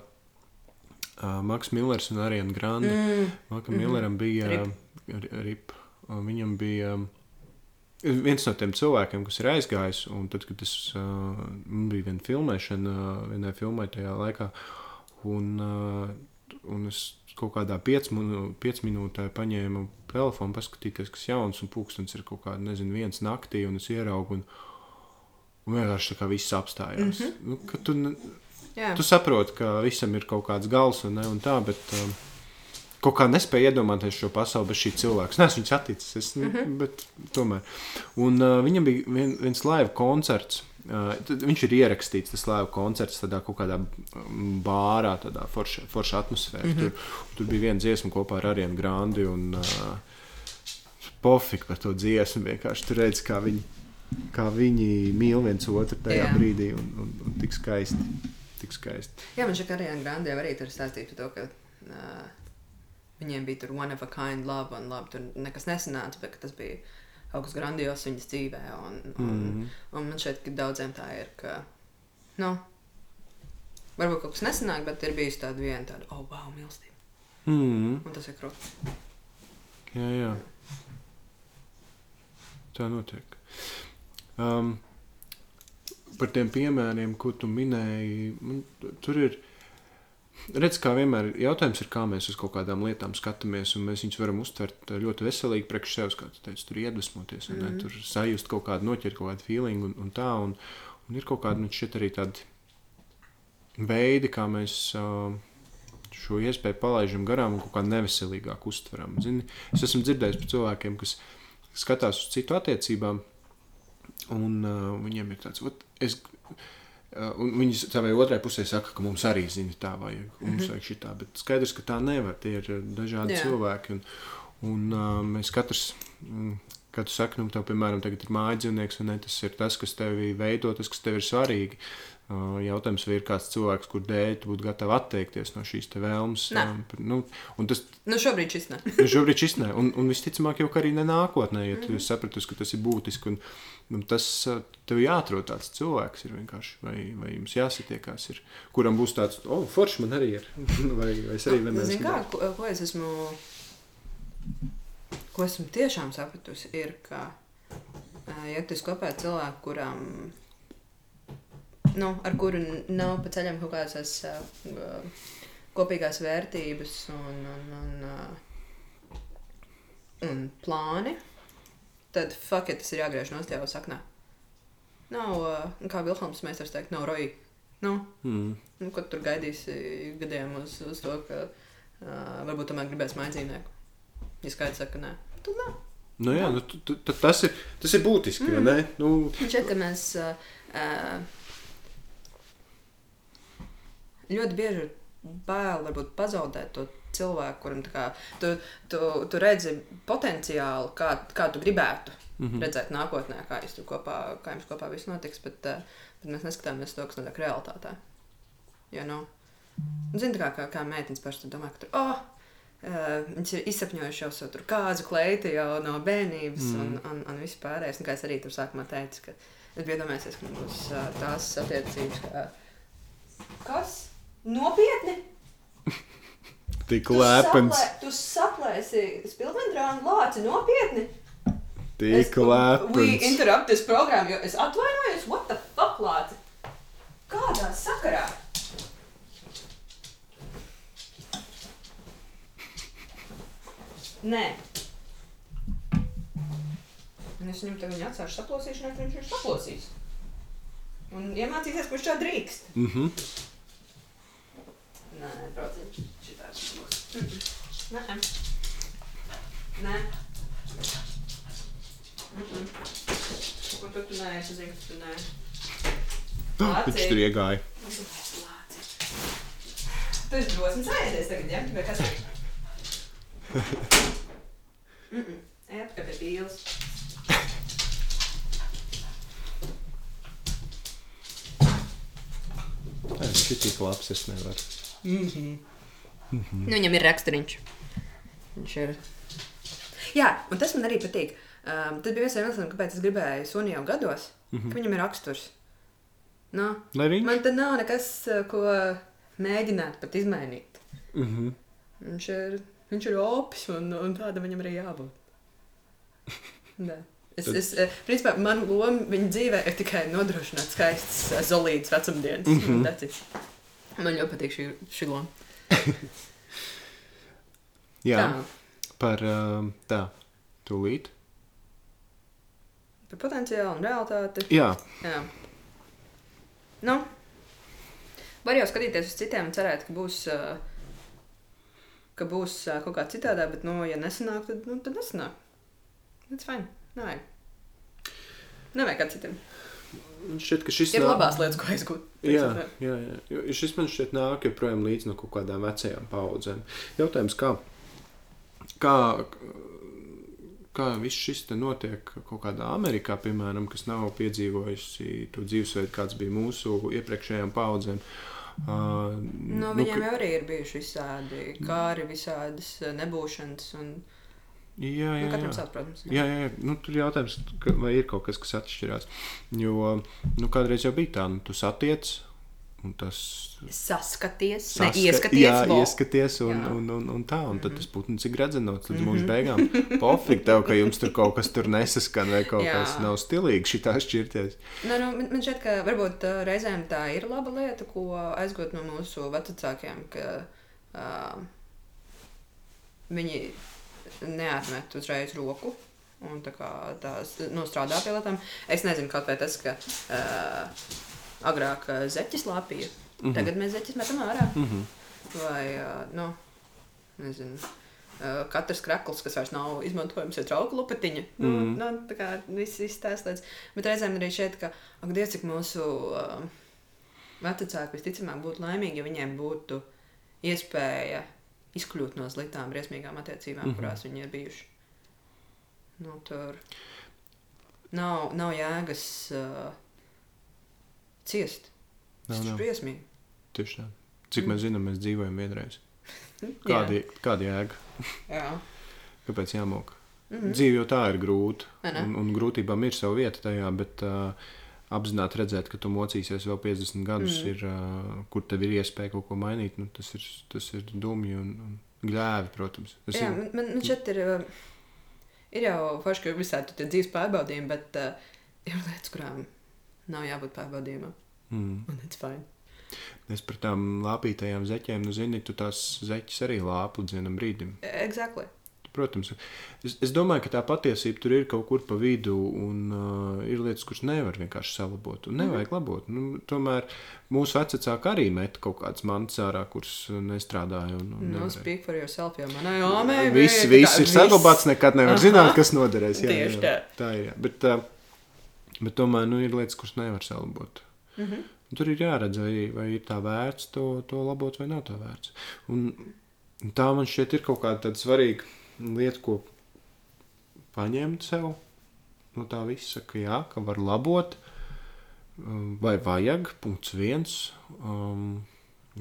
uh, Maks Millers un Ariana Grande.
Mm.
Makam mm -hmm. Milleram bija
Rip.
ri- rip. Viņam bija um, viens no tiem cilvēkiem, kas ir aizgājis. Un tad, kad es uh, bija viena filmēšana, uh, vienai filmai tajā laikā, un, uh, un es kaut kādā 5 minūtē paņēmu telefonu, paskatīties, kas jauns, un pūkstens ir kaut kāda, nezinu, viens naktī, un es ieraugu. Un, Un vienkārši tā kā viss apstājās. Mm -hmm. nu, ka tu,
Jā.
Tu saproti, ka visam ir kaut kāds gals un, ne, un tā, bet um, kaut kā nespēju iedomāties šo pasauli bez šī cilvēka. Nē, viņš atticis, es, mm. -hmm. bet tomēr. Un uh, viņam bija vien, viens live koncerts. Uh, viņš ir ierakstīts, tas live koncerts tādā kaut kādā bārā, tādā forša, forša atmosfērā. Mm. -hmm. tur, tur bija viena dziesma kopā ar Arianu Grandi un uh, Pofik par to dziesmu. Vienkārši tur redz, kā viņi, kā viņi mīl viens otru tajā
Jā.
brīdī un, un, un tik skaisti. Tik skaisti.
Jā, man ka Ariana Grande jau arī tur stāstīja par to, ka uh, viņiem bija tur one of a kind love, un labi, tur nekas nesanāca, bet tas bija kaut kas grandios viņas dzīvē. Un, un, mm. -hmm. un man ka daudziem tā ir, ka, nu, varbūt kaut kas nesanāk, bet ir bijusi tāda viena tāda, oh, wow, mīlestība.
Mm,
Un tas ir krūtis.
jā, jā. Tā notiek. Um, par tiem piemēriem, ko tu minēji, man, tur ir. Redz, kā vienmēr jautājums, ir, kā mēs uz kaut kādām lietām skatāmies, un mēs viņus varam uztvert ļoti veselīgi priekš sevis, kā tu teici, tur iedvesmoties, un mm.
Mhm.
tur sajust kaut kādu, noķert kaut kādu feeling, un, un tā, un, un ir kaut kādi, nu, šeit arī tādi veidi, kā mēs uh, šo iespēju palaidām garām un kaut kā neveselīgāk uztveram. Zini, es esmu dzirdējis par cilvēkiem, kas skatās uz citu attiecībām, un uh, viņiem ir tāds, ot, es, un viņi savai otrai pusē saka, ka mums arī zina, tā vajag, mums vajag šitā, bet skaidrs, ka tā nevar, tie ir uh, dažādi
Jā.
cilvēki, un, un uh, mēs katrs. Mm, Kad tu saki, nu, tev, piemēram, tagad ir mājas dzīvnieks, un ne, tas ir tas, kas tevi veido, tas, kas tev ir svarīgi. Uh, jautājums, vai ir kāds cilvēks, kur dēļ tu būtu gatavs atteikties no šīs vēlmes.
Nē.
par- nu, un tas
Nu, šobrīd šis ne.
Nu, Šobrīd šis ne. Un, un visticamāk, jau arī ne nākotnē, ja tu mm -hmm. saprati, ka tas ir būtiski. Un, un tas uh, tev jāatrod tāds cilvēks, ir vienkārši. Vai, vai jums jāsatiekās, ir, kuram būs tāds, oh, forši man arī ir. vai, vai es arī
Nu,
vienmēr
zini kā, ko, ko es esmu, ko esmu tiešām sapratusi, ir, ka, ja tu ar cilvēku, kuram, nu, ar kuru nav pa ceļam kaut kādas ā, kopīgās vērtības un, un, un, ā, un plāni, tad fuck, it, tas ir jāgriež no stēvā saknā. Nav, ā, kā Vilhelms Meistars teikt, nav roji. Nu,
Mm.
Nu, ko tu tur gaidīsi gadiem uz, uz to, ka uh, varbūt tomēr gribēs mājas dzīvnieku? Ja skaidrs saka, ka nē, tad nē.
Nu, jā, nu, tu, tu, tu, tas, ir, tas ir būtiski. Mm. Nu,
ka mēs uh, uh, ļoti bieži ir bail varbūt pazaudēt to cilvēku, kuram kā, tu, tu, tu redzi potenciālu, kā, kā tu gribētu mm -hmm. redzēt nākotnē, kā, jūs tur kopā, kā jums kopā viss notiks, bet, uh, bet mēs neskatāmies to, kas notiek realitātē. Jo, nu, Zini, kā, kā, kā meitenes pašai domā, ka tur, oh, Uh, viņš ir izsapņojis jau savu kāzu kleiti jau no bērnības, mm. un, un, un viss pārējais. Un, kā es arī tur sākumā teicu, ka es biju domājis, ka mums uh, tās attiecības, kā kas nopietni
Tik lepns.
Saplē, tu saplēsi spilvendrānu lāci nopietni.
Tik
We
lepns.
interrupt this program, jo es atvainojos, what the fuck lāci? Kādā sakarā? Nē. Un es viņam tagad atstāšu saplosīšanai, ka viņš ir saplosījis. Un iemācīsies, kurš tā drīkst.
Mhm.
Nē, brauciet, šitāds būs. Nē. Nē. Mhm. Ko tu tu nē, es zinu, ka tu nē.
Viņš tur iegāja.
Tu esi drosmīgs ēdies tagad, ja? Vai kas? Mhm. Ēt, ka pie pīles.
Nē, Viņš ir tik labs, es nevaru.
Nu, viņam ir raksturiņš. Viņš ir. Jā, un tas man arī patīk. Um, tas bija viens no iemesliem, kāpēc es gribēju suni jau gados, mm -hmm. ka viņam ir raksturs. Nu,
Lai arī.
man te nav nekas, uh, ko mēģināt pat izmainīt.
Mhm.
Viņš ir, viņš ir opis, un, un tāda viņam arī jābūt. Nē. Es,
Tad-
es, eh, principā, man loma viņa dzīvē ir tikai nodrošināt skaistas, eh, solītas vecumdienas. Mm. -hmm. Man ļoti patīk šī, šī loma.
Jā,
Tā,
par um, tā, tūlīt.
par potenciālu un realitāti.
Jā,
Jā. Nu, var jau skatīties uz citiem un cerēt, ka būs, uh, ka būs uh, kaut kā citādā, bet, nu, ja nesanāk, tad, nu, tad nesanāk. Tas ir fini. Nevajag. Nevajag kā citiem.
Šķiet, ka šis
Ir
nāk-
labās lietas, ko aizgūt.
Jā, jā, jā. Jo šis man šķiet nāk joprojām līdz no kaut kādām vecajām paudzēm. Jautājums, kā, kā, kā viss šis te notiek kaut kādā Amerikā, piemēram, kas nav piedzīvojusi to dzīvesveidu, kāds bija mūsu iepriekšējām paudzēm. Uh,
Nu, viņiem jau arī ir bijuši visādi kāri, visādas nebūšanas. Un,
jā, jā,
nu, katram
jā.
savs, protams.
Jā, jā, jā. Nu, tur ir jautājums, ka, vai ir kaut kas, kas atšķirās. Jo nu, kādreiz jau bija tā, nu, tu satiec, un tas
Saskaties,
Saska-
ne ieskaties.
Jā,
vo.
ieskaties, un,
Jā.
un, un, un tā. Un tad tas putns ir gradzenots līdz mūža beigām. Pofīgi tev, ka jums tur kaut kas tur nesaskan, vai kaut
Jā.
kas nav stilīgi šitā šķirties.
Nu, nu, man man šķiet, ka varbūt uh, reizēm tā ir laba lieta, ko aizgūt no mūsu vecākiem, ka uh, viņi neatmet uzreiz roku. Un tā kā tās nu, strādā pie lietām. Es nezinu, kaut vai tas, ka uh, agrāk zeķis lāpīja. Mm -hmm. Tagad mēs zeķis metam ārā.
Mm -hmm.
Vai, uh, nu, nezinu. Uh, katrs krakls, kas vairs nav izmantojams, ir trauku lupatiņa. Nu,
Mhm.
mm. nu, tā kā viss, viss tās lietas. Bet reizēm arī šeit, ka, ak, Dievs, cik mūsu uh, vecāki visticamāk būtu laimīgi, ja viņiem būtu iespēja izkļūt no sliktām, briesmīgām attiecībām, mm. -hmm. kurās viņi ir bijuši. Nu, tur nav, nav jēgas uh, ciest. Tas ir briesmīgi.
Tieši tā. Cik mēs zinām, mēs dzīvojam vienreiz. Kāda, kāda jēga?
Jā.
Kāpēc jāmok? Mm. -hmm. Dzīve jau tā ir grūta. Un, un grūtībām ir sava vieta tajā, bet uh, apzināti redzēt, ka tu mocīsies vēl 50 gadus, mm. ir, uh, kur tev ir iespēja kaut ko mainīt, nu, tas, ir, tas ir dumi un, un gļēvi, protams. Es
Jā,
zinu-
man, man šeit ir, ir jau forši, ka ir visādi tie dzīves pārbaudījumi, bet uh, ir lietas, kurām nav jābūt pārbaudījumam.
Mm.
Un tas ir fini.
Es par tām lāpītajām zeķēm, nu, zini, tu tās zeķes arī lāpu līdz vienam brīdim.
Exactly.
Protams, es, es domāju, ka tā patiesība tur ir kaut kur pa vidu, un uh, ir lietas, kuras nevar vienkārši salabot. Un nevajag labot. Nu, tomēr mūsu vecāki arī met kaut kādas mantas ārā, kuras nestrādāja. Un, un
No
nevarēja.
speak for yourself, jau manai jāmē.
Viss, viss ir saglabāts, nekad nevar
Aha.
zināt, kas noderēs. Jā,
Tieši
jā,
tā.
tā ir. Jā. Bet, uh, bet tomēr nu, ir lietas, kuras nevar salabot.
Mhm.
Un tur ir jāredz, vai, vai ir tā vērts to, to labot, vai nav tā vērts. Un tā man šķiet ir kaut kāda svarīga lieta, ko paņemt sev. No tā visa, ka jā, ka var labot, um, vai vajag, punkts viens, um,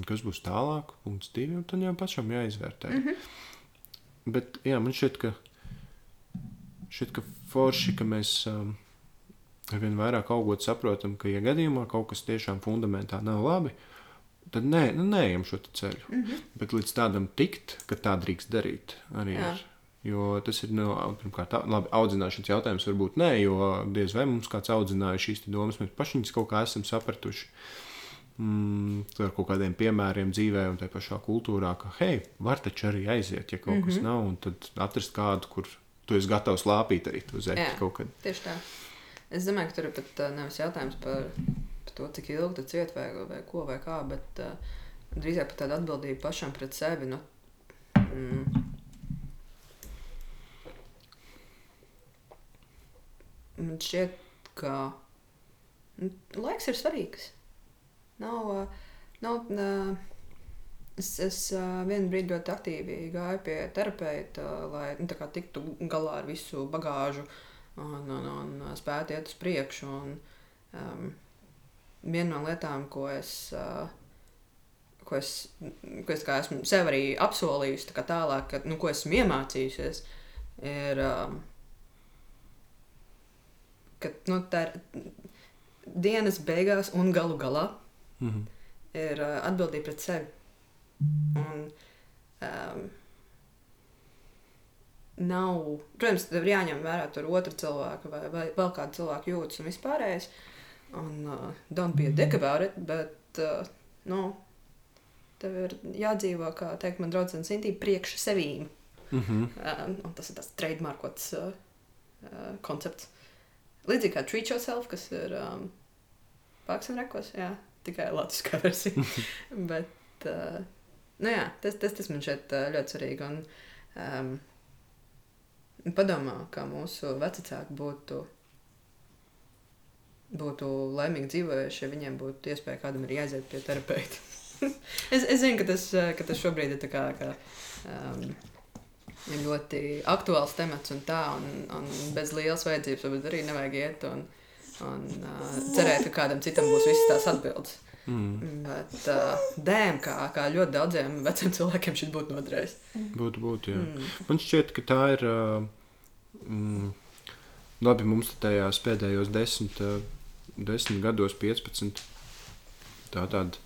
kas būs tālāk, punkts divi, un tad jau pašam jāizvērtē. Mm -hmm. Bet jā, man šķiet, ka, šķiet, ka forši, ka mēs um, arvien vairāk augot saprotam, ka, ja gadījumā kaut kas tiešām fundamentā nav labi, tad nē, nu, neejam šo ceļu. Mm -hmm. Bet līdz tādam tikt, ka tā drīkst darīt, arī Jā. ir Jo tas ir no, nu, pirmkārt, labi, audzināšanas jautājums, varbūt nē, jo diez vai mums kāds audzināja šīs domas, mēs paši viņus kaut kā esam sapratuši. Mm, ar kaut kādiem piemēriem dzīvē un tā pašā kultūrā, ka, hei, var taču arī aiziet, ja kaut mm -hmm. kas mhm. nav, un tad atrast kādu, kur tu esi gatavs lāpīt arī to zēnu kaut kad.
Tieši tā. Es domāju, ka tur ir pat nevis jautājums par to, cik ilgi tu ciet vai, vai ko vai kā, bet uh, drīzāk par tādu atbildību pašam pret sevi. Nu, mm, man šķiet, ka nu, laiks ir svarīgs. Nav, nav, es, es vienu brīdi ļoti aktīvi gāju pie terapeita, lai nu, tiktu galā ar visu bagāžu un, un, un spētu iet uz priekšu. Un, um, viena no lietām, ko es. Uh, ko es, ko es esmu sev arī apsolījusi tā tālāk, ka, nu, ko esmu iemācījusies, ir um, ka nu, tā ir dienas beigās un galu galā mm -hmm. ir uh, atbildība pret sevi. Un, um, nav, protams, tev ir jāņem vērā tur otra cilvēka vai, vai vēl kāda cilvēka jūtas un vispārējais. Un uh, don't be a dick about it, bet, uh, nu, tev ir jādzīvo, kā teikt man draudzene Sintī, priekš sevīm. Mm -hmm. un tas ir tas trademarkots uh, uh, koncepts. Līdzīgi kā Treat Yourself, kas ir um, Parks and Rekos, jā, tikai latviskā versija. Bet, uh, nu jā, tas, tas, tas man šeit uh, ļoti svarīgi. Un, um, padomā, kā mūsu vecāki būtu, būtu laimīgi dzīvojuši, ja viņiem būtu iespēja kādam arī aiziet pie terapeita. es, es zinu, ka tas, uh, ka tas šobrīd ir kā. kā um, ļoti aktuāls temats un tā, un, un bez lielas vajadzības varbūt arī nevajag iet un, un uh, cerēt, ka kādam citam būs visas tās atbildes. Mm. Bet, uh, dēm, kā, kā ļoti daudziem veciem cilvēkiem šis būtu noderējis.
Būtu, būtu, jā. Mm. Man šķiet, ka tā ir. Uh, mm, labi, mums tajās pēdējos desmit, uh, desmit gados, 15. Tā tāda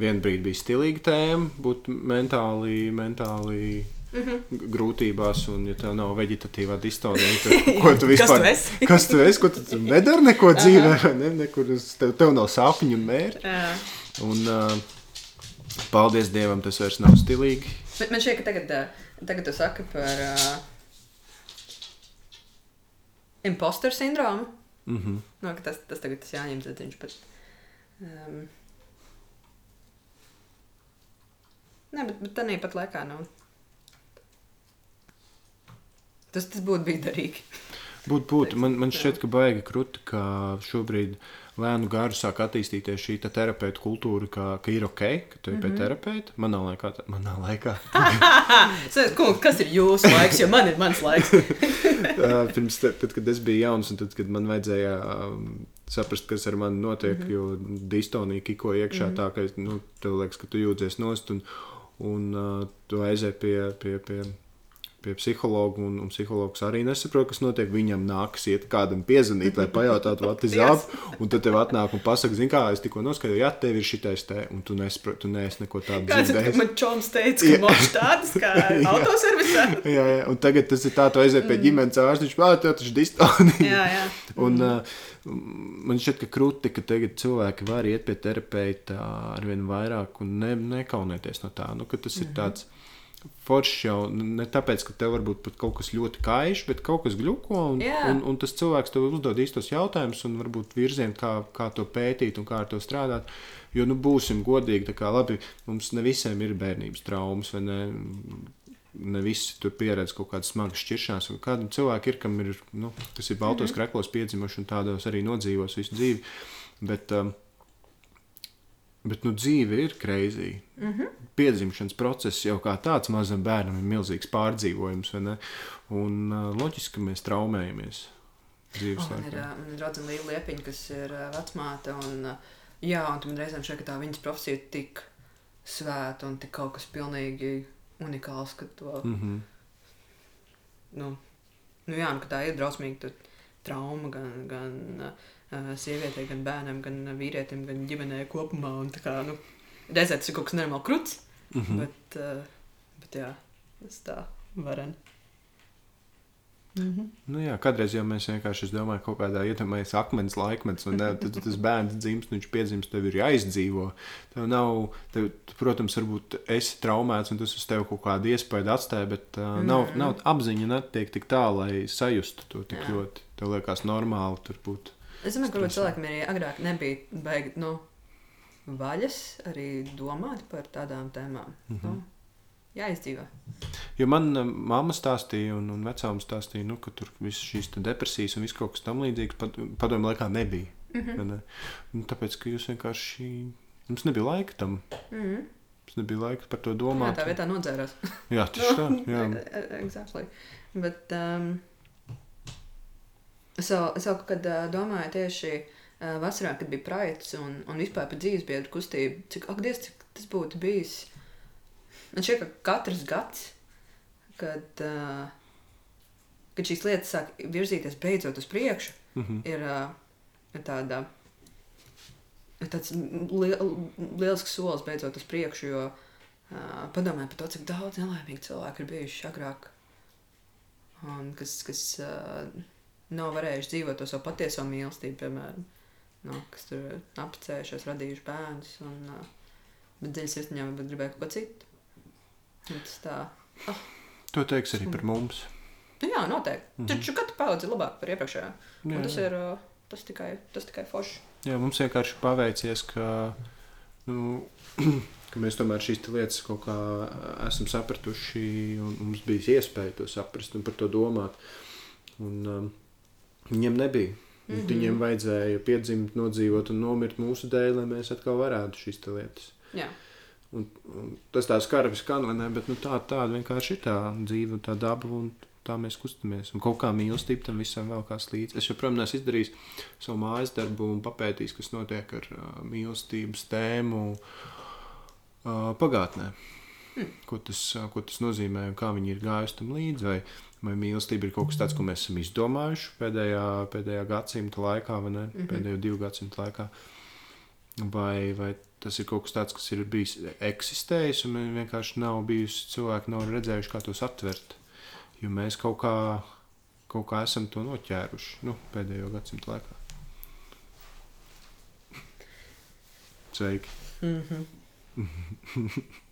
viena brīdi bija stilīga tēma, būt mentāli, mentāli Mm -hmm. grūtībās, un, ja tev nav veģetatīvā distonija, tad ko tu vispār
kas tu esi?
kas tu esi? Ko tu nedari neko dzīvē, vai ne? Nekur tev, tev nav sapņu mērķi. Un, uh, paldies Dievam, tas vairs nav stilīgi.
Bet man šķiet, ka tagad, tagad tu saki par uh, imposteru sindromu. Mm -hmm. no, tas, tas tagad tas jāņem dzirdžiņš, bet... Um, Nē, bet, bet tā nīpat laikā nav. Nu, Tas, tas būtu bijis derīgi.
Būtu, būtu. Man, man šķiet, ka baigi krūti, ka šobrīd lēnu garu sāk attīstīties šī terapeita kultūra, ka, ka ir ok, ka tu esi mm -hmm. pie terapeita. Manā laikā, tā, manā laikā.
kas ir jūsu laiks, jo man ir mans laiks?
Pirms, tad, kad es biju jauns un tad, kad man vajadzēja um, saprast, kas ar mani notiek, mm -hmm. jo distonija kiko iekšā mm -hmm. tā, ka nu, tev liekas, ka tu jūties nost un, un uh, tu aizēji pie, pie, pie pie psihologa, un, un psihologs arī nesaprot, kas notiek. Viņam nākas iet kādam piezvanīt, lai pajautātu, what is up, un tad tev atnāk un pasaka, zini, kā es tikko noskaidroju, ja tev ir šitais te, un tu nesaproti, tu neesi neko tādu
dzirdējis. Man čoms teica, ka mums tādas kā autoservisā.
jā, jā, un tagad tas ir tā, tu aiziet pie mm. ģimenes ārsta, viņš pār, tev taču distonija.
jā, jā.
Un, uh, man šķiet, ka krūti, ka tagad cilvēki var iet pie terapeita arvien vairāk un ne, nekaunēties no tā, nu, ka tas mm -hmm. ir mhm. tāds foršs jau ne tāpēc, ka tev varbūt pat kaut kas ļoti kaiš, bet kaut kas gluko. Un,
yeah.
un, un tas cilvēks tev uzdod īstos jautājumus, un varbūt virzienu, kā, kā to pētīt un kā ar to strādāt. Jo, nu, būsim godīgi, tā kā labi, mums ne visiem ir bērnības traumas, vai ne? Ne visi tur pieredz kaut kādas smagas šķiršanās. Kādam cilvēkam ir, kam ir, nu, kas ir baltos mm -hmm. kreklos piedzimuši un tādos arī nodzīvos visu dzīvi. Bet, um, Bet nu, dzīve ir kreizī. Mm. -hmm. Piedzimšanas process jau kā tāds mazam bērnam ir milzīgs pārdzīvojums. Un loģiski, ka mēs traumējamies dzīves
man ir, man ir draudzene Līta Liepiņa, kas ir vecmāte. Un, jā, un man reizēm šeit, ka tā viņas profesija ir tik svēta un tik kaut kas pilnīgi unikāls, ka to,
Mm -hmm.
nu, nu jā, nu, ka tā ir drausmīga trauma gan, gan uh, sievietei, gan bērnam, gan vīrietim, gan ģimenei kopumā. Un tā kā, nu, reizē tas ir kaut kas nenormāli krūts,
Mm -hmm.
bet, uh, bet jā, tas tā varen. Mm -hmm.
Nu, jā, kādreiz jau mēs vienkārši, es domāju, kaut kādā ietekmēs akmens laikmets, un ne, tad, tad tas bērns dzimst, viņš piedzimst, tev ir jāizdzīvo. Tev nav, tev, protams, varbūt esi traumēts, un tas uz tevi kaut kādu iespēju atstāja, bet uh, nav,
Mm.
nav apziņa netiek tik tālu, lai sajustu to tik
Jā.
ļoti. Tev liekas normāli tur būt.
Es domāju, ka cilvēkiem arī agrāk nebija baigi nu, vaļas arī domāt par tādām tēmām. Mm -hmm. nu, jāizdzīvo.
Jo man uh, mamma stāstīja, un, un vecāma stāstīja, nu, ka tur visas šīs depresijas un viss kaut kas tam līdzīgs pad, padomju laikā nebija.
Mm -hmm.
Mm. Ne? Tāpēc, ka jūs vienkārši, mums nebija laika tam.
Mm -hmm.
Mums nebija laika par to
Jā,
domāt.
tā vietā nodzērās.
Jā, tieši tā. Jā.
Exactly. Bet um, es vēl, es vēl kaut kad domāju tieši vasarā, kad bija praids un, un vispār par dzīvesbiedru kustību, cik, ak, Dievs, cik tas būtu bijis. Man šķiet, ka katrs gads, kad, kad šīs lietas sāk virzīties beidzot uz priekšu,
Mhm.
ir, uh, ir tāda. ir Tāds li liels solis beidzot uz priekšu, jo padomājiet par to, cik daudz nelaimīgu cilvēku ir bijuši agrāk. Un kas kas uh, nav varējuši dzīvot to savu patieso mīlestību, piemēram, no, kas tur apcēlušies, radījuši bērnus. Un, uh, bet dziļi sirsniņā varbūt gribēja kaut ko citu. Un tas tā.
To teiks arī par mums.
Nu, jā, noteikti. Mm. -hmm. Taču katra paudze ir labāka par iepriekšējo.
Jā,
Un tas ir uh, tas tikai, tas tikai forši.
jā, mums vienkārši paveicies, ka, nu, ka mēs tomēr šīs lietas kaut kā ā, esam sapratuši, un mums bija iespēja to saprast un par to domāt. Un, um, viņiem nebija. Mm. -hmm. Viņiem vajadzēja piedzimt, nodzīvot un nomirt mūsu dēļ, lai mēs atkal varētu šīs lietas.
Jā.
Un, un tas tā skarbi skan, vai ne? Bet nu, tā, tāda vienkārši ir tā dzīve, un tā daba, un tā mēs kustamies. Un kaut kā mīlestība tam visam vēl kāds līdzi. Es joprojām neesmu izdarījis savu mājas darbu un papētījis, kas notiek ar uh, mīlestības tēmu uh, pagātnē. Ko tas, ko tas nozīmē un kā viņi ir gājuši tam līdzi. Vai, vai mīlestība ir kaut kas tāds, ko mēs esam izdomājuši pēdējā, pēdējā gadsimta laikā, vai ne? Mm -hmm. Pēdējo divu gadsimtu laikā. Vai, vai tas ir kaut kas tāds, kas ir bijis eksistējis, un vienkārši nav bijusi cilvēki, nav redzējuši, kā tos aptvert. Jo mēs kaut kā, kaut kā esam to noķēruši nu, pēdējo gadsimtu laikā. Sveiki!
Mm -hmm.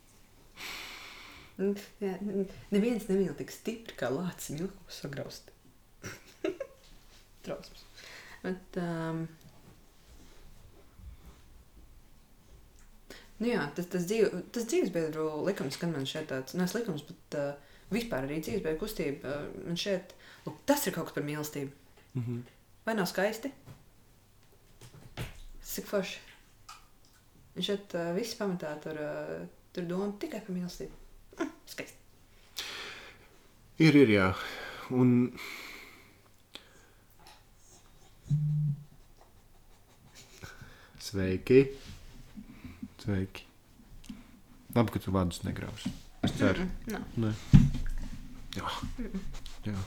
Neviens nemīl tik stipri kā lācis milku sagraust. Trausmas. Bet, um, nu jā, tas, tas, dzīv, tas dzīvesbiedru likums, kad man šeit tāds, nu es likums, bet uh, vispār arī dzīvesbiedru kustība, uh, man šeit, lūk, tas ir kaut kas par mīlestību.
Mm -hmm.
Vai nav skaisti? Cik forši. Un šeit uh, viss pamatā tur, uh, tur doma tikai par mīlestību. Mm, skaisti.
Ir, ir, jā. Un... Sveiki! Sveiki! Labi, ka tu vārdus negrausi. Es ceru.
Mm,
Nē. Jā. Jā.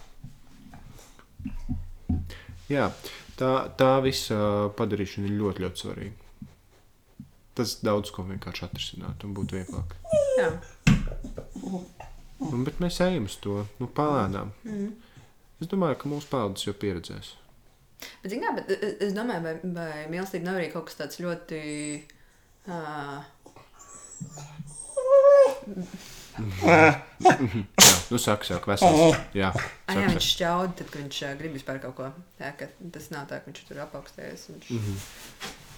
Jā, tā, tā visa padarīšana ir ļoti, ļoti svarīga. Tas daudz ko vienkārši atrisināt un būtu vieglāk.
jā.
Un, bet mēs ejam uz to nu, palēnām.
Mm.
Es domāju, ka mūsu paudzes jau pieredzēs.
Bet, zin, kā, bet es, es domāju, vai, vai mīlestība nav arī kaut kas tāds ļoti. Uh,
Jā, nu saka, saka, vesels. Jā,
ah, jā,
saka,
viņš šķaud, tad, kad viņš uh, grib vispār kaut ko. Jā, ka tas nav tā, ka viņš tur apaugstējies. Viņš, mm. -hmm.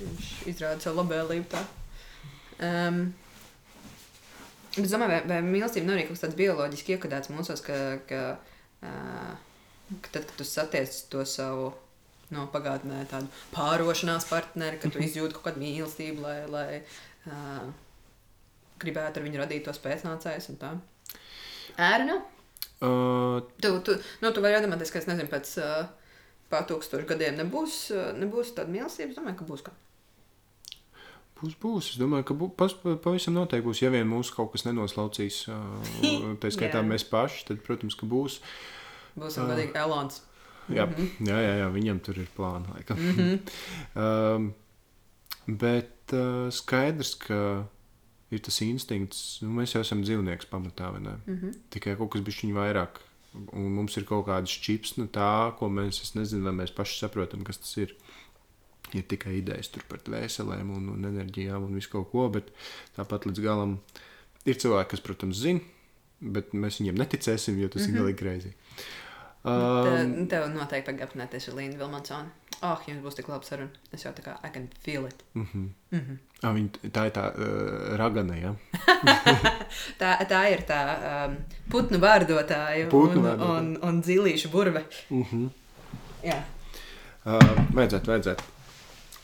viņš izrāda savu labvēlību. Tā. Um, es domāju, vai, vai mīlestība nav arī kaut kas bioloģiski iekodēts mūsos, ka, ka, ka tad, kad tu satiec to savu no pagātnē tādu pārošanās partneri, ka tu izjūti kaut kādu mīlestību, lai, lai uh, gribētu ar viņu radīt tos pēcnācējus un tā. Ēra nav.
Uh,
Tu, tu, nu, tu vari iedomāties, ka es nezinu, pēc uh, pār tūkstošu gadiem nebūs, nebūs tāda mīlestība. Es domāju, ka būs kā.
Būs, būs. Es domāju, ka bū, pas, pavisam noteikti būs. Ja vien mūsu kaut kas nenoslaucīs, uh, tā skaitā mēs paši, tad, protams, ka būs.
Būs uh. godīgi Elons.
Jā, mm -hmm. jā, jā, jā, viņam tur ir plāni. Mm -hmm. um, bet uh, skaidrs, ka ir tas instinkts, nu, mēs jau esam dzīvnieks pamatā? Mm -hmm. Tikai kaut kas bišķiņ vairāk. Un mums ir kaut kādas čips, nu tā, ko mēs, es nezinu, vai mēs paši saprotam, kas tas ir. Ir tikai idejas par dvēselēm un, un enerģijām un visu kaut ko, bet tāpat līdz galam ir cilvēki, kas, protams, zina, bet mēs viņiem neticēsim, jo tas mm -hmm. ir galīgi greizi.
Um, Te, tev noteikti pagāpināties ar Līnu Vilmansonu. Ah, oh, jums būs tik laba saruna. Es jau tā kā I can feel it.
Mm -hmm. Mm -hmm. ah, viņa, tā ir tā uh, ragana, ja?
tā, tā ir tā um, putnu vārdotāja
Putnu
un,
vārdotāja.
un, un zilīšu burve.
Mm -hmm.
Jā.
uh, vajadzētu, vajadzētu.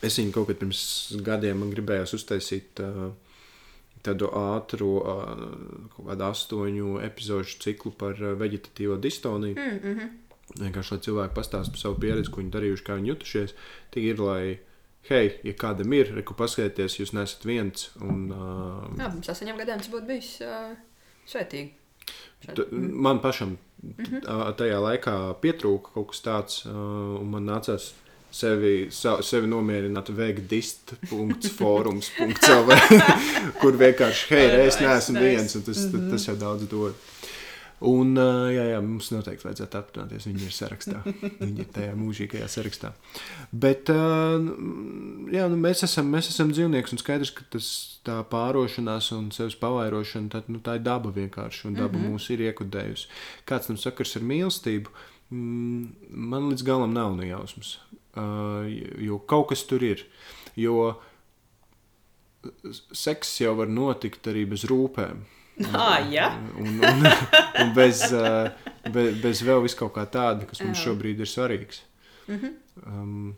Es viņu kaut kad pirms gadiem man gribējās uztaisīt uh, tādu ātru, uh, kaut kādu astoņu epizodu ciklu par uh, veģetatīvo distoniju. Mm -hmm. Vienkārši lai cilvēki pastāsta par savu pieredzi, ko viņi darījuši, kā viņi jutušies. Tik ir, lai, hei, ja kādam ir, reku paskatieties, jūs nesat viens. Un, uh,
Jā, mums astoņiem gadiem tas būtu bijis uh, svētīgi.
T man pašam t- tajā laikā pietrūka kaut kas tāds, uh, un man nācās sevi, sevi nomierināt veikdist.forums.cl, kur vienkārši, hei,
Oh,
es neesmu
nice.
viens, un tas, tas, tas jau daudz dod. Un, jā, jā, mums noteikti vajadzētu apmainīties. Viņi ir sarakstā. Viņi ir tajā mūžīgajā sarakstā. Bet jā, nu, mēs, esam, mēs esam dzīvnieki, un skaidrs, ka tas tā pārošanās un sevis pavairošana, tad, nu, tā ir daba vienkārši, un daba mm -hmm. mūs ir iekudējusi. Kāds tam sakars ar mīlestību? Mm, man līdz galam nav nejausmas, uh, jo kaut kas tur ir. Jo seks jau var notikt arī bez rūpēm.
Ah, jā.
Un, un, un bez, uh, bez, bez vēl kaut kā tāda, kas mums šobrīd ir svarīgs. Um,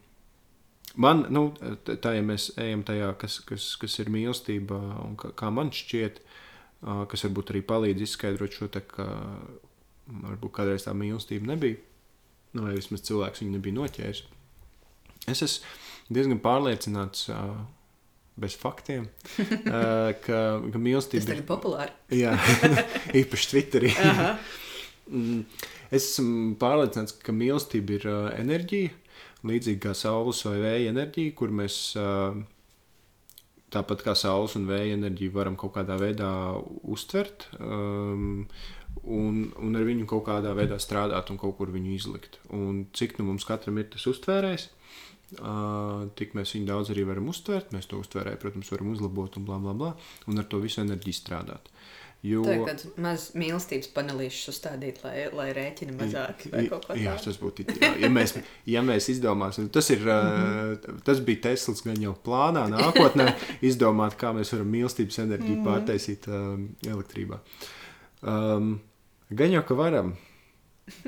man, nu, tā ja mēs ejam tajā, kas, kas, kas ir mīlestība, un kā, kā man šķiet, uh, kas varbūt arī palīdz izskaidrot šo te, ka varbūt kādreiz tā mīlestība nebija, nu, vai vismaz cilvēks viņu nebija noķēris. Es esmu diezgan pārliecināts. Uh, Bez faktiem, uh, ka, ka
Tas
mīlestība ir
tagad populāri.
Jā, īpaši Twitterī. Mm, es esmu pārliecināts, ka mīlestība ir uh, enerģija, līdzīga kā saules vai vēja enerģija, kur mēs uh, tāpat kā saules un vēja enerģiju varam kaut kādā veidā uztvert. Um, Un, un ar viņu kaut kādā veidā strādāt un kaut kur viņu izlikt. Un cik nu mums katram ir tas uztvērējs, uh, tik mēs viņu daudz arī varam uztvert. Mēs to uztvērēju, protams, varam uzlabot un bla bla bla. Un ar to visu enerģiju strādāt. Jo,
Tā ir kāds maz mīlestības panelīšus uzstādīt, lai, lai rēķina mazāk vai kaut ko
Jā, tas būtu ideāli. Ja mēs, ja mēs izdomāsim, tas, ir, uh, tas bija Teslas gan jau plānā, nākotnē izdomāt, kā mēs varam mīlestības enerģiju pārtaisīt um, elektrībā. Um, gan jau, ka varam.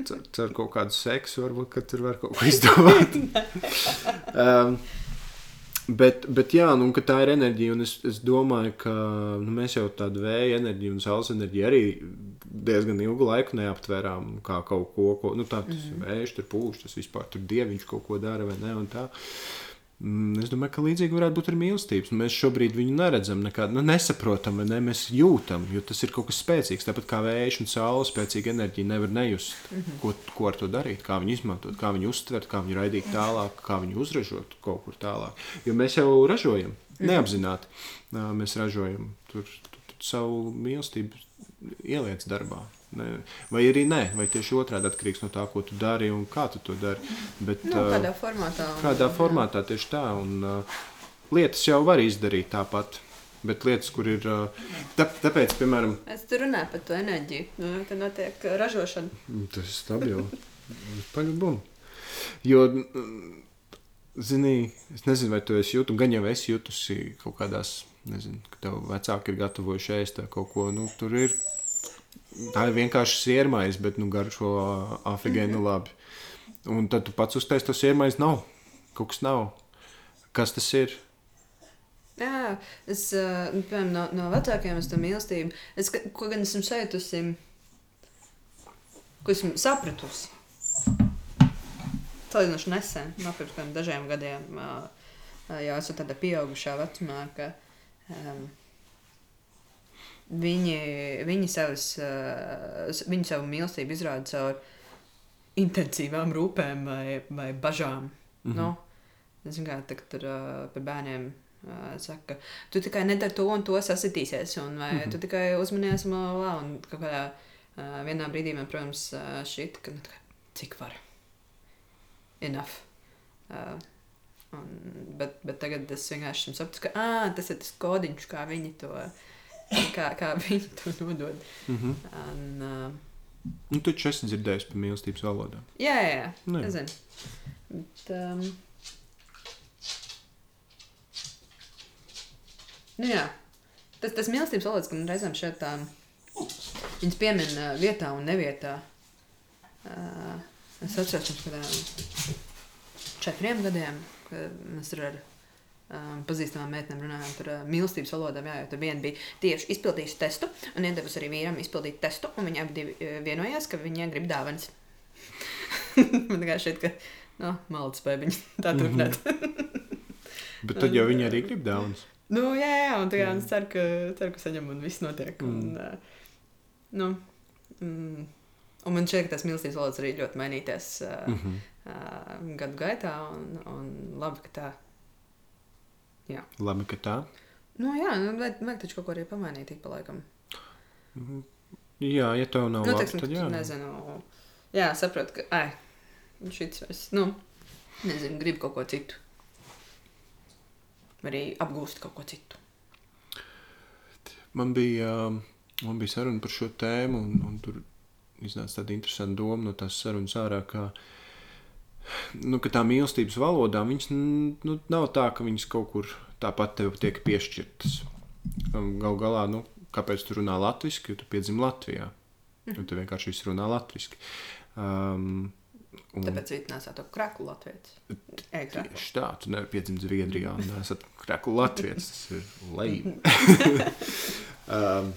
Cer kaut kādu seksu, varbūt, tur var kaut ko izdomāt. um, Bet, bet jā, nu, tā ir enerģija, un es, es domāju, ka nu, mēs jau tādu vēja enerģiju un saules enerģiju arī diezgan ilgu laiku neaptvērām kā kaut ko, ko nu, tāds mm -hmm. vējš tur pūš, tas vispār tur dieviņš kaut ko dara vai ne. un tā. Mm, Es domāju, ka līdzīgi varētu būt ar mīlestību. Mēs šobrīd viņu neredzam, nekādu, nu, nesaprotam, vai ne? Mēs jūtam, jo tas ir kaut kas spēcīgs. Tāpat kā vējš un saule, spēcīga enerģija nevar nejust, mm -hmm. ko, ko ar to darīt, kā viņu izmantot, kā viņu uztvert, kā viņu raidīt tālāk, kā viņu uzražot kaut kur tālāk. Jo mēs jau ražojam, neapzināti. Ā, Mēs ražojam tur, tur, tur savu mīlestību, ieliec darbā. Ne, vai arī nē, vai tieši otrādi atkarīgs no tā, ko tu dari un kā tu to dari. Bet,
Nu, kādā formātā. un-
Kādā formātā tieši tā, un uh, lietas jau var izdarīt tāpat. Bet lietas, kur ir. Uh, tā, tāpēc, piemēram,
Es tur runāju par to enerģiju. Nu, Tad notiek ražošana.
mm, tas ir stabils. Pagaidām. Jo, zini, es nezinu, vai tu esi jūtu, gan jau esi jutusi kaut kādās, nezinu, ka tev vecāki ir gatavojuši ēst kaut ko. Nu, tur ir. Tā ir vienkārši siermais, bet nu, garšo afigēnu labi. Un tad tu pats uztaisīji to siermais, nav. Kaut kas nav. Kas tas ir?
Jā, es uh, piemēram, no, no vecākiem es tam mīlestību. Es ko gan esmu šeitusi, ko esmu sapratusi. Salīdzinoši nesen, no pirms dažiem gadiem, uh, uh, jau esmu tādā pieaugušā vecumā, ka um, viņi, viņi, savas, s- viņi savu mīlestību izrāda caur intensīvām rūpēm vai, vai bažām. Mm -hmm. nu, Zinu, kā tā, tur uh, par bērniem uh, saka, tu tikai nedari to un to sasitīsies, un vai mm -hmm. tu tikai uzmanies, un, lā, un kādā uh, vienā brīdī man, protams, uh, šķiet, ka nu, kā, cik var. Enough. Uh, un, bet, bet tagad es vienkārši sapratis, ka ah, tas ir tas kodiņš, kā viņi to, kā, kā viņi to nodod.
Mm -hmm.
Un, uh,
Nu, tu taču esi dzirdējis par mīlestības valodām.
jā, jā, jā.
Nu, jā.
Zinu. Bet, um, nu, jā. Tas, tas mīlestības valodas, ka man reizēm šeit tā, viņas piemin uh, vietā un nevietā. Uh, es atceros, pirms kādiem četriem gadiem, kad mēs ar um, pazīstamām meitenēm runājām par uh, mīlestības valodām. Jā, jo tur viena bija tieši izpildījusi testu un iedevusi arī vīram izpildīt testu, un viņi abi uh, vienojās, ka viņi grib dāvanas. Man tikai šķiet, ka no, maldas spēļi tā turpināt.
Bet tad jau viņi arī grib dāvanas.
nu, jā, jā, un tagad es ceru, ka, ceru, ka saņem un viss notiek. Un,
Mm.
uh, nu, mm, un man šķiet, ka tas mīlestības valodas arī ļoti mainīties uh,
Mm -hmm.
uh, gadu gaitā, un, un labi, ka tā.
Labi, ka tā.
Nu, jā, nu, vajag, taču kaut ko arī pamainīt, ik pa laikam.
Mhm. Jā, ja tev nav
Nu,
labi, tad jā.
nezinu, jā, saprotu, ka, ai, šis vairs, nu, nezinu, grib kaut ko citu. Arī apgūst kaut ko citu.
Man bija, man bija saruna par šo tēmu, un, un tur iznāca tāda interesanta doma no tās sarunas ārā, ka, nu, ka tā mīlestības valodā viņas nu, nav tā, ka viņas kaut kur tāpat tev tiek piešķirtas. Galu galā, nu, kāpēc tu runā latviešu, jo tu piedzimi Latvijā? Nu, tu vienkārši viss runā latviešu. Um, un-
Tāpēc viņi nesā to kraklu latviešu. Ekstra.
Tieši tā, tu nevari piedzimt Zviedrijā un esat kreklu latviešu. Tas ir leģitīvi. um,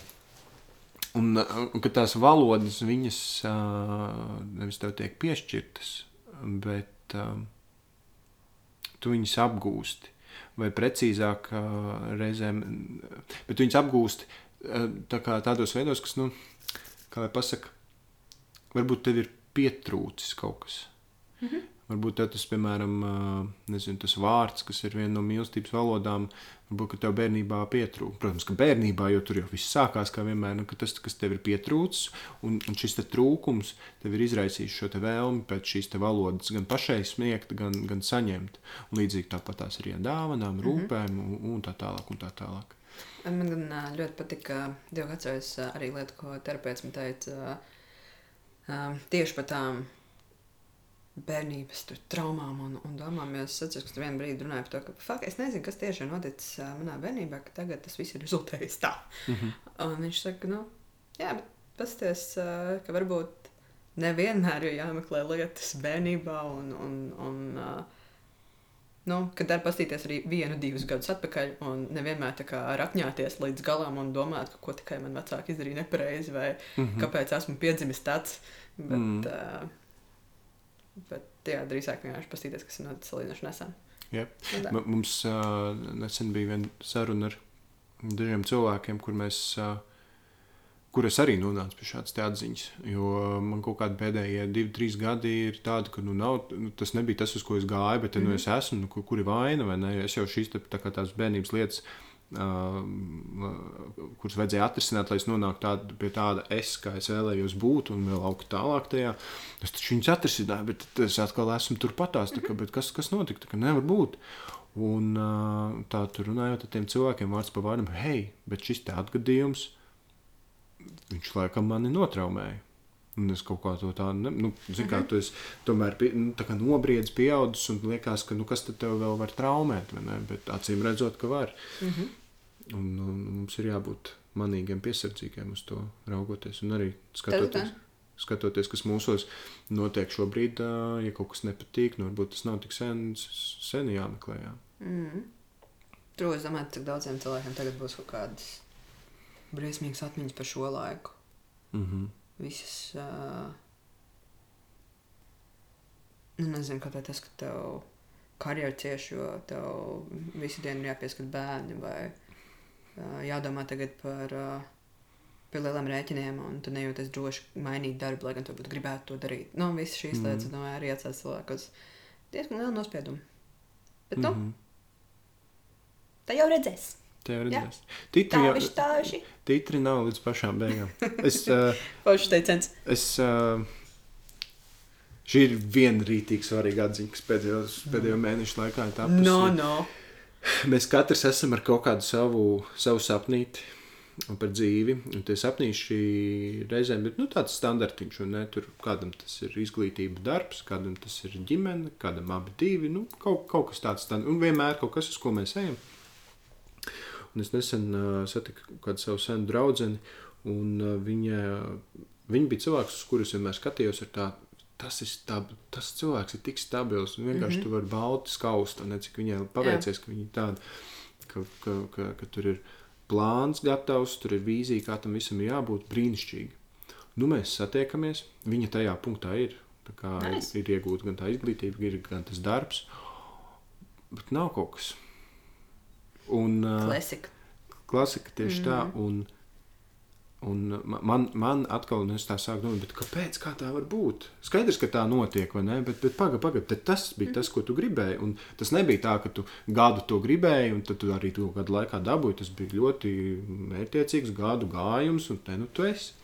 un, un ka tās valodas, viņas uh, nevis tev tiek piešķirtas, bet um, tu viņas apgūsti. Vai precīzāk, uh, reizēm, bet viņas apgūsti uh, tā tādos veidos, kas, nu, kā lai pasaka, varbūt tev ir pietrūcis kaut kas. Varbūt tas, piemēram, nezinu, tas vārds, kas ir viena no mīlestības valodām, varbūt ka tev bērnībā pietrūka. Protams, ka bērnībā jau tur jau viss sākās, kā vienmēr, nu, ka tas, kas tev ir pietrūcis, un, un šis te trūkums tev ir izraisījis šo vēlmi pēc šīs valodas gan pašai sniegt, gan, gan saņemt. Un līdzīgi tāpat tās ir ar dāvanām, rūpēm un, un tā tālāk. Un tā tālāk.
Man gan ļoti patika, Dieva atceros ā, arī lietu, ko terapeits man teica tieši par tām bērnības tur, traumām un, un domām. Es atceros, ka vienā brīdī runāji par to, ka fuck, es nezinu, kas tieši ir noticis manā bērnībā, ka tagad tas viss ir rezultējis tā.
Mm -hmm.
Un viņš saka, nu, jā, bet pasties, ka varbūt nevienmēr ir jāmeklē lietas bērnībā un, un, un Nu, kad var paskatīties arī vienu, divus gadus atpakaļ, un nevienmēr tā kā rakņāties līdz galam un domāt, ka ko tikai man vecāki izdarīja nepareizi, vai mm. -hmm. kāpēc esmu piedzimis tāds. Bet,
mm.
uh, bet jā, drīzāk vienkārši paskatīties, kas ir noticis salīdzinoši nesen.
Jep.
Nu, tā.
Mums uh, nesen bija viena saruna ar dažiem cilvēkiem, kur mēs, uh, kur es arī nonācu pie šādas atziņas. Jo man kaut kādi pēdējie divi, trīs gadi ir tādi, ka nu, nav, nu, tas nebija tas, uz ko es gāju, bet mm -hmm. nu, es esmu, nu, kur, kur ir vaina vai ne. Es jau šīs te, tā kā tās bērnības lietas. Uh, kuras vajadzēja atrisināt, lai es nonāktu tād, pie tāda es, kā es vēlējos būt, un vēl augt tālāk tajā. Es taču viņus atrisināju, bet es atkal esmu turpatās. tā kā, Kas, kas notika? Tā kā nevar būt. Un ā, tā tur runājot ar tiem cilvēkiem, vārds pa vārdam, hei, bet šis te atgadījums, viņš laikam mani notraumēja. Un es kaut kā to tādu, ne- nu, zinu, kā tu esi tomēr pie, nu, nobriedis, pieaudzis, un liekas, ka, nu, kas tad tev vēl var traumēt, vai ne? Bet acīm redzot, ka var.
Mm -hmm.
Un, un mums ir jābūt manīgiem, piesardzīgiem uz to raugoties, un arī skatoties.
tā.
Skatoties, kas mūsos notiek šobrīd, ja kaut kas nepatīk, nu varbūt tas nav tik sen, sen jāmeklē. Jā.
Mm. Tur es domāju, cik daudziem cilvēkiem tagad būs kaut kādas briesmīgas atmiņas par šo laiku.
Mm -hmm.
Visas. Uh, nu, nezinu, kāpēc tas, ka tev karjeras cieši, jo tev visu dienu ir jāpieskat bērni, vai uh, jādomā tagad par uh, pie lieliem rēķiniem, un tu nejūties droši mainīt darbu, lai gan tu būtu gribētu to darīt. Nu, visas šīs mm. lietas, domāju, arī atstās cilvēku uz diezgan lielu nospiedumu. Bet, nu, mm -hmm. tā jau redzēs.
Tā jau redzēs. Titri, jau,
tāviši.
titri nav līdz pašām beigām. Es, uh, es, uh, šī ir viena rītīgi svarīga atziņa, kas pēdējos, pēdējo mēnešu laikā ir tapusi.
No, no.
Mēs katrs esam ar kaut kādu savu, savu sapnīti par dzīvi. Un tie sapnīši reizēm ir nu, tāds standartiņš, un ne, tur kādam tas ir izglītība, darbs, kādam tas ir ģimene, kādam abi divi. Nu, kaut, kaut kas tāds, un vienmēr kaut kas, uz ko mēs ejam. Es nesen uh, satiku kādu savu senu draugu, un uh, viņa, viņa bija cilvēks, uz kurus vienmēr skatījos ar tādu. Tas, ir stab, tas cilvēks ir tik stabils, un vienkārši mm -hmm. tu vari balti skaust, ne cik viņai paveicies, ka viņa ir tāda, ka, ka, ka, ka tur ir plāns gatavs, tur ir vīzija, kā tam visam jābūt brīnišķīgi. Nu, mēs satiekamies, viņa tajā punktā ir.
Nice.
ir, ir iegūta gan tā izglītība, ir gan tas darbs, bet nav kaut kas. Un,
Klasika.
klasika tieši mm. tā. Un, un man, man atkal, es tā sāku domāt, bet kāpēc kā tā var būt? Skaidrs, ka tā notiek, vai ne? Bet, bet pagaidi, pagaidi, tas bija tas, ko tu gribēji. Un tas nebija tā, ka tu gadu to gribēji, un tad tu arī to gadu laikā dabūji. Tas bija ļoti mērķiecīgs gadu gājums, un te nu tu esi.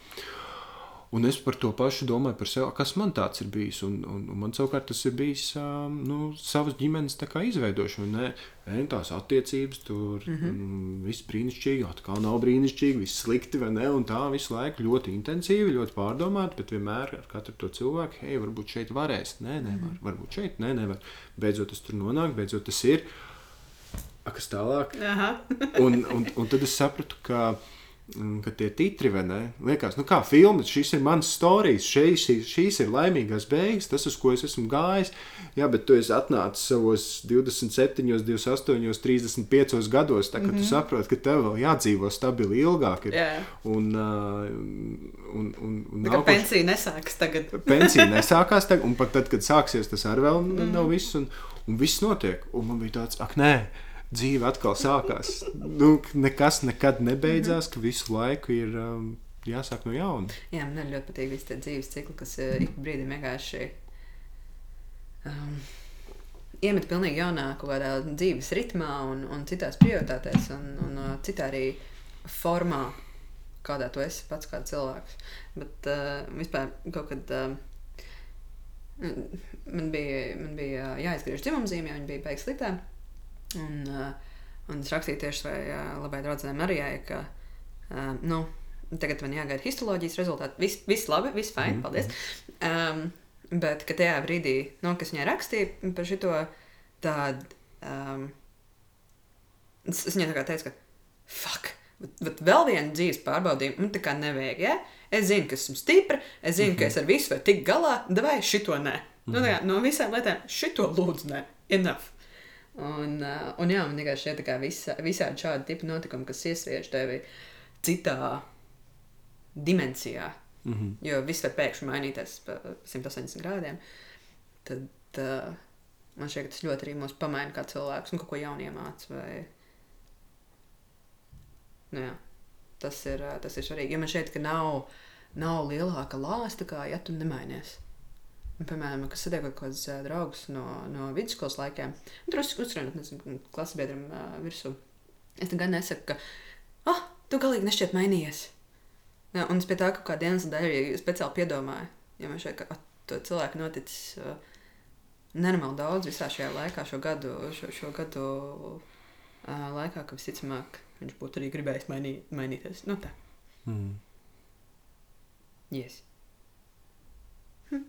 Un es par to pašu domāju par sevi, kas man tāds ir bijis. Un, un, un man savukārt tas ir bijis um, nu, savas ģimenes izveidošana. Ne, ne tās attiecības, tur mm -hmm. viss brīnišķīgi, atkal nav brīnišķīgi, viss slikti, vai ne? Un tā visu laiku ļoti intensīvi, ļoti pārdomāti, bet vienmēr ar katru to cilvēku, hei, varbūt šeit varēs. Nē, nevar. Varbūt šeit, nē, nevar. Beidzot tas tur nonāk, beidzot tas ir. A, kas tālāk?
Aha.
un, un, un tad es sapratu, ka, ka tie titri, vai ne? Liekas, nu kā filmas, šis ir mans stāstījums, šīs, šīs ir laimīgās beigas, tas, uz ko es esmu gājis. Jā, bet tu esi atnācis savos 27, 28, 35 gados, tā ka mm -hmm. tu saproti, ka tev vēl jādzīvo stabili ilgāk. Ir.
Jā.
Un, uh, un, un, un
kā
nākoš-
pensija nesāks tagad.
pensija nesākās, tagad, un pat tad, kad sāksies, tas arī vēl mm. nav viss. Un, un viss notiek. Un man bija tāds, ak, nē, dzīve atkal sākās. Nu, nekas nekad nebeidzās, ka visu laiku ir um, jāsāk no jauna.
Jā, man ļoti patīk tie dzīves cikli, kas uh, ik pa brīdim vienkārši um, iemet pilnīgi jaunā kaut kādā dzīves ritmā un, un citās prioritātēs un, un uh, citā arī formā, kādā tu esi pats kā cilvēks. Bet uh, vispār kaut kad. Uh, Man bija, man bija uh, jāizgriež dzimumzīme, jo viņa bija beigas sliktā. Un, uh, un es rakstīju tieši savai uh, labai draudzenei Marijai, ka uh, nu, tagad man jāgaida histoloģijas rezultāti. Viss vis labi, viss fini,
Mhm.
paldies. Um, bet ka tajā brīdī, nu, kas viņai rakstīja par šo tādu, um, es, es viņai tā kā teicu, ka fuck. Bet, bet vēl vienu dzīves pārbaudījumu man tā kā nevajag. Ja? Es zinu, ka esmu stipra, es zinu, mm -hmm. ka es ar visu varu tikt galā, vai šito nē. Nu, tā kā, no visām lietām šito lūdzu, nē, enough. Un, uh, un jā, man vienkārši ir visā, visādi šādi tipi notikumi, kas iesviež tevi citā dimensijā.
Mm -hmm.
Jo viss var pēkšņi mainīties pa 180 grādiem. Tad uh, man šķiet, ka tas ļoti arī mūs pamaina kā cilvēks un kaut ko jaunu iemācīt. Vai... Nu, jā, tas, ir, uh, tas ir svarīgi. Jo man šķiet, ka nav, nav lielāka lāsta, kā ja tu nemainies. Un, piemēram, kas satiek kaut kādus uh, draugus no, no vidusskolas laikiem, un tur uzrunāt, klases biedram uh, virsū. Es gan nesaku, ka, ah, tu galīgi nešķiet mainījies. Jā, un es pie tā kaut kāda iemesla dēļ arī speciāli piedomāju. Ja man šeit ka to cilvēku noticis uh, nenormāli daudz visā šajā laikā, šo gadu, šo, šo gadu uh, laikā, ka visticamāk viņš būtu arī gribējis mainī, mainīties. Nu tā,
Mm.
yes. Hm.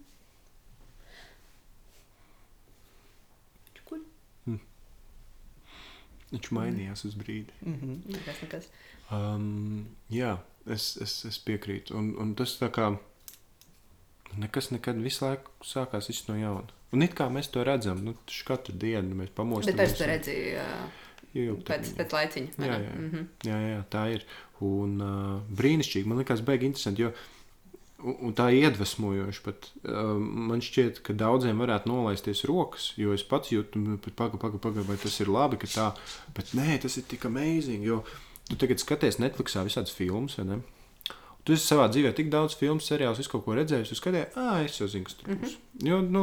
Viņš mainījās uz brīdi.
Mhm. Nekas, nekas.
Um, jā, es, es, es piekrītu. Un, un tas tā kā nekas nekad visu laiku sākās viss no jauna. Un it kā mēs to redzam, nu, katru dienu mēs
Bet
pamostamies.
es to redzēju uh,
ilgtermiņā.
Pēc, pēc laiciņa.
Jā, jā.
Mhm.
Jā, jā, tā ir. Un uh, brīnišķīgi. Man liekas, beigas interesanti. Jo, un, un tā iedvesmojoši. Pat, uh, man šķiet, ka daudziem varētu nolaisties rokas, jo es pats jūtu, nu, pagaidi, pagaidi, paga, vai tas ir labi, ka tā. Bet nē, tas ir tik amazing. Jo tu tagad skaties Netflixā visādas filmas, vai ne? Tu esi savā dzīvē tik daudz filmu, seriālus, visu kaut ko redzējis. Tu skaties, ah, es jau zinu, kas tur būs. Mm -hmm. Jo, nu,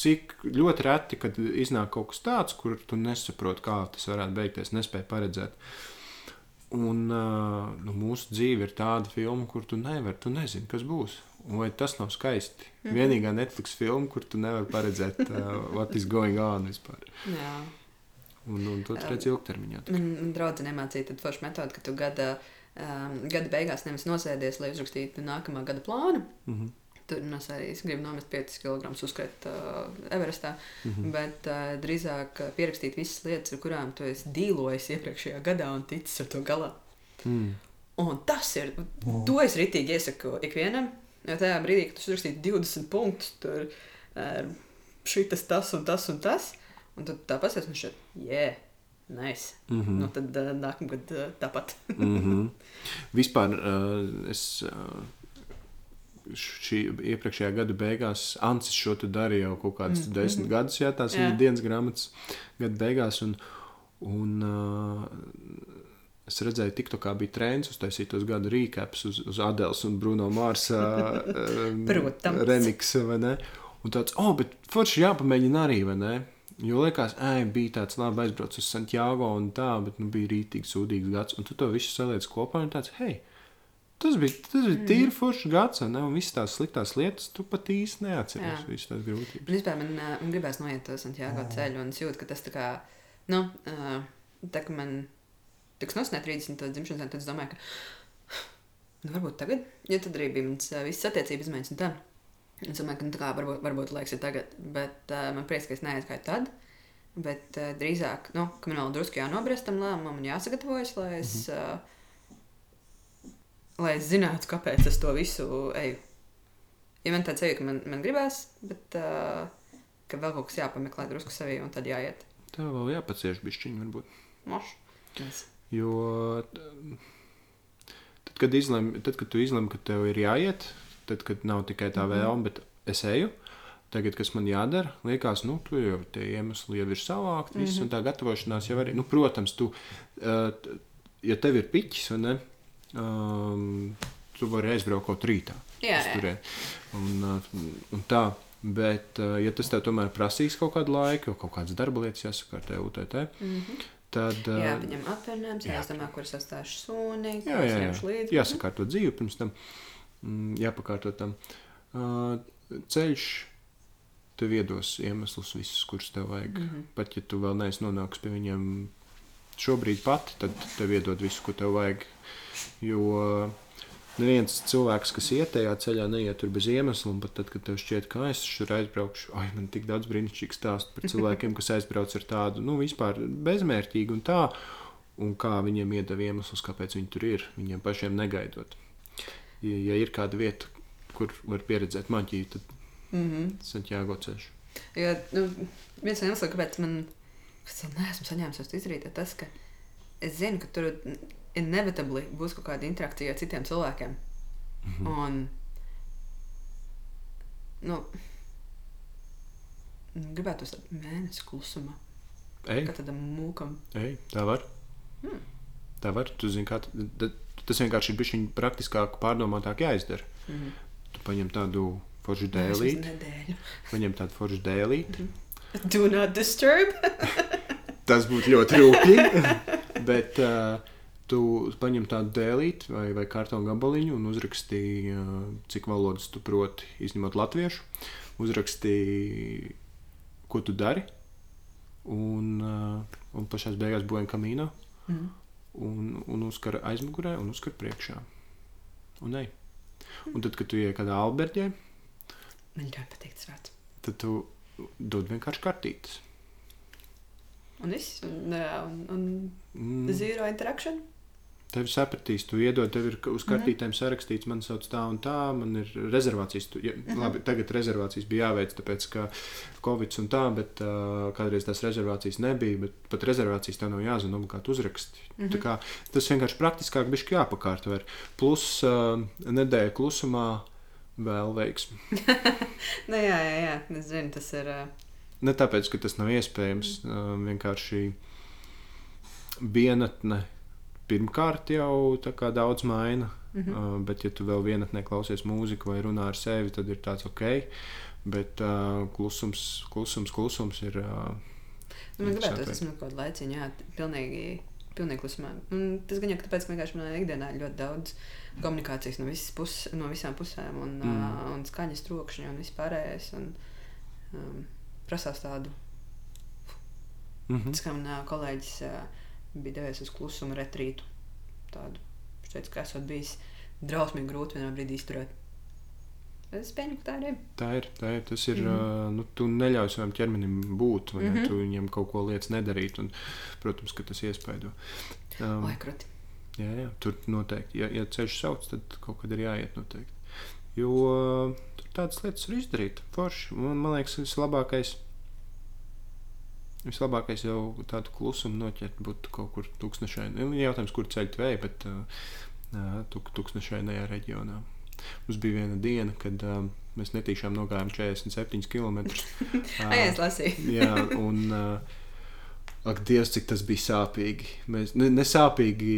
cik ļoti reti, kad iznāk kaut kas tāds, kur tu nesaproti, kā tas varētu beigties, nespēji paredzēt. Un nu, mūsu dzīve ir tāda filma, kur tu nevari, tu nezini, kas būs. Vai tas nav skaisti? Mm -hmm. Vienīgā Netflix filma, kur tu nevari paredzēt, uh, what is going on vispār.
Jā.
Un, un to tu redzi ilgtermiņā.
Man, draudzene nemācīja tādu foršu metodi, ka tu gada, um, gada beigās nevis nosēdies, lai uzrakstītu nākamā gada plānu.
Mm -hmm.
Tur nesērijas gribu nomest 5 kg uzskriet uh, Everestā, mm. -hmm. bet uh, drīzāk uh, pierakstīt visas lietas, ar kurām tu esi dīlojis iepriekšējā gadā un ticis ar to galā.
mm.
Un tas ir, to es ritīgi iesaku ikvienam, jo tajā brīdī, kad tu uzrakstīji 20 punktus, tur uh, šitas, tas un tas un tas, un tad tā pasies un šeit, yeah, nice.
Mm. -hmm.
Nu, tad uh, nākamgad uh, tāpat.
mm -hmm. Vispār uh, es. Uh, Šī iepriekšējā gada beigās Ancis šo darīja jau kaut kādus mm, desmit mm, gadus, jā, tās
Jā.
viņa dienas grāmatas gada beigās. Un, un, uh, es redzēju, ka bija trends uztaisīt tos gadu rīkāpus uz, uz Adēlas un Bruno Mārsa
Protams.
remiksu? Un tāds, oh, bet forši jāpamēģina arī, vai ne? Jo liekas, ej, bija tāds labi aizbraucis uz Santiago un tā, bet nu, bija rītīgi sūdīgs gads. Un tu to visu saliec kopā un tāds, hei, tas bija, tas bija tīri foršs gads, ne? Un visas tās sliktās lietas tu pat īsti neatceries, visas tās grūtības.
Un vispār man, man gribēs noiet to Santiago ceļu, un es jūtu, ka tas tā kā, nu, tā kā man tiks nosnēt 30. dzimšanas dienu, tad es domāju, ka, nu, varbūt tagad, jo tad arī bija mans visas attiecības izmaiņas un tā. Es domāju, ka, nu, tā kā varbūt, varbūt laiks ir tagad, bet uh, man prieks, ka es neaizgāju tad. Bet uh, drīzāk, nu, ka man vēl drusku jānobriest tam lēmumam un jāsagatavojas, lai es, mm -hmm. uh, lai es zinātu, kāpēc es to visu eju. Ja man tāds ir, ka man, man gribās, bet uh, ka vēl kaut kas jāpameklē drusku sevī un tad jāiet.
Tā vēl jāpacieš bišķiņi varbūt.
Moš. Yes.
Jo tad, kad, izlem, tad, kad tu izlemi, ka tev ir jāiet, tad, kad nav tikai tā vēlme, bet es eju, tagad, kas man jādara, liekas, nu, tu jau tie iemesli jau ir savākti, mm -hmm. un tā gatavošanās jau arī, nu, protams, tu, uh, ja tev ir piķis, vai ne, um, tu vari aizbraukt rītā.
Jā, jā.
turieni. Un, uh, un tā. Bet, uh, ja tas tev tomēr prasīs kaut kādu laiku, jau kaut kādas darba lietas tevi UTT,
Mm -hmm.
tad.
Jā, viņam atvaļinājums,
jā.
jāizdomā, kur es atstāšu suni,
Jā, jā, jā.
līdzi.
Jāsakārto dzīve pirms tam. Mm, jāpakārto tam. Ceļš tev iedos iemeslus, visus, kurus tev vajag. Mm
Mhm.
-hmm. Pat ja tu vēl neesi nonācis pie viņiem šobrīd pati, tad tev iedod visu, ko tev vajag. Jo uh, neviens cilvēks, kas iet tajā ceļā, neiet tur bez iemesla. Un pat tad, kad tev šķiet, ka "Ai, es tur aizbraukšu, ai, man tik daudz brīnišķīgu stāstu par cilvēkiem, kas aizbrauc ar tādu, nu, vispār bezmērķīgu un tā. Un kā viņiem iedeva iemeslus, kāpēc viņi tur ir, viņiem pašiem negaidot. Ja, ja ir kāda vieta, kur var pieredzēt maģiju, tad
Mm -hmm.
Santiago ceļš.
Jo nu, viens no iemesliem, kāpēc man kas vēl neesmu saņēmis to izdarīt, ir tas, ka es zinu, ka tur inevitabli būs kaut kāda interakcija ar citiem cilvēkiem. Mm. -hmm. Un, nu, gribētu uz tādu mēnesi klusumā,
Ej,
kā tādam mūkam.
ej, tā var.
Hmm.
Tā var. Tu zini, kā tas vienkārši ir bijis praktiskāk, pārdomātāk jāizdara.
Mm -hmm.
Tu paņem tādu foršu dēlīti, paņem tādu foršu dēlīti.
Do not disturb.
Tas būtu ļoti rūpīgi. Bet uh, tu paņem tādu dēlīti vai, vai kartonu gabaliņu un uzrakstīji, uh, cik valodas tu proti, izņemot latviešu. Uzrakstīji, ko tu dari. Un, uh, un pašā beigās būvēja kamīnā.
Mm.
Un, un uzkara aizmugurē un uzkara priekšā. Un, nē. un tad, kad tu ienāc kādā alberģē,
Man ļoti patīk tas vārds.
tad tu dod vienkārši kartītes.
Un viss, un, un, un
Mm,
zero interaction.
Tev sapratīs, tu iedod, tev ir uz kartītēm sarakstīts, man sauc tā un tā, man ir rezervācijas. Tu, ja, labi, tagad rezervācijas bija jāveic, tāpēc, ka Covid un tā, bet uh, kādreiz tās rezervācijas nebija, bet pat rezervācijas tev nav jāzina obligāti uzraksti. Mm -hmm. kā, tas vienkārši praktiskāk bišķi jāpakārto. Plus uh, nedēļa klusumā vēl veiksmi.
nu, jā, jā, jā, es zinu, tas ir. Uh...
Ne tāpēc, ka tas nav iespējams, uh, vienkārši vienatne pirmkārt jau daudz maina. Mm -hmm. bet, ja tu vēl vienatnē klausies mūziku vai runā ar sevi, tad ir tāds ok. Bet uh, klusums, klusums, klusums ir. Uh,
nu, man gribētu, tas esmu kaut kādā laiciņā, jā, pilnīgi, pilnīgi klusumā. Un tas gan jau tāpēc, ka vienkārši manā ikdienā ir ļoti daudz komunikācijas no, pus, no visām pusēm, un, mm. uh, un skaņas trokšņi un vispārējais. Un, um, prasās tādu. Mm -hmm. Tas kā manā kolēģis. Bija devies uz klusumu retrītu. Tādu. Viņš teica, ka esot bijis drausmīgi grūti vienā brīdī izturēt. Es pieņemu, ka tā ir.
Tā ir. Tā ir tas ir. Mm -hmm. uh, nu, tu neļauj savam ķermenim būt, vai mm -hmm. Tu viņam kaut ko lietas nedarīt. Un, protams, ka tas iespaido.
Um, Vai krati?
Jā, jā, tur noteikti. Ja, ja ceļš sauc, tad kaut kad ir jāiet noteikti. Jo tādas lietas var izdarīt. Forši. Man, man liekas, tas ir labākais Vislabākais jau tādu klusumu noķert būtu kaut kur tūkstošainā. Nu, jautājums, kur ceļot vēju, bet uh, tuk, tūkstošainajā reģionā. Mums bija viena diena, kad uh, mēs netīšām nogājām 47 km.
uh, es lasīju.
jā, un uh, Ak, Dievs, cik tas bija sāpīgi. Mēs, ne, ne sāpīgi,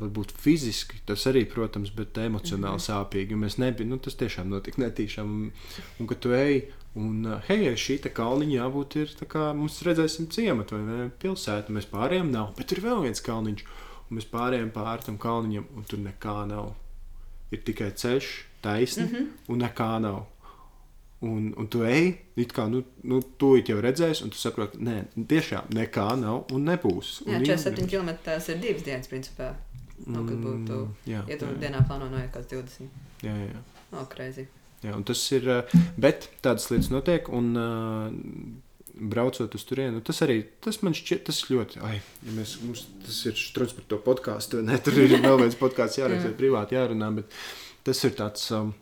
varbūt fiziski, tas arī, protams, bet emocionāli mm -hmm. sāpīgi. Mēs nebijām, nu, tas tiešām notika netīšām. Un, un kad tu ej, un hei, šī kalniņa jābūt ir, tā kā mums redzēsim ciematu vai ne, pilsētu, mēs pārējām nav, bet ir vēl viens kalniņš, un mēs pārējām pāri tam kalniņam, un tur nekā nav. Ir tikai ceļš, taisni, mm -hmm. un nekā nav. Un, un tu ej, it kā nu, nu, tu jau redzēsi, un tu saproti, nē, tiešām nekā nav un nebūs.
Jā, 47 km tas ir divas dienas, principā. Nu, kad būtu, mm, jā, ja tu jā. dienā plāno noiet kaut kāds 20.
Jā, jā. jā.
Oh, crazy.
Jā, un tas ir, eh, bet tādas lietas notiek, un uh, braucot uz turieni, tas arī, tas man šķiet, tas ļoti, ai, ja mēs, mums, tas ir struns par to podkāstu, ne, tur ir vēl viens podkāsts jāraksta, privāti jārunā, bet tas ir tāds, um,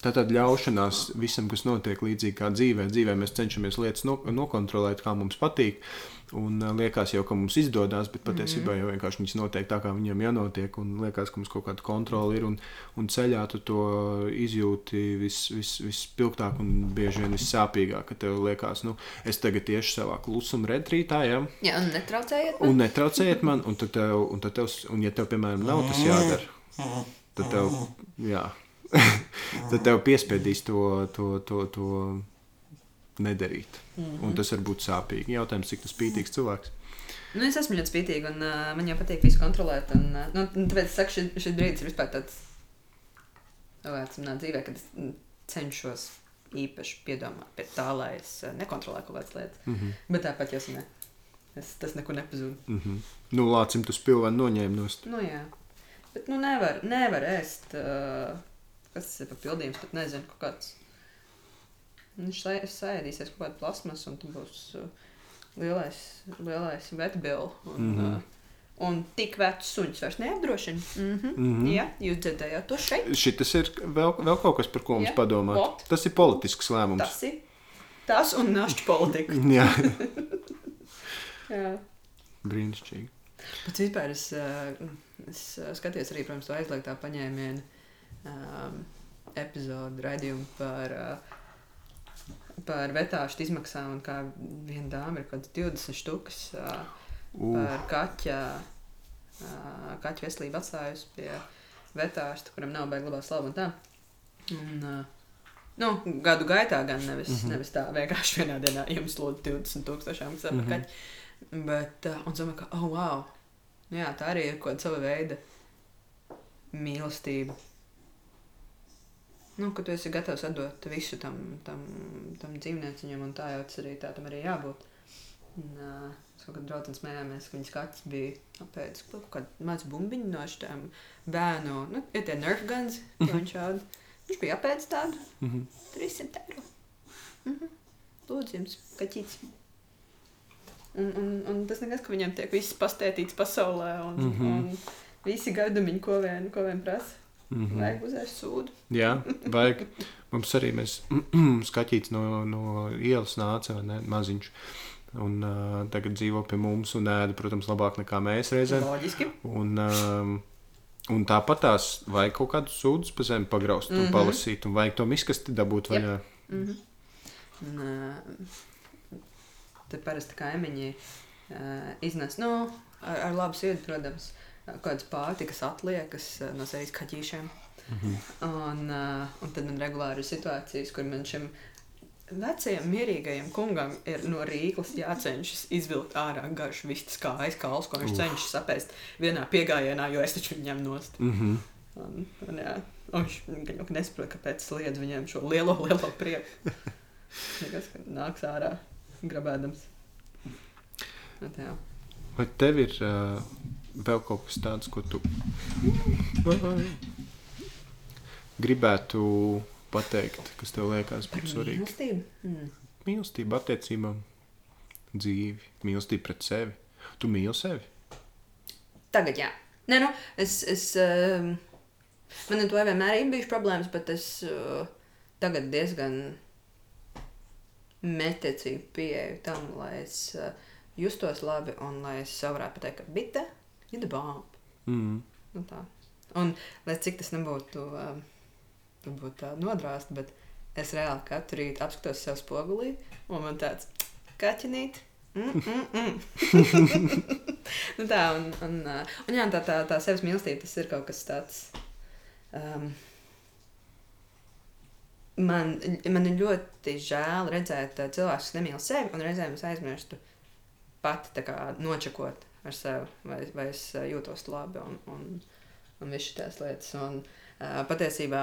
Tā tad ļaušanās visam, kas notiek līdzīgi kā dzīvē. Dzīvē mēs cenšamies lietas no, nokontrolēt, kā mums patīk. Un uh, liekas jau, ka mums izdodas, bet patiesībā jau vienkārši viņas notiek tā, kā viņiem jānotiek. Un liekas, ka mums kaut kāda kontrole ir. Un, un ceļā tu to izjūti vispilgtāk vis, vis un bieži vien vissāpīgāk. Ka tev liekas, nu, es tagad tieši savā klusuma retrītā. Ja?
Jā, un netraucējiet man.
Un netraucējiet man. Un, tev, un, tev, un ja tev, piemēram, nav tas jādara, tad tev. Jā, tad tev piespiedīs to, to, to, to nedarīt. Mm -hmm. Un tas var būt sāpīgi. Jautājums, cik tas spītīgs cilvēks.
Nu, es esmu ļoti spītīga, un uh, man jau patīk visu kontrolēt. Un, uh, nu, tāpēc es saku, šis, šis brīdis ir vispār tāds vērts manā dzīvē, kad es cenšos īpaši piedomāt pie tā, lai es uh, nekontrolētu kaut kādas lietas. Mm -hmm. Bet tāpat jau ne. Es, tas neko nepazūd.
Mm -hmm. Nu, lācim tu spilvenu noņēmi nost.
Nu, jā. Bet nu, nevar, nevar ēst. Uh, kas tas ir papildījums, pat nezinu, kaut kāds. Viņš sēdīsies kaut kāda plasmas, un tur būs uh, lielais, lielais vetbils. Un, mm -hmm. uh, un tik vecs suņus vairs neapdrošina. Mm -hmm. mm -hmm. Jā, jūs dzirdējāt to šeit.
Šis ir vēl, vēl kaut kas, par ko mums padomāt. Ot. Tas ir politisks lēmums.
Tas ir tas un našķi politika.
Jā.
Jā.
Brīnišķīgi.
Bet vispār es, uh, es skatījos arī, protams, to aizliegtā paņēmienu um, epizodu raidījumu par, uh, par vetāšu izmaksām. Un kā viena dāma ir kaut kāds 20 štukas uh, uh. par kaķa, uh, kaķa veselību atstājusi pie vetārsta, kuram nav baigta labā slava un tā. Un, uh, nu, gadu gaitā gan nevis, mm -hmm. nevis tā vienkārši vienā dienā jums lūdzu 20 tūkstošiem maksā par kaķi. Bet, uh, un domāju, ka, oh, wow, jā, tā arī ir kaut kāda sava veida mīlestība Nu, ka tu esi gatavs atdot visu tam, tam, tam dzīvnieciņam, un tā jau tas arī tā tam arī jābūt. Un, uh, es kaut kad draudzene smējāmies, ka viņas kaķis bija apēdis kaut kādu mazu bumbiņu no šiem bērnu, nu, ir tie nerf guns, ko mhm. viņš šādi. Viņš bija apēdis tādu mm -hmm. 300 eiro. Mm -hmm. Lūdzu, jums kaķītis. un, un, un tas nekas, ka viņiem tiek viss pastētīts pasaulē, un, mm. -hmm. un visi gaidumiņi, ko vien, ko vien prasa. Mm. -hmm. Vajag uzēst sūdu.
Jā, vajag. Mums arī mēs skatīts no, no ielas nāca, ne, maziņš. Un uh, tagad dzīvo pie mums un ēda, protams, labāk nekā mēs reizēm.
Loģiski.
Un, um, un tāpat tās vajag kaut kādu sūdu pa zemi pagraust mm -hmm. un
Mhm.
palasīt, un vajag to miskasti dabūt vaļā.
Mm -hmm. Un, uh, te parasti kaimiņi uh, iznes, nu, ar, ar labu sirdi, protams, uh, kādas pārtikas atliekas uh, no sevis kaķīšiem.
-hmm.
Un, uh, un tad man regulāri ir situācijas, kur man šim vecajam, mierīgajam kungam ir no rīklas jācenšas izvilkt ārā garš vistas kājas kāls, ko viņš
Uf.
cenšas apēst vienā piegājienā, jo es taču viņam nost.
Mm -hmm.
Un, un, jā, un viņš gan nesaprot, kāpēc es liedzu viņiem šo lielo, lielo prieku. Nekas, ka nāks ārā grabēdams. Bet.
Vai tev ir uh, vēl kaut kas tāds, ko tu gribētu pateikt, kas tev liekas būtu svarīgi?
Mīlestība. Mm.
Mīlestība attiecībām, dzīvi, mīlestība pret sevi. Tu mīli sevi.
Tagad, jā. Nē, nu, es. es um, man ar to vienmēr ir bijušas problēmas, bet es uh, tagad diezgan mērķiecīgi pieeju tam, lai es uh, justos labi un lai es varētu pateikt, ka bite ir bomba.
Mm.
Nu, tā. un lai cik tas nebūtu, um, tā nodrāst, bet es reāli katru rītu apskatos sev spogulī un man tāds kaķinīt. Mm, mm, mm. nu tā, un, un, uh, un jā, tā, tā, tā sevis mīlestība, tas ir kaut kas tāds. Um, man, man ir ļoti žēl redzēt uh, cilvēkus, kas nemīl sevi, un reizēm es aizmirstu pati kā nočakot ar sevi, vai, vai es uh, jūtos labi un, un, un visas tās lietas. Un, uh, patiesībā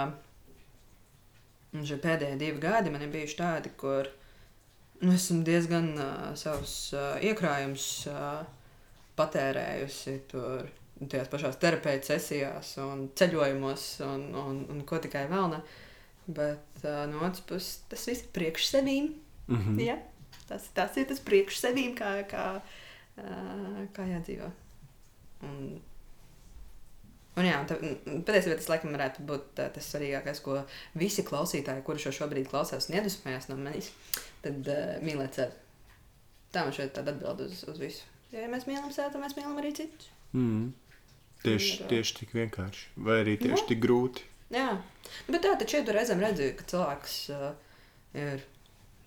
pēdējie divi gadi man ir bijuši tādi, kur nu, esmu diezgan uh, savus uh, iekrājumus uh, patērējusi tur. Tajās pašās terapeitas sesijās, un ceļojumos, un, un, un ko tikai vēl ne. Bet uh, no otras puses, tas viss ir priekš sevīm.
Mm -hmm.
Ja? Tas, tas ir tas priekš sevīm, kā, kā, kā jādzīvo. Un, un jā, tā, patiesībā tas laikam varētu būt uh, tas svarīgākais, ko visi klausītāji, kuri šo šobrīd klausās un iedvesmojas no manis, tad uh, mīlēt sevi. Tā man šeit tāda atbild uz, uz visu. Ja mēs mīlam sevi, tad mēs mīlam arī citus.
Mm. Tieši,
uh,
tieši tik vienkārši. Vai arī tieši
Nu.
tik grūti.
Jā, bet tā taču ir reizēm redzēju, ka cilvēks uh, ir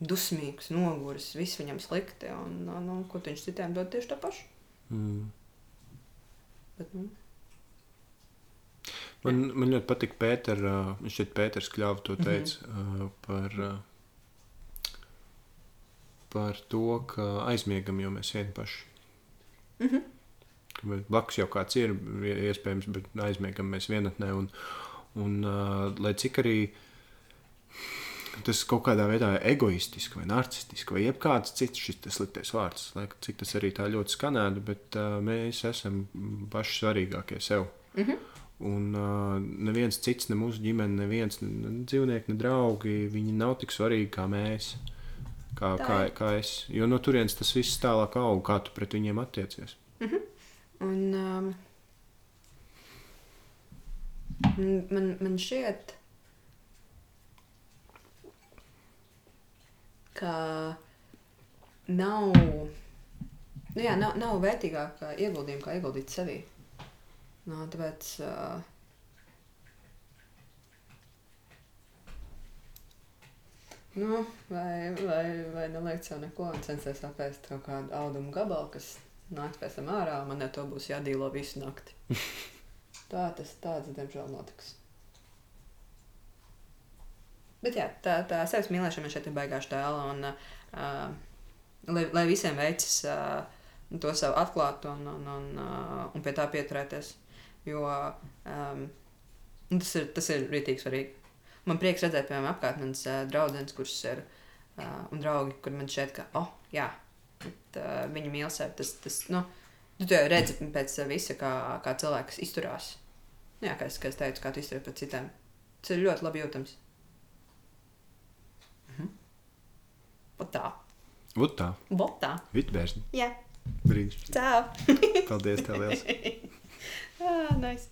dusmīgs, noguris, viss viņam slikti, un, un, un ko viņš citiem dod tieši to pašu.
Mm.
Bet, nu,
Man, man ļoti patīk Pēters. Uh, viņš šeit Pēters Kļāva to teica mm -hmm. uh, par, uh, par to, ka aizmiegam jau mēs vieni paši.
mm -hmm.
Mēs- Blakus jau kāds ir ie- iespējams, bet aizmiegam mēs vienatnē. Un, un, uh, lai cik arī tas kaut kādā veidā ir egoistiski vai narcistiski, vai jebkāds cits šis sliktais vārds, lai cik tas arī tā ļoti skanētu, bet uh, mēs esam paši svarīgākie sev.
Mm -hmm.
Un uh, neviens cits, ne mūsu ģimene, neviens ne, ne dzīvnieki, ne draugi, viņi nav tik svarīgi kā mēs. Kā,
Tā
kā, kā es. Jo no turienes tas viss tālāk aug, kā tu pret viņiem attiecies.
Un, um, man, man šķiet, ka nav, nu jā, nav, nav vērtīgāka ieguldījuma, kā ieguldīt sevī. No, tāpēc, uh, nu, vai, vai, vai nelikt sev neko un censties apēst kaut kādu audumu gabalu, kas nāks pēc tam ārā, un man ar to būs jādīlo visu nakti. Tā tas tāds, diemžēl, notiks. Bet jā, tā, tā sevis mīlēšana šeit ir baigāša tēla, un uh, lai, lai visiem veicas uh, to sev atklāt un, un, un, uh, un pie tā pieturēties. Jo um, tas ir, tas ir rītīgi svarīgi. Man prieks redzēt, piemēram, apkārt manas uh, draudzenes, kuras ir uh, un draugi, kur man šeit, ka, oh, jā, bet, uh, viņi mīl sevi. Tas, tas, nu, tu jau redzi pēc visa, kā, kā cilvēks izturās. Nu, jā, kā es, kā es teicu, kā tu izturies pret citiem. Tas ir ļoti labi jūtams. Mhm. Pat tā.
Vot tā,
Botā.
vitbērni.
Jā,
Brīnišķīgi.
ciao!
Paldies, tev liels.
ah, nice.